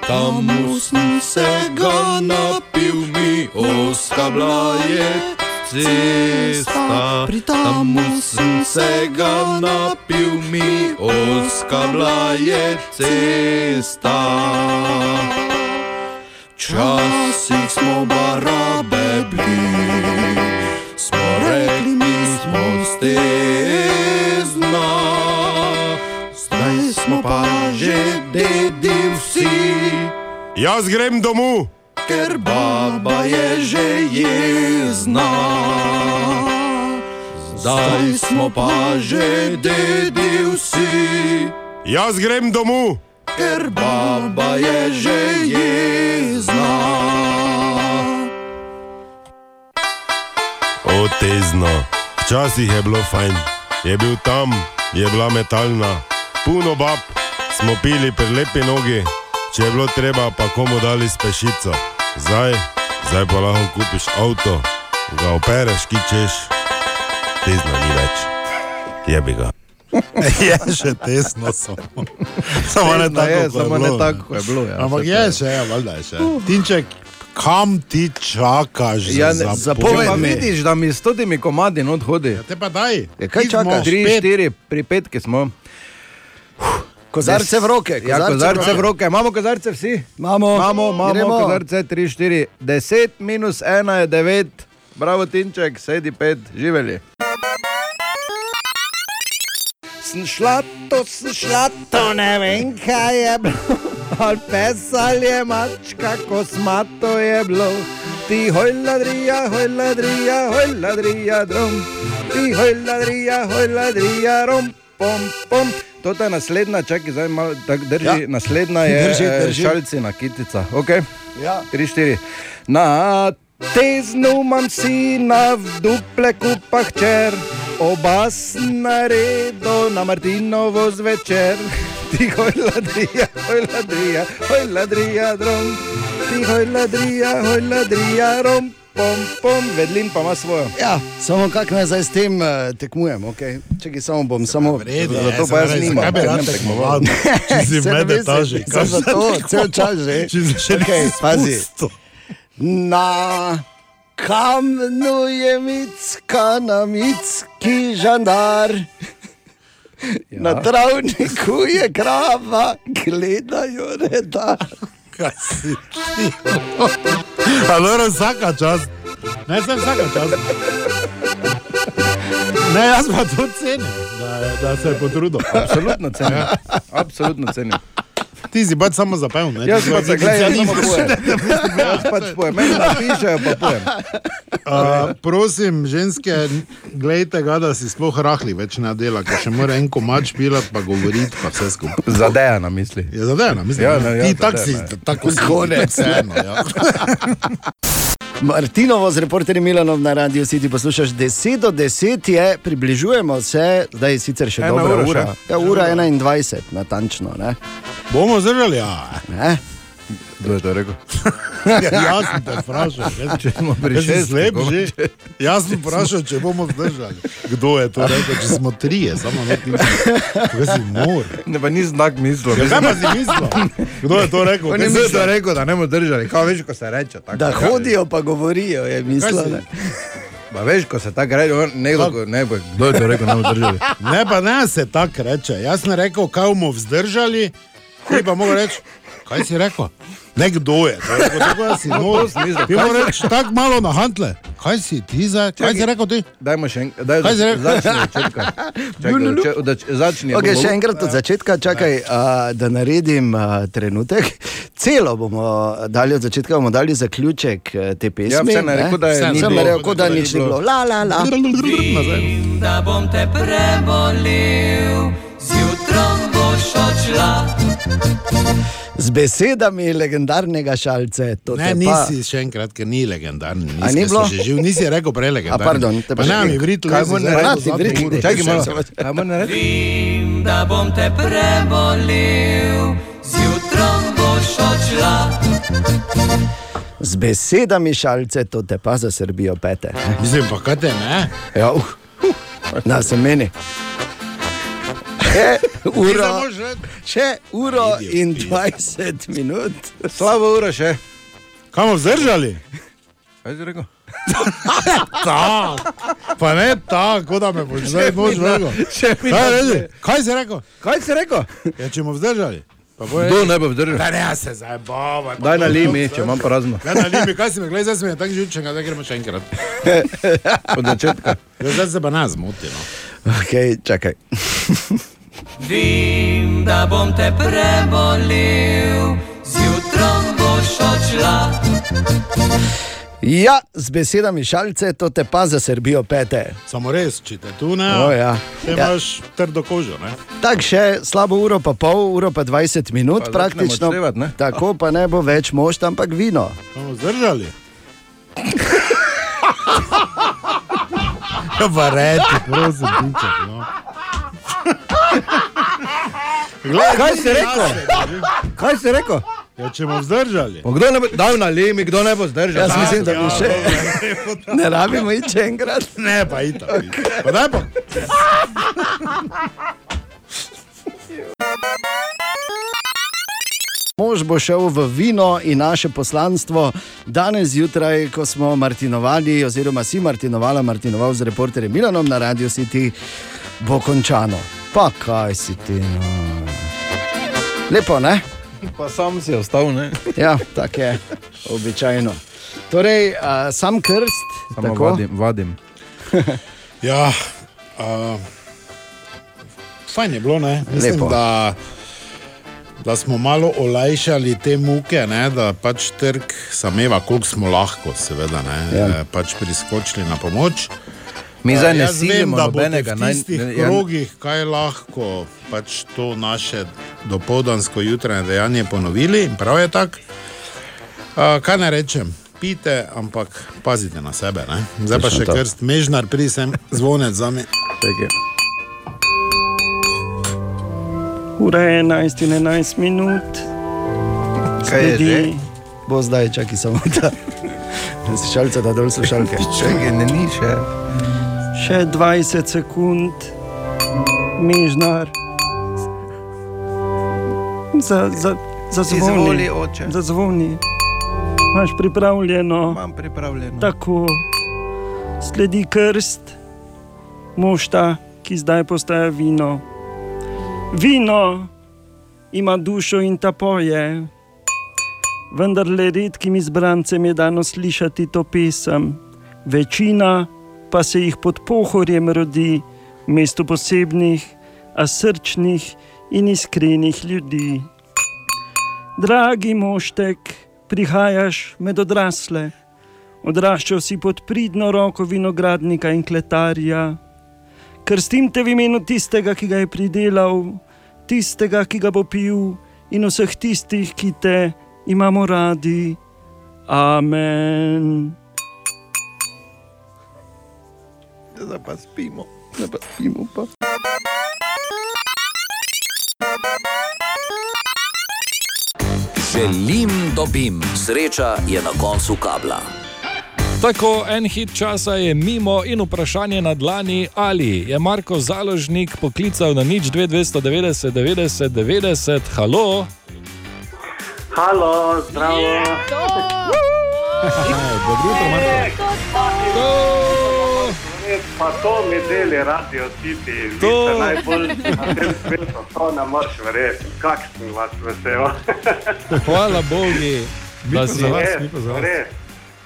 Tamu sem se ga napil, mi oska bila je cesta. Pri tamu sem se ga napil, mi oska bila je cesta. Včasih smo barabe bili, smo rekli, mi smo stezna smo pa že dedi vsi. Jaz grem domov, ker baba je že jezna. Zdaj smo pa že dedi vsi. Jaz grem domov, ker baba je že jezna. Otezno, včasih je bilo fajn, je bil tam, je bila metalna puno bab, smo pili pri lepi nogi, če je bilo treba, pa komu dali spešico. Zdaj, zdaj pa lahko kupiš avto, ga opereš, ki češ, tezno ni več. Jebi ga. je še tesno samo. Samo ne tako, je, samo ne bilo, tako, kot je bilo, ja, Ampak je to je. še, ja, valjda je še. Tinček, kam ti čakaš? Ja, za ne, zapoved? pa vidiš, da mi s temi komadi not hodi. Ja, te pa daj. Ja, kaj čakaš? Tri, pet. štiri, pri petki smo. Kozarce v roke, Ja, kozarce v kozarce v roke. Imamo kozarce vsi? Imamo. Imamo, imamo Gremo. kozarce 3, 4, 10 minus 1 je 9. Bravo, Tinček, sedi 5, živeli. Sem šla, to sem šla, to ne vem, kaj je bilo. Ali pes ali je mačka, kosmato je bilo. Ti hoj ladrija, hoj ladrija, hoj ladrija, drom. Ti hoj ladrija, hoj ladrija, rom, pom, pom. To je naslednja, čakaj, zdaj malo tako drži. Ja. Ja. Naslednja je Drži, eh, drži. šalcina, kitica. Okay? Ja. 3, 4. Na teznu imam sina v dupleku pa hčer, oba na redu na Martinovo zvečer. Ti hoj ladrija, hoj ladrija, hoj ladrija, drom. Ti hoj ladrija, hoj ladrija, rom, pom, pom, vedlin pa ima svojo. Ja, samo kako naj zdaj s tem uh, tekmujem, okay? čekaj, samo bom, samo redu, Zato ja, pa jaz nimam, zakaj bi rad tekmoval? Če si v Saj ne vem, medetaži, saj- kaj saj zato, cel čas že. Če si še Okej, nisi pazi. Na kamnu je micka, na micki žandar. Ja. Na travniku je krava, gledajo redar. Kaj si? Ampak vsaka čas. Ne, sem vsaka čas. Ne, jaz pa to cenim, da, da se je potrudil. Absolutno cenim. Absolutno cenim. Ti si pač samo zapel, ne? Jaz Ti si pa se gledam, jaz samo specialist. pojem. Jaz pač pojem, meni napišejo, pa pojem. Uh, prosim, ženske, gledajte ga, da si sploh rahli več ne dela, ker še mora en komač pilati, pa govoriti, pa vse skupaj. Zadeja na misli. Je zadejana, mislim. Ja, Ja, ne, ja, Ti tak si, tako si, Konec. vseeno, ja. Martinovo z reporterjem Milanom na Radio City poslušaš 10 do 10 je, približujemo se, zdaj je sicer še Ena dobra ura ura. Ja, ura 21, natančno. Ne? Bomo zdržali, ja. Ne? Kdo je to rekel? Ja, jaz sem te vprašal, Če smo pri jaz sem šestih, slep že. Jaz sem vprašal, če bomo zdržali. Kdo je to rekel, če smo trije, samo ne ti. Kaj si mor? Ne, pa nisem tak mislil. Ja, kaj pa si mislil? Kdo je to rekel? Si mislil, to rekel, da ne bomo držali. Kaj veš, ko se reče? Tako. Da hodijo, pa govorijo, je mislil. ne. Ba, veš, ko se tako reče, on- nekdo, ko- ne, bo- kdo je to rekel, ne bomo držali. Ne, pa ne se tako reče. Jaz sem rekel, kaj bomo vzdržali, ti pa mogo reči, kaj si rekel? Nekdo je, No. Ti moraš reči tako malo na hantle. Kaj si ti za? Kaj si rekel ti? Dajmo še enkrat, daj, Kaj si rekel? začni. Okay, še enkrat od začetka, čakaj, a, da naredim a, trenutek. Celo bomo dali od začetka, bomo dali zaključek te pesmi. Ja, vse ne, ne? rekel, da je Vse ni ne bilo. rekel, da nič ni bilo. La, la, la. Da bom te prebolel, zjutraj boš odšla. Z besedami legendarnega šalce. to Ne, te pa- nisi še enkrat, ker ni legendarni. Nisi, ni bilo? Že živ, nisi rekel prej legendarni. A, pardon, te pa pa ne, mi vritu, Kaj nisi rekel zadnjo Vriti, uro. čakaj malo. Kaj moram narediti? Vem, da bom te prebolel, zjutraj boš odšla. Z besedami šalce, to te pa za Srbijo pete. Mislim, pa kaj te ne? Ja, uh, na se meni. Še uro, še uro in 20 minut. Slabo uro še. Bomo vzdržali? Kaj si rekel? Ta, pa ne tako, da me boš zdaj boš mi Kaj, zve. kaj si rekel? Kaj si rekel? Ja, če bomo vzdržali. Pa bo Kdo ne bo vzdržal? Da ne, ja se zdaj bava. Daj na limi, če imam prazno. Daj na limi, kaj si me gledaj, zdaj si me tako živčen, da gremo še enkrat. Od začetka. Ja, zdaj se pa nas zmoti. No. Okay, čakaj. Vem, da bom te prebolel, zjutraj boš odšla. Ja, z besedami šalce, to te pa za Srbijo pete. Samo res, če te tu ne, O, ja. te Ja. imaš trdo kožo. Ne? Tako še slabo uro, pa pol, uro pa 20 minut, Pa praktično. ne? Tako pa ne bo več mošt, ampak vino. Bomo zdržali. Ja, pa reči, prosim, pinček, no. Glej, Kaj si rekel? Kaj si rekel? Ja, če bomo vzdržali. Pa Kdo ne bo dal na limi, kdo ne bo zdržal? Jaz mislim, da bi Ja, še dobro. ne rabimo iti še enkrat. Ne, pa itak. Pa daj pa. Mož bo šel v vino in naše poslanstvo danes zjutraj, ko smo Martinovali, oziroma si Martinovala, Martinoval z reporterjem Milanom na Radio City, bo končano. Pa kaj si ti? No. Lepo, ne? Pa sam si ostal, ne? Ja, tako je, običajno. Torej, uh, sam krst, Samo tako? vadim. vadim. Ja, uh, fajn je bilo, ne? Mislim, Lepo. da, da smo malo olajšali te muke, ne? da pač trg sameva, koliko smo lahko, seveda, ne? Ja. Ja. pač priskočili na pomoč. Mi zdaj ne silimo boste nobenega, V naj- tistih ne- ja- krogih, kaj lahko pač to naše dopoldansko jutranje dejanje ponovili, in prav je tako. Uh, kaj naj rečem? Pite, ampak pazite na sebe. Ne? Zdaj pa še to. krst, mežnar, prisem, zvonec za me. Ura je 11 in 11 minut. Kaj je že? Bo zdaj, čakaj samo da. Slušalce, da dol slušalke. Čakaj, ne ni še. Še 20 sekund, mižnar. Za, za, za zvoni. Izvoli, oče. Za zvoni. Imaš pripravljeno? Imam pripravljeno. Tako. Sledi krst, mošta, ki zdaj postaja vino. Vino ima dušo in ta poje. Vendar le redkim izbrancem je dano slišati to pesem, večina pa se jih pod pohorjem rodi, v mestu posebnih, a srčnih in iskrenih ljudi. Dragi moštek, prihajaš med odrasle, odraščal si pod pridno roko vinogradnika in kletarja. Krstim te v imenu tistega, ki ga je pridelal, tistega, ki ga bo pil, in vseh tistih, ki te imamo radi. Amen. Zdaj pa spimo. Zdaj pa spimo pa. Želim, dobim, sreča je na koncu kabla. Tako en hit časa je mimo in vprašanje na dlani, ali je Marko Založnik poklical na nič 2290 90 90, halo. Halo, zdravo. Dobro jutro, Marko. Pa to mi deli radio City, vi To. ste najbolj na tem svetu, to ne moreš verjeti, kak sem vas vesel. Hvala Bogu, da si za vas, mi pa za vas.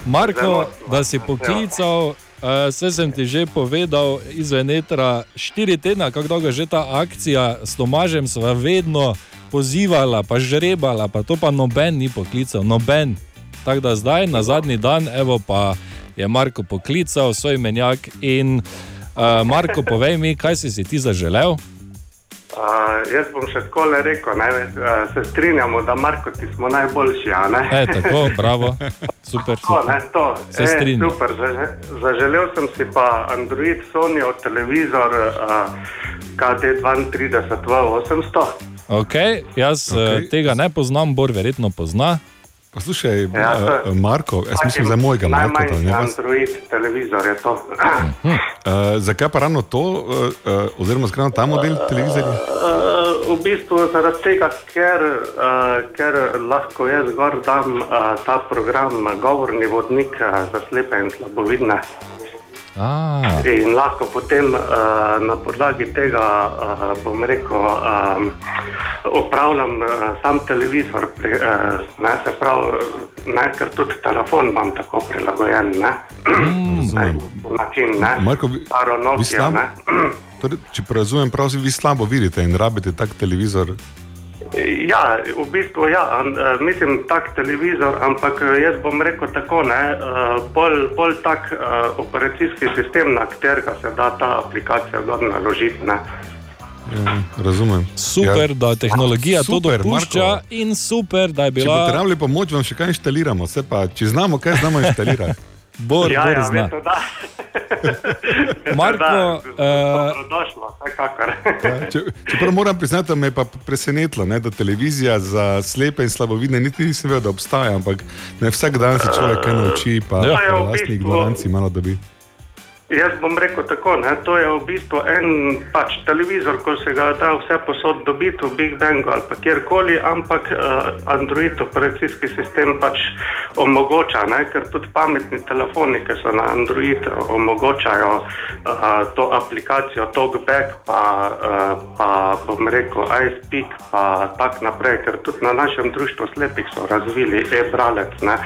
Marko, da si poklical. Vse sem ti že povedal izven etra, štiri tedna, kako dolgo je že ta akcija s Tomažem, sva vedno pozivala, pa žrebala, pa to pa noben ni poklical, noben. Tako da zdaj, na zadnji dan, evo pa je Marko poklical svoj menjak in uh, Marko, povej mi, kaj si si ti zaželel? Uh, jaz bom še tako le rekel, ne, uh, se strinjamo, da Marko ti smo najboljši, a ne? E, tako, bravo, super. To, ne, to. Se E, strinjam. super, zaže, zaželel sem si pa Android Sony televizor uh, KD 32 v 800. Okay, jaz okay. tega ne poznam, Bor verjetno pozna. Poslušaj, Ja, to uh, Marko, jaz mislim za mojega Marka. Ne vas. Android televizor je to. Hm. Uh, zakaj pa ravno to, uh, uh, oziroma zakaj ravno ta model televizorja? Uh, v bistvu zaradi tega, ker, uh, ker lahko jaz gor dam uh, ta program Govorni vodnik uh, za slepe in slabovidne. Ah. In lahko potem uh, na podlagi tega, uh, bom rekel, um, upravljam uh, sam televizor, pri, uh, ne, se pravi, ne, ker tudi telefon imam tako prilagojen, ne, Razumem. način, ne, Marko, vi, staro vi Nokia, slabo, ne. torej, če razumem prav, vi slabo vidite in rabite tak televizor. Ja, v bistvu ja, uh, mislim tak televizor, ampak eh, jaz bom rekel tako, ne, bolj, bolj tak operacijski sistem, na katerega se da ta aplikacija gor naložiti, ne. Ja, razumem. Super, ja. da tehnologija to Super, dopušča Marko. in super, da je Če bila. boste rabili pomoč, vam še kaj inštaliramo. Vse Pa, če znamo, kaj znamo inštalirati. Bor, ja, Bor ja, zna. veste, da. Marko, eh, Dobrodošlo, vsekakor. Če, čeprav moram priznati, da me je pa presenetilo, ne, da televizija za slepe in slabovidne niti nisem vedel, da obstaja, ampak ne, vsak dan se človek kaj nauči, pa Ja, ja, ja, v lastni ignoranci malo dobi. Jaz bom rekel tako, ne, to je v bistvu en pač televizor, ko se ga da vse posod dobiti v Big Bangu ali pa kjerkoli, ampak uh, Android operacijski sistem pač omogoča, ne, ker tudi pametni telefoni, ki so na Android, omogočajo uh, to aplikacijo TalkBack, pa, uh, pa bom rekel iSpeak, pa tak naprej, ker tudi na našem društvu slepih so razvili e-bralec, uh,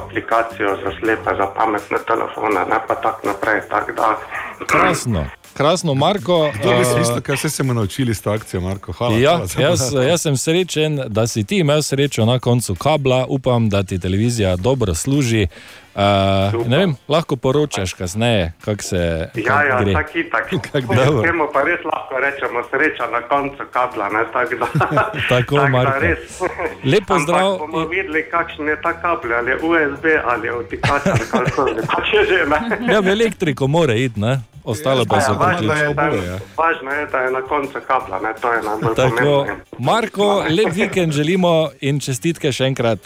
aplikacijo za slepe, za pametne telefone, ne pa tak naprej. Tak da, Krasno, krasno, Marko. Eh, mislil, kaj vse se bomo naučili s to akcijo, Marko? Hvala. Ja, hvala jaz, jaz sem srečen, da si ti imel srečo na koncu kabla. Upam, da ti televizija dobro služi. Uh, vem, lahko poročaš kasneje, kako se Ja, kak ja, gre. tak itak. Temu pa res lahko rečemo sreča na koncu kabla, ne, tako da. Tako, tak da res. Lep pozdrav. Ampak bomo videli, kakšen je ta kabel, ali USB ali je vtikač ali karkoli. Pač je že. Ja, v elektriko mora iti, ne? ostalo pa so Ja, važno, je, da, priključki. važno je, da je na koncu kabla, ne, to je najbolj Tako, pomembno. Marko, lep vikend želimo in čestitke še enkrat.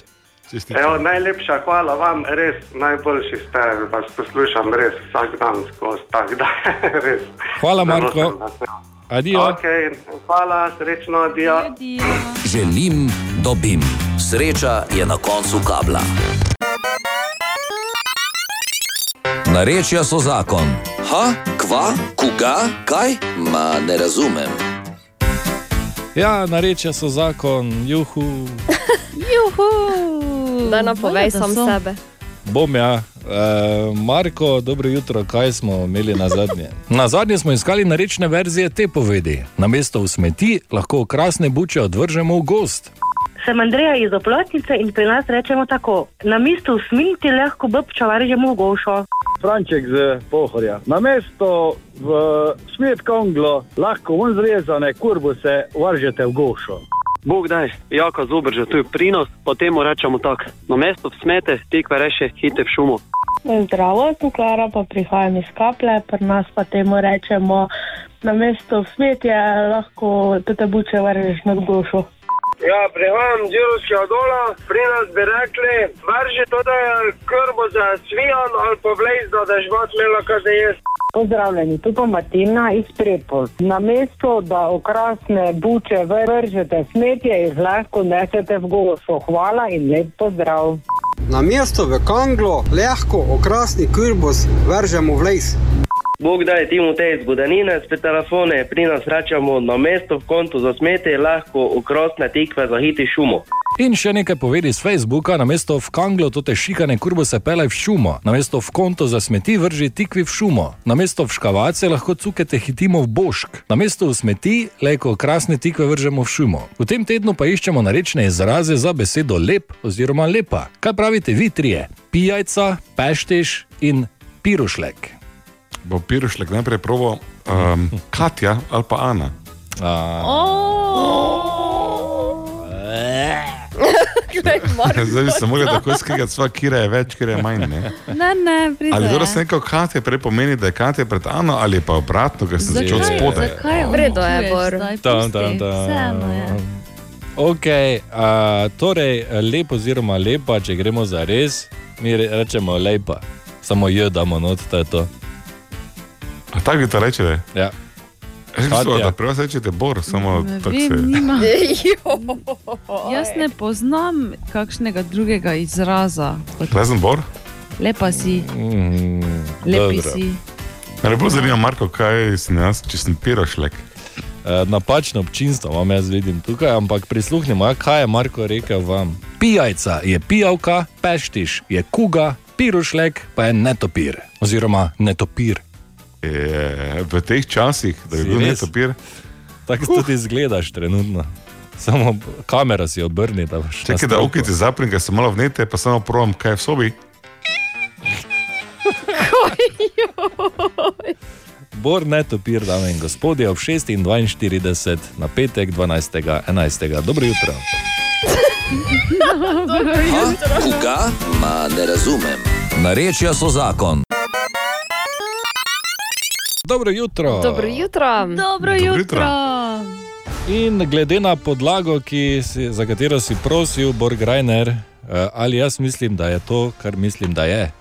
Evo, najlepša hvala vam, res najboljši ste, vas poslušam res vsak dan skozi, tako da res. Hvala, Marko. vesel. Adijo. Okay, hvala, srečno, adijo. Želim, dobim. Sreča je na koncu kabla. Narečja so zakon. Ha, kva, koga, kaj? Ma ne razumem. Ja, narečja so zakon, juhu. Juhu! Da napovej da sam so. sebe. Bom ja. E, Marko, dobro jutro, kaj smo imeli na zadnje? Na zadnje smo iskali narečne verzije te povedi. Na mesto v smeti lahko okrasne buče odvržemo v gost. Sem Andreja iz Oplotnice in pri nas rečemo tako: na mestu sminti lahko bobča varžemo v gošo. Franček z pohorja. Na mesto v smet konglo lahko ven zrezane kurbuse vržete v gošo. Bog daj, jaka zobrža, to je prinos, potem mu rečemo tako. Na mesto smete, tekve reše, hite v šumu. Zdravo, tu Klara pa prihajam iz kaple, pri nas pa temu rečemo, na mesto smetje lahko te buče vržeš nad gošo. Ja, prihajam z Jurovskega dola, pri nas bi rekli, vrži to, da je krbo za svijan ali pa vlez, da je žvat imela kaj da jesti. Pozdravljeni, tu pa Martina iz Prepol. Na mesto, da okrasne buče vržete smetje, jih lahko nesete v gošo. Hvala in lep pozdrav. Na mesto v Kanglo lahko okrasni kurbus vržemo v les. Bog daj timu te zgodanine, spet telefone, pri nas rečemo na mesto v kontu za smete, lahko ukrosne tikve za hiti šumo. In še nekaj povedi z Facebooka, na mesto v Kanglo to te šikane kurbo se pelaj v šumo, na mesto v konto za smeti vrži tikvi v šumo, na mesto v škavace lahko cukete hitimo v bošk, na mesto v smeti lejko krasne tikve vržemo v šumo. V tem tednu pa iščemo narečne izraze za besedo lep oziroma lepa. Kaj pravite vi trije? Pijajca, pešteš in pirušlek. Bo Pirošlek najprej probo um, Katja ali pa Ana. Zdaj bi se mogli tako skregati, sva kira je več, kira je manj. Ne? Ne, ne, pride. Ali dobro sem rekel, Katja prej pomeni, da je Katja pred Ano ali pa obratno, ker sem začel od spodaj. Zakaj V redu je, Bor. Tam, tam, tam. Vseeno je. Ok, uh, torej lep oziroma lepa, če gremo za res, mi re- rečemo lepa, samo jo damo not, to je to. A tako bi to rečete? Ja. Katja. da prvo rečete Bor, samo Ne tako se. nima. Jaz ne poznam kakšnega drugega izraza. kot Razen Bor? Lepa si, Mm, lepi dobro. si. Me bolj zanima, Marko, kaj sem jaz, če sem Pirošlek. Eh, Napačno občinstvo imam jaz vidim tukaj, ampak prisluhnimo, ja, kaj je Marko rekel vam. Pijajca je pijavka, peštiš je kuga, pirušlek pa je netopir oziroma netopir. Je, v teh časih, da bi bil res? netopir. Tako tudi izgledaš trenutno. Samo kamera si obrni, da boš. Čakaj, da okiti zaprim, ker sem malo vnete, pa samo provam, kaj je v sobi. Bor netopir, dame in gospodje, ob 6.42 na petek 12.11. Dobro jutro. Ha, koga? Ma ne razumem. Narečja so zakon. Dobro jutro. Dobro jutro. Dobro jutro. In glede na podlago, ki si, za katero si prosil, Borg Reiner, eh, ali jaz mislim, da je to, kar mislim, da je.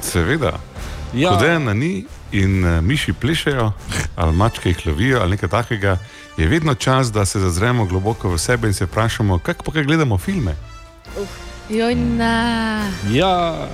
Seveda. Ja. Kodena ni in eh, miši plešejo, ali mačke jih lovijo, ali nekaj takega, je vedno čas, da se zazremo globoko v sebe in se vprašamo, kako pa kaj gledamo filme. Joj, ne. Ja.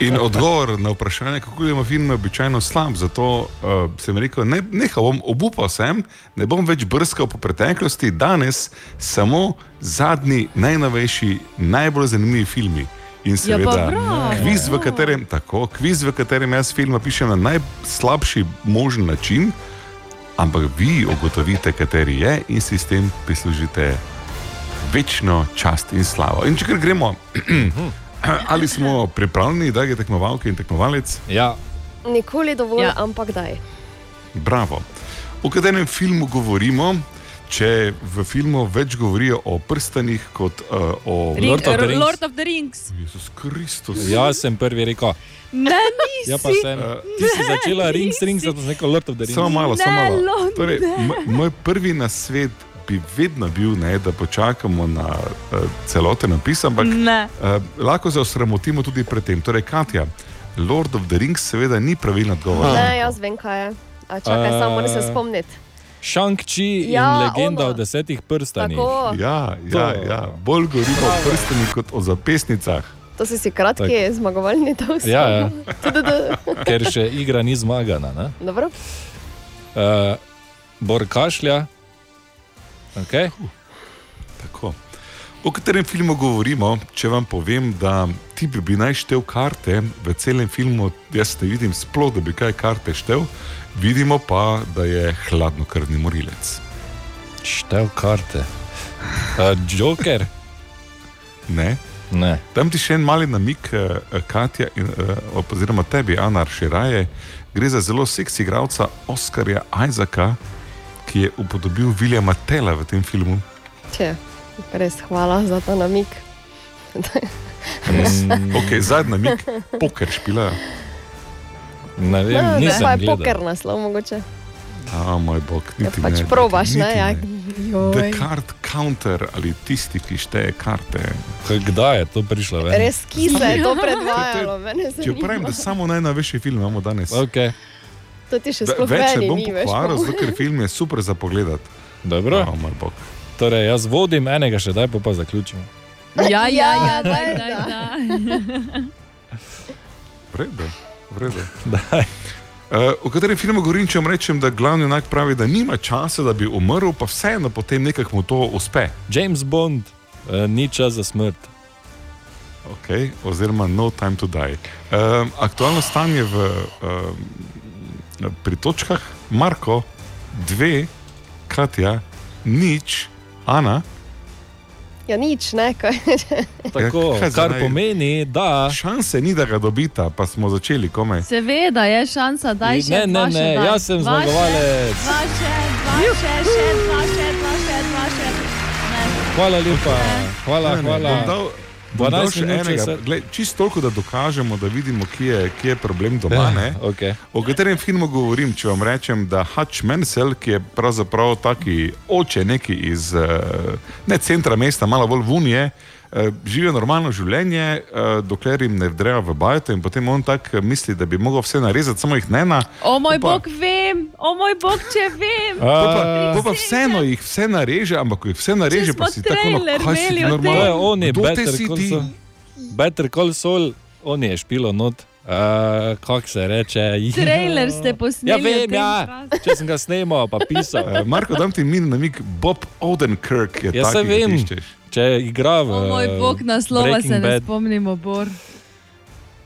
In odgovor na vprašanje, kako gledamo filme, običajno slab. Zato uh, sem rekel, ne, nehal bom, obupal sem, ne bom več brskal po preteklosti, danes samo zadnji, najnovejši, najbolj zanimivi filmi. In Ja, seveda, bravo. kviz, v katerem, tako, kviz, v katerem jaz filma pišem na najslabši možen način, ampak vi ugotovite, kateri je in si s tem prislužite večno čast in slavo. In če gremo, ali smo pripravljeni, da je tekmovalke in tekmovalec? Ja. Nikoli dovolj, ja. ampak daj. Bravo. O katerem filmu govorimo? Če v filmu več govorijo o prstanih kot uh, o Ring, Lord, of the Lord of the Rings. Jezus Kristus. Jaz sem prvi rekel. Ne, nisi. Ja, pa sem. Ti si začela Rings, Rings, zato sem rekel Lord of the Rings. Samo malo, samo malo. Torej, moj prvi nasvet bi vedno bil, ne, da počakamo na uh, celoten napis, ampak Ne. uh, lahko se osramotimo tudi pred tem. Torej, Katja, Lord of the Rings seveda ni pravilno odgovor. Ne, jaz vem, kaj je. A čakaj, samo moram se spomniti. Shang-Chi Ja, in legenda ono. o desetih prstanih. Tako. Ja, ja, ja. bolj govorimo o prstanih kot o zapestnicah. To si si kratki, Tako. zmagovalni to vse. Ja, ja. Ker še igra ni zmagana. Uh, Bor kašlja. Okay. Tako. O katerem filmu govorimo, če vam povem, da ti bi, bi naj štel karte v celem filmu, jaz ne vidim sploh, da bi kaj karte štel, vidimo pa, da je hladnokrvni morilec. Štel karte. Joker? Ne. ne. Dam ti še en mali namik, eh, Katja, in, eh, oziroma tebi, Ana Širaje. Gre za zelo seksi igralca Oskarja Isaaca, ki je upodobil Williama Tela v tem filmu. Če, res hvala za ta namik. Mm. Ok, zadnji namik, poker špila. Ne Ne, ne, pa je poker naslov mogoče. A, moj bog, Ja, niti pač ne. probaš, ne? niti Ja. The Joj. card counter ali tisti, ki šteje karte. Kdaj je to prišlo? ven? Res kise je to predvajalo, Če pravim, da samo najnovejši film imamo danes. Okay. To ti še sploh Več ne bom pokvaril, po zato ker film je super za pogled. Dobro. Oh, moj bog. Torej, jaz vodim enega, še daj pa, pa zaključim. Ja, ja, ja, Ja, daj, daj, daj, da. daj. Vredo, vredo. Uh, o katerem filmu govorim, če vam rečem, da glavni junak pravi, da nima časa, da bi umrl, pa vseeno potem nekako mu to uspe. James Bond, uh, ni čas za smrt. Okay, oziroma No Time to Die. Um, aktualno stanje v, um, pri točkah, Marko, dve, Katja, nič, Ana. Ja, nič, ne, kaj. Tako, Ja, kar naj- pomeni, da. Šanse ni, da ga dobita, pa smo začeli komaj. Seveda je šansa, da je še Ne, ne, ne, daj. jaz sem zmagovalec. Dva še, dva še, še, dva še, dva še, dva še. Ne. Hvala lepa, hvala, Ne, ne, hvala. Dal 12 še minut, enega. Glej, čisto toliko, da dokažemo, da vidimo, kje je, kje je problem doma. Ja, ne. okay. O katerem filmu govorim, če vam rečem, da Hutch Mansell, ki je pravzaprav taki oče neki iz eh, ne centra mesta, malo bolj vunije, živijo normalno življenje, eh, dokler jim ne vdrejo v bajto in potem on tako misli, da bi mogel vse narezati, samo jih ne na. O moj Pa- bog, vem, o moj bog, če vem. To pa, to pa vseeno jih vse nareže, ampak ko jih vse nareže, pa si tako, no, trailer kaj normalno. on je Better Call? Saul. Better Call Saul, on je špilo not. Uh, kako se reče? Trailer ste posneli Ja, vem, ja. Če sem ga snemal, pa pisal. Eh, Marko, dam ti min namig, Bob Odenkirk je Ja, taki, se vem, iščeš. Če igra v. O moj bog, naslova Breaking se ne Bad. spomnimo, Bor.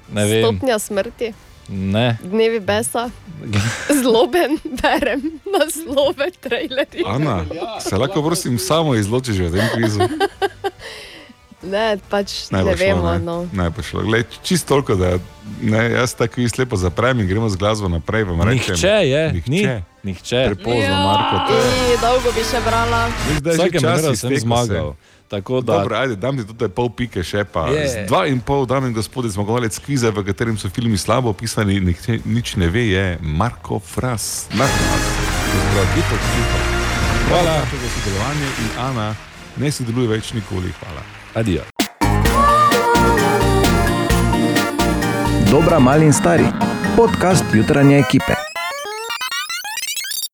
Ne vem. Stopnja smrti, Ne. dnevi besa, zloben, berem naslove trailerjev. Ana, se lahko prosim samo izločiš v tem kvizu. Ne, pač Ne, ne, šlo, vemo. ne. No. Ne, bo šlo. Glej, čisto toliko, da ne, jaz tako vis lepo zaprem in gremo z glasbo naprej. vam rečem, Nihče je, nihče. ni. Nihče. Prepozno, Marko. to je- Ej, dolgo bi še brala. Veš, da je že Vsake čas manjera sem iztekel se. Zmagal. Tako da, Dobro, ajde, dam ti tudi pol pike še pa. Je. Z Dva in pol, dame in gospodje, zmagovalec kviza, v katerem so filmi slabo opisani, nihče nič ne ve, je Marko Fras. Marko Fras. Zdravito, super. Hvala za sodelovanje in Ana ne sodeluje več nikoli. Hvala. Adijo. Dobra, mali in stari. Podcast jutranje ekipe.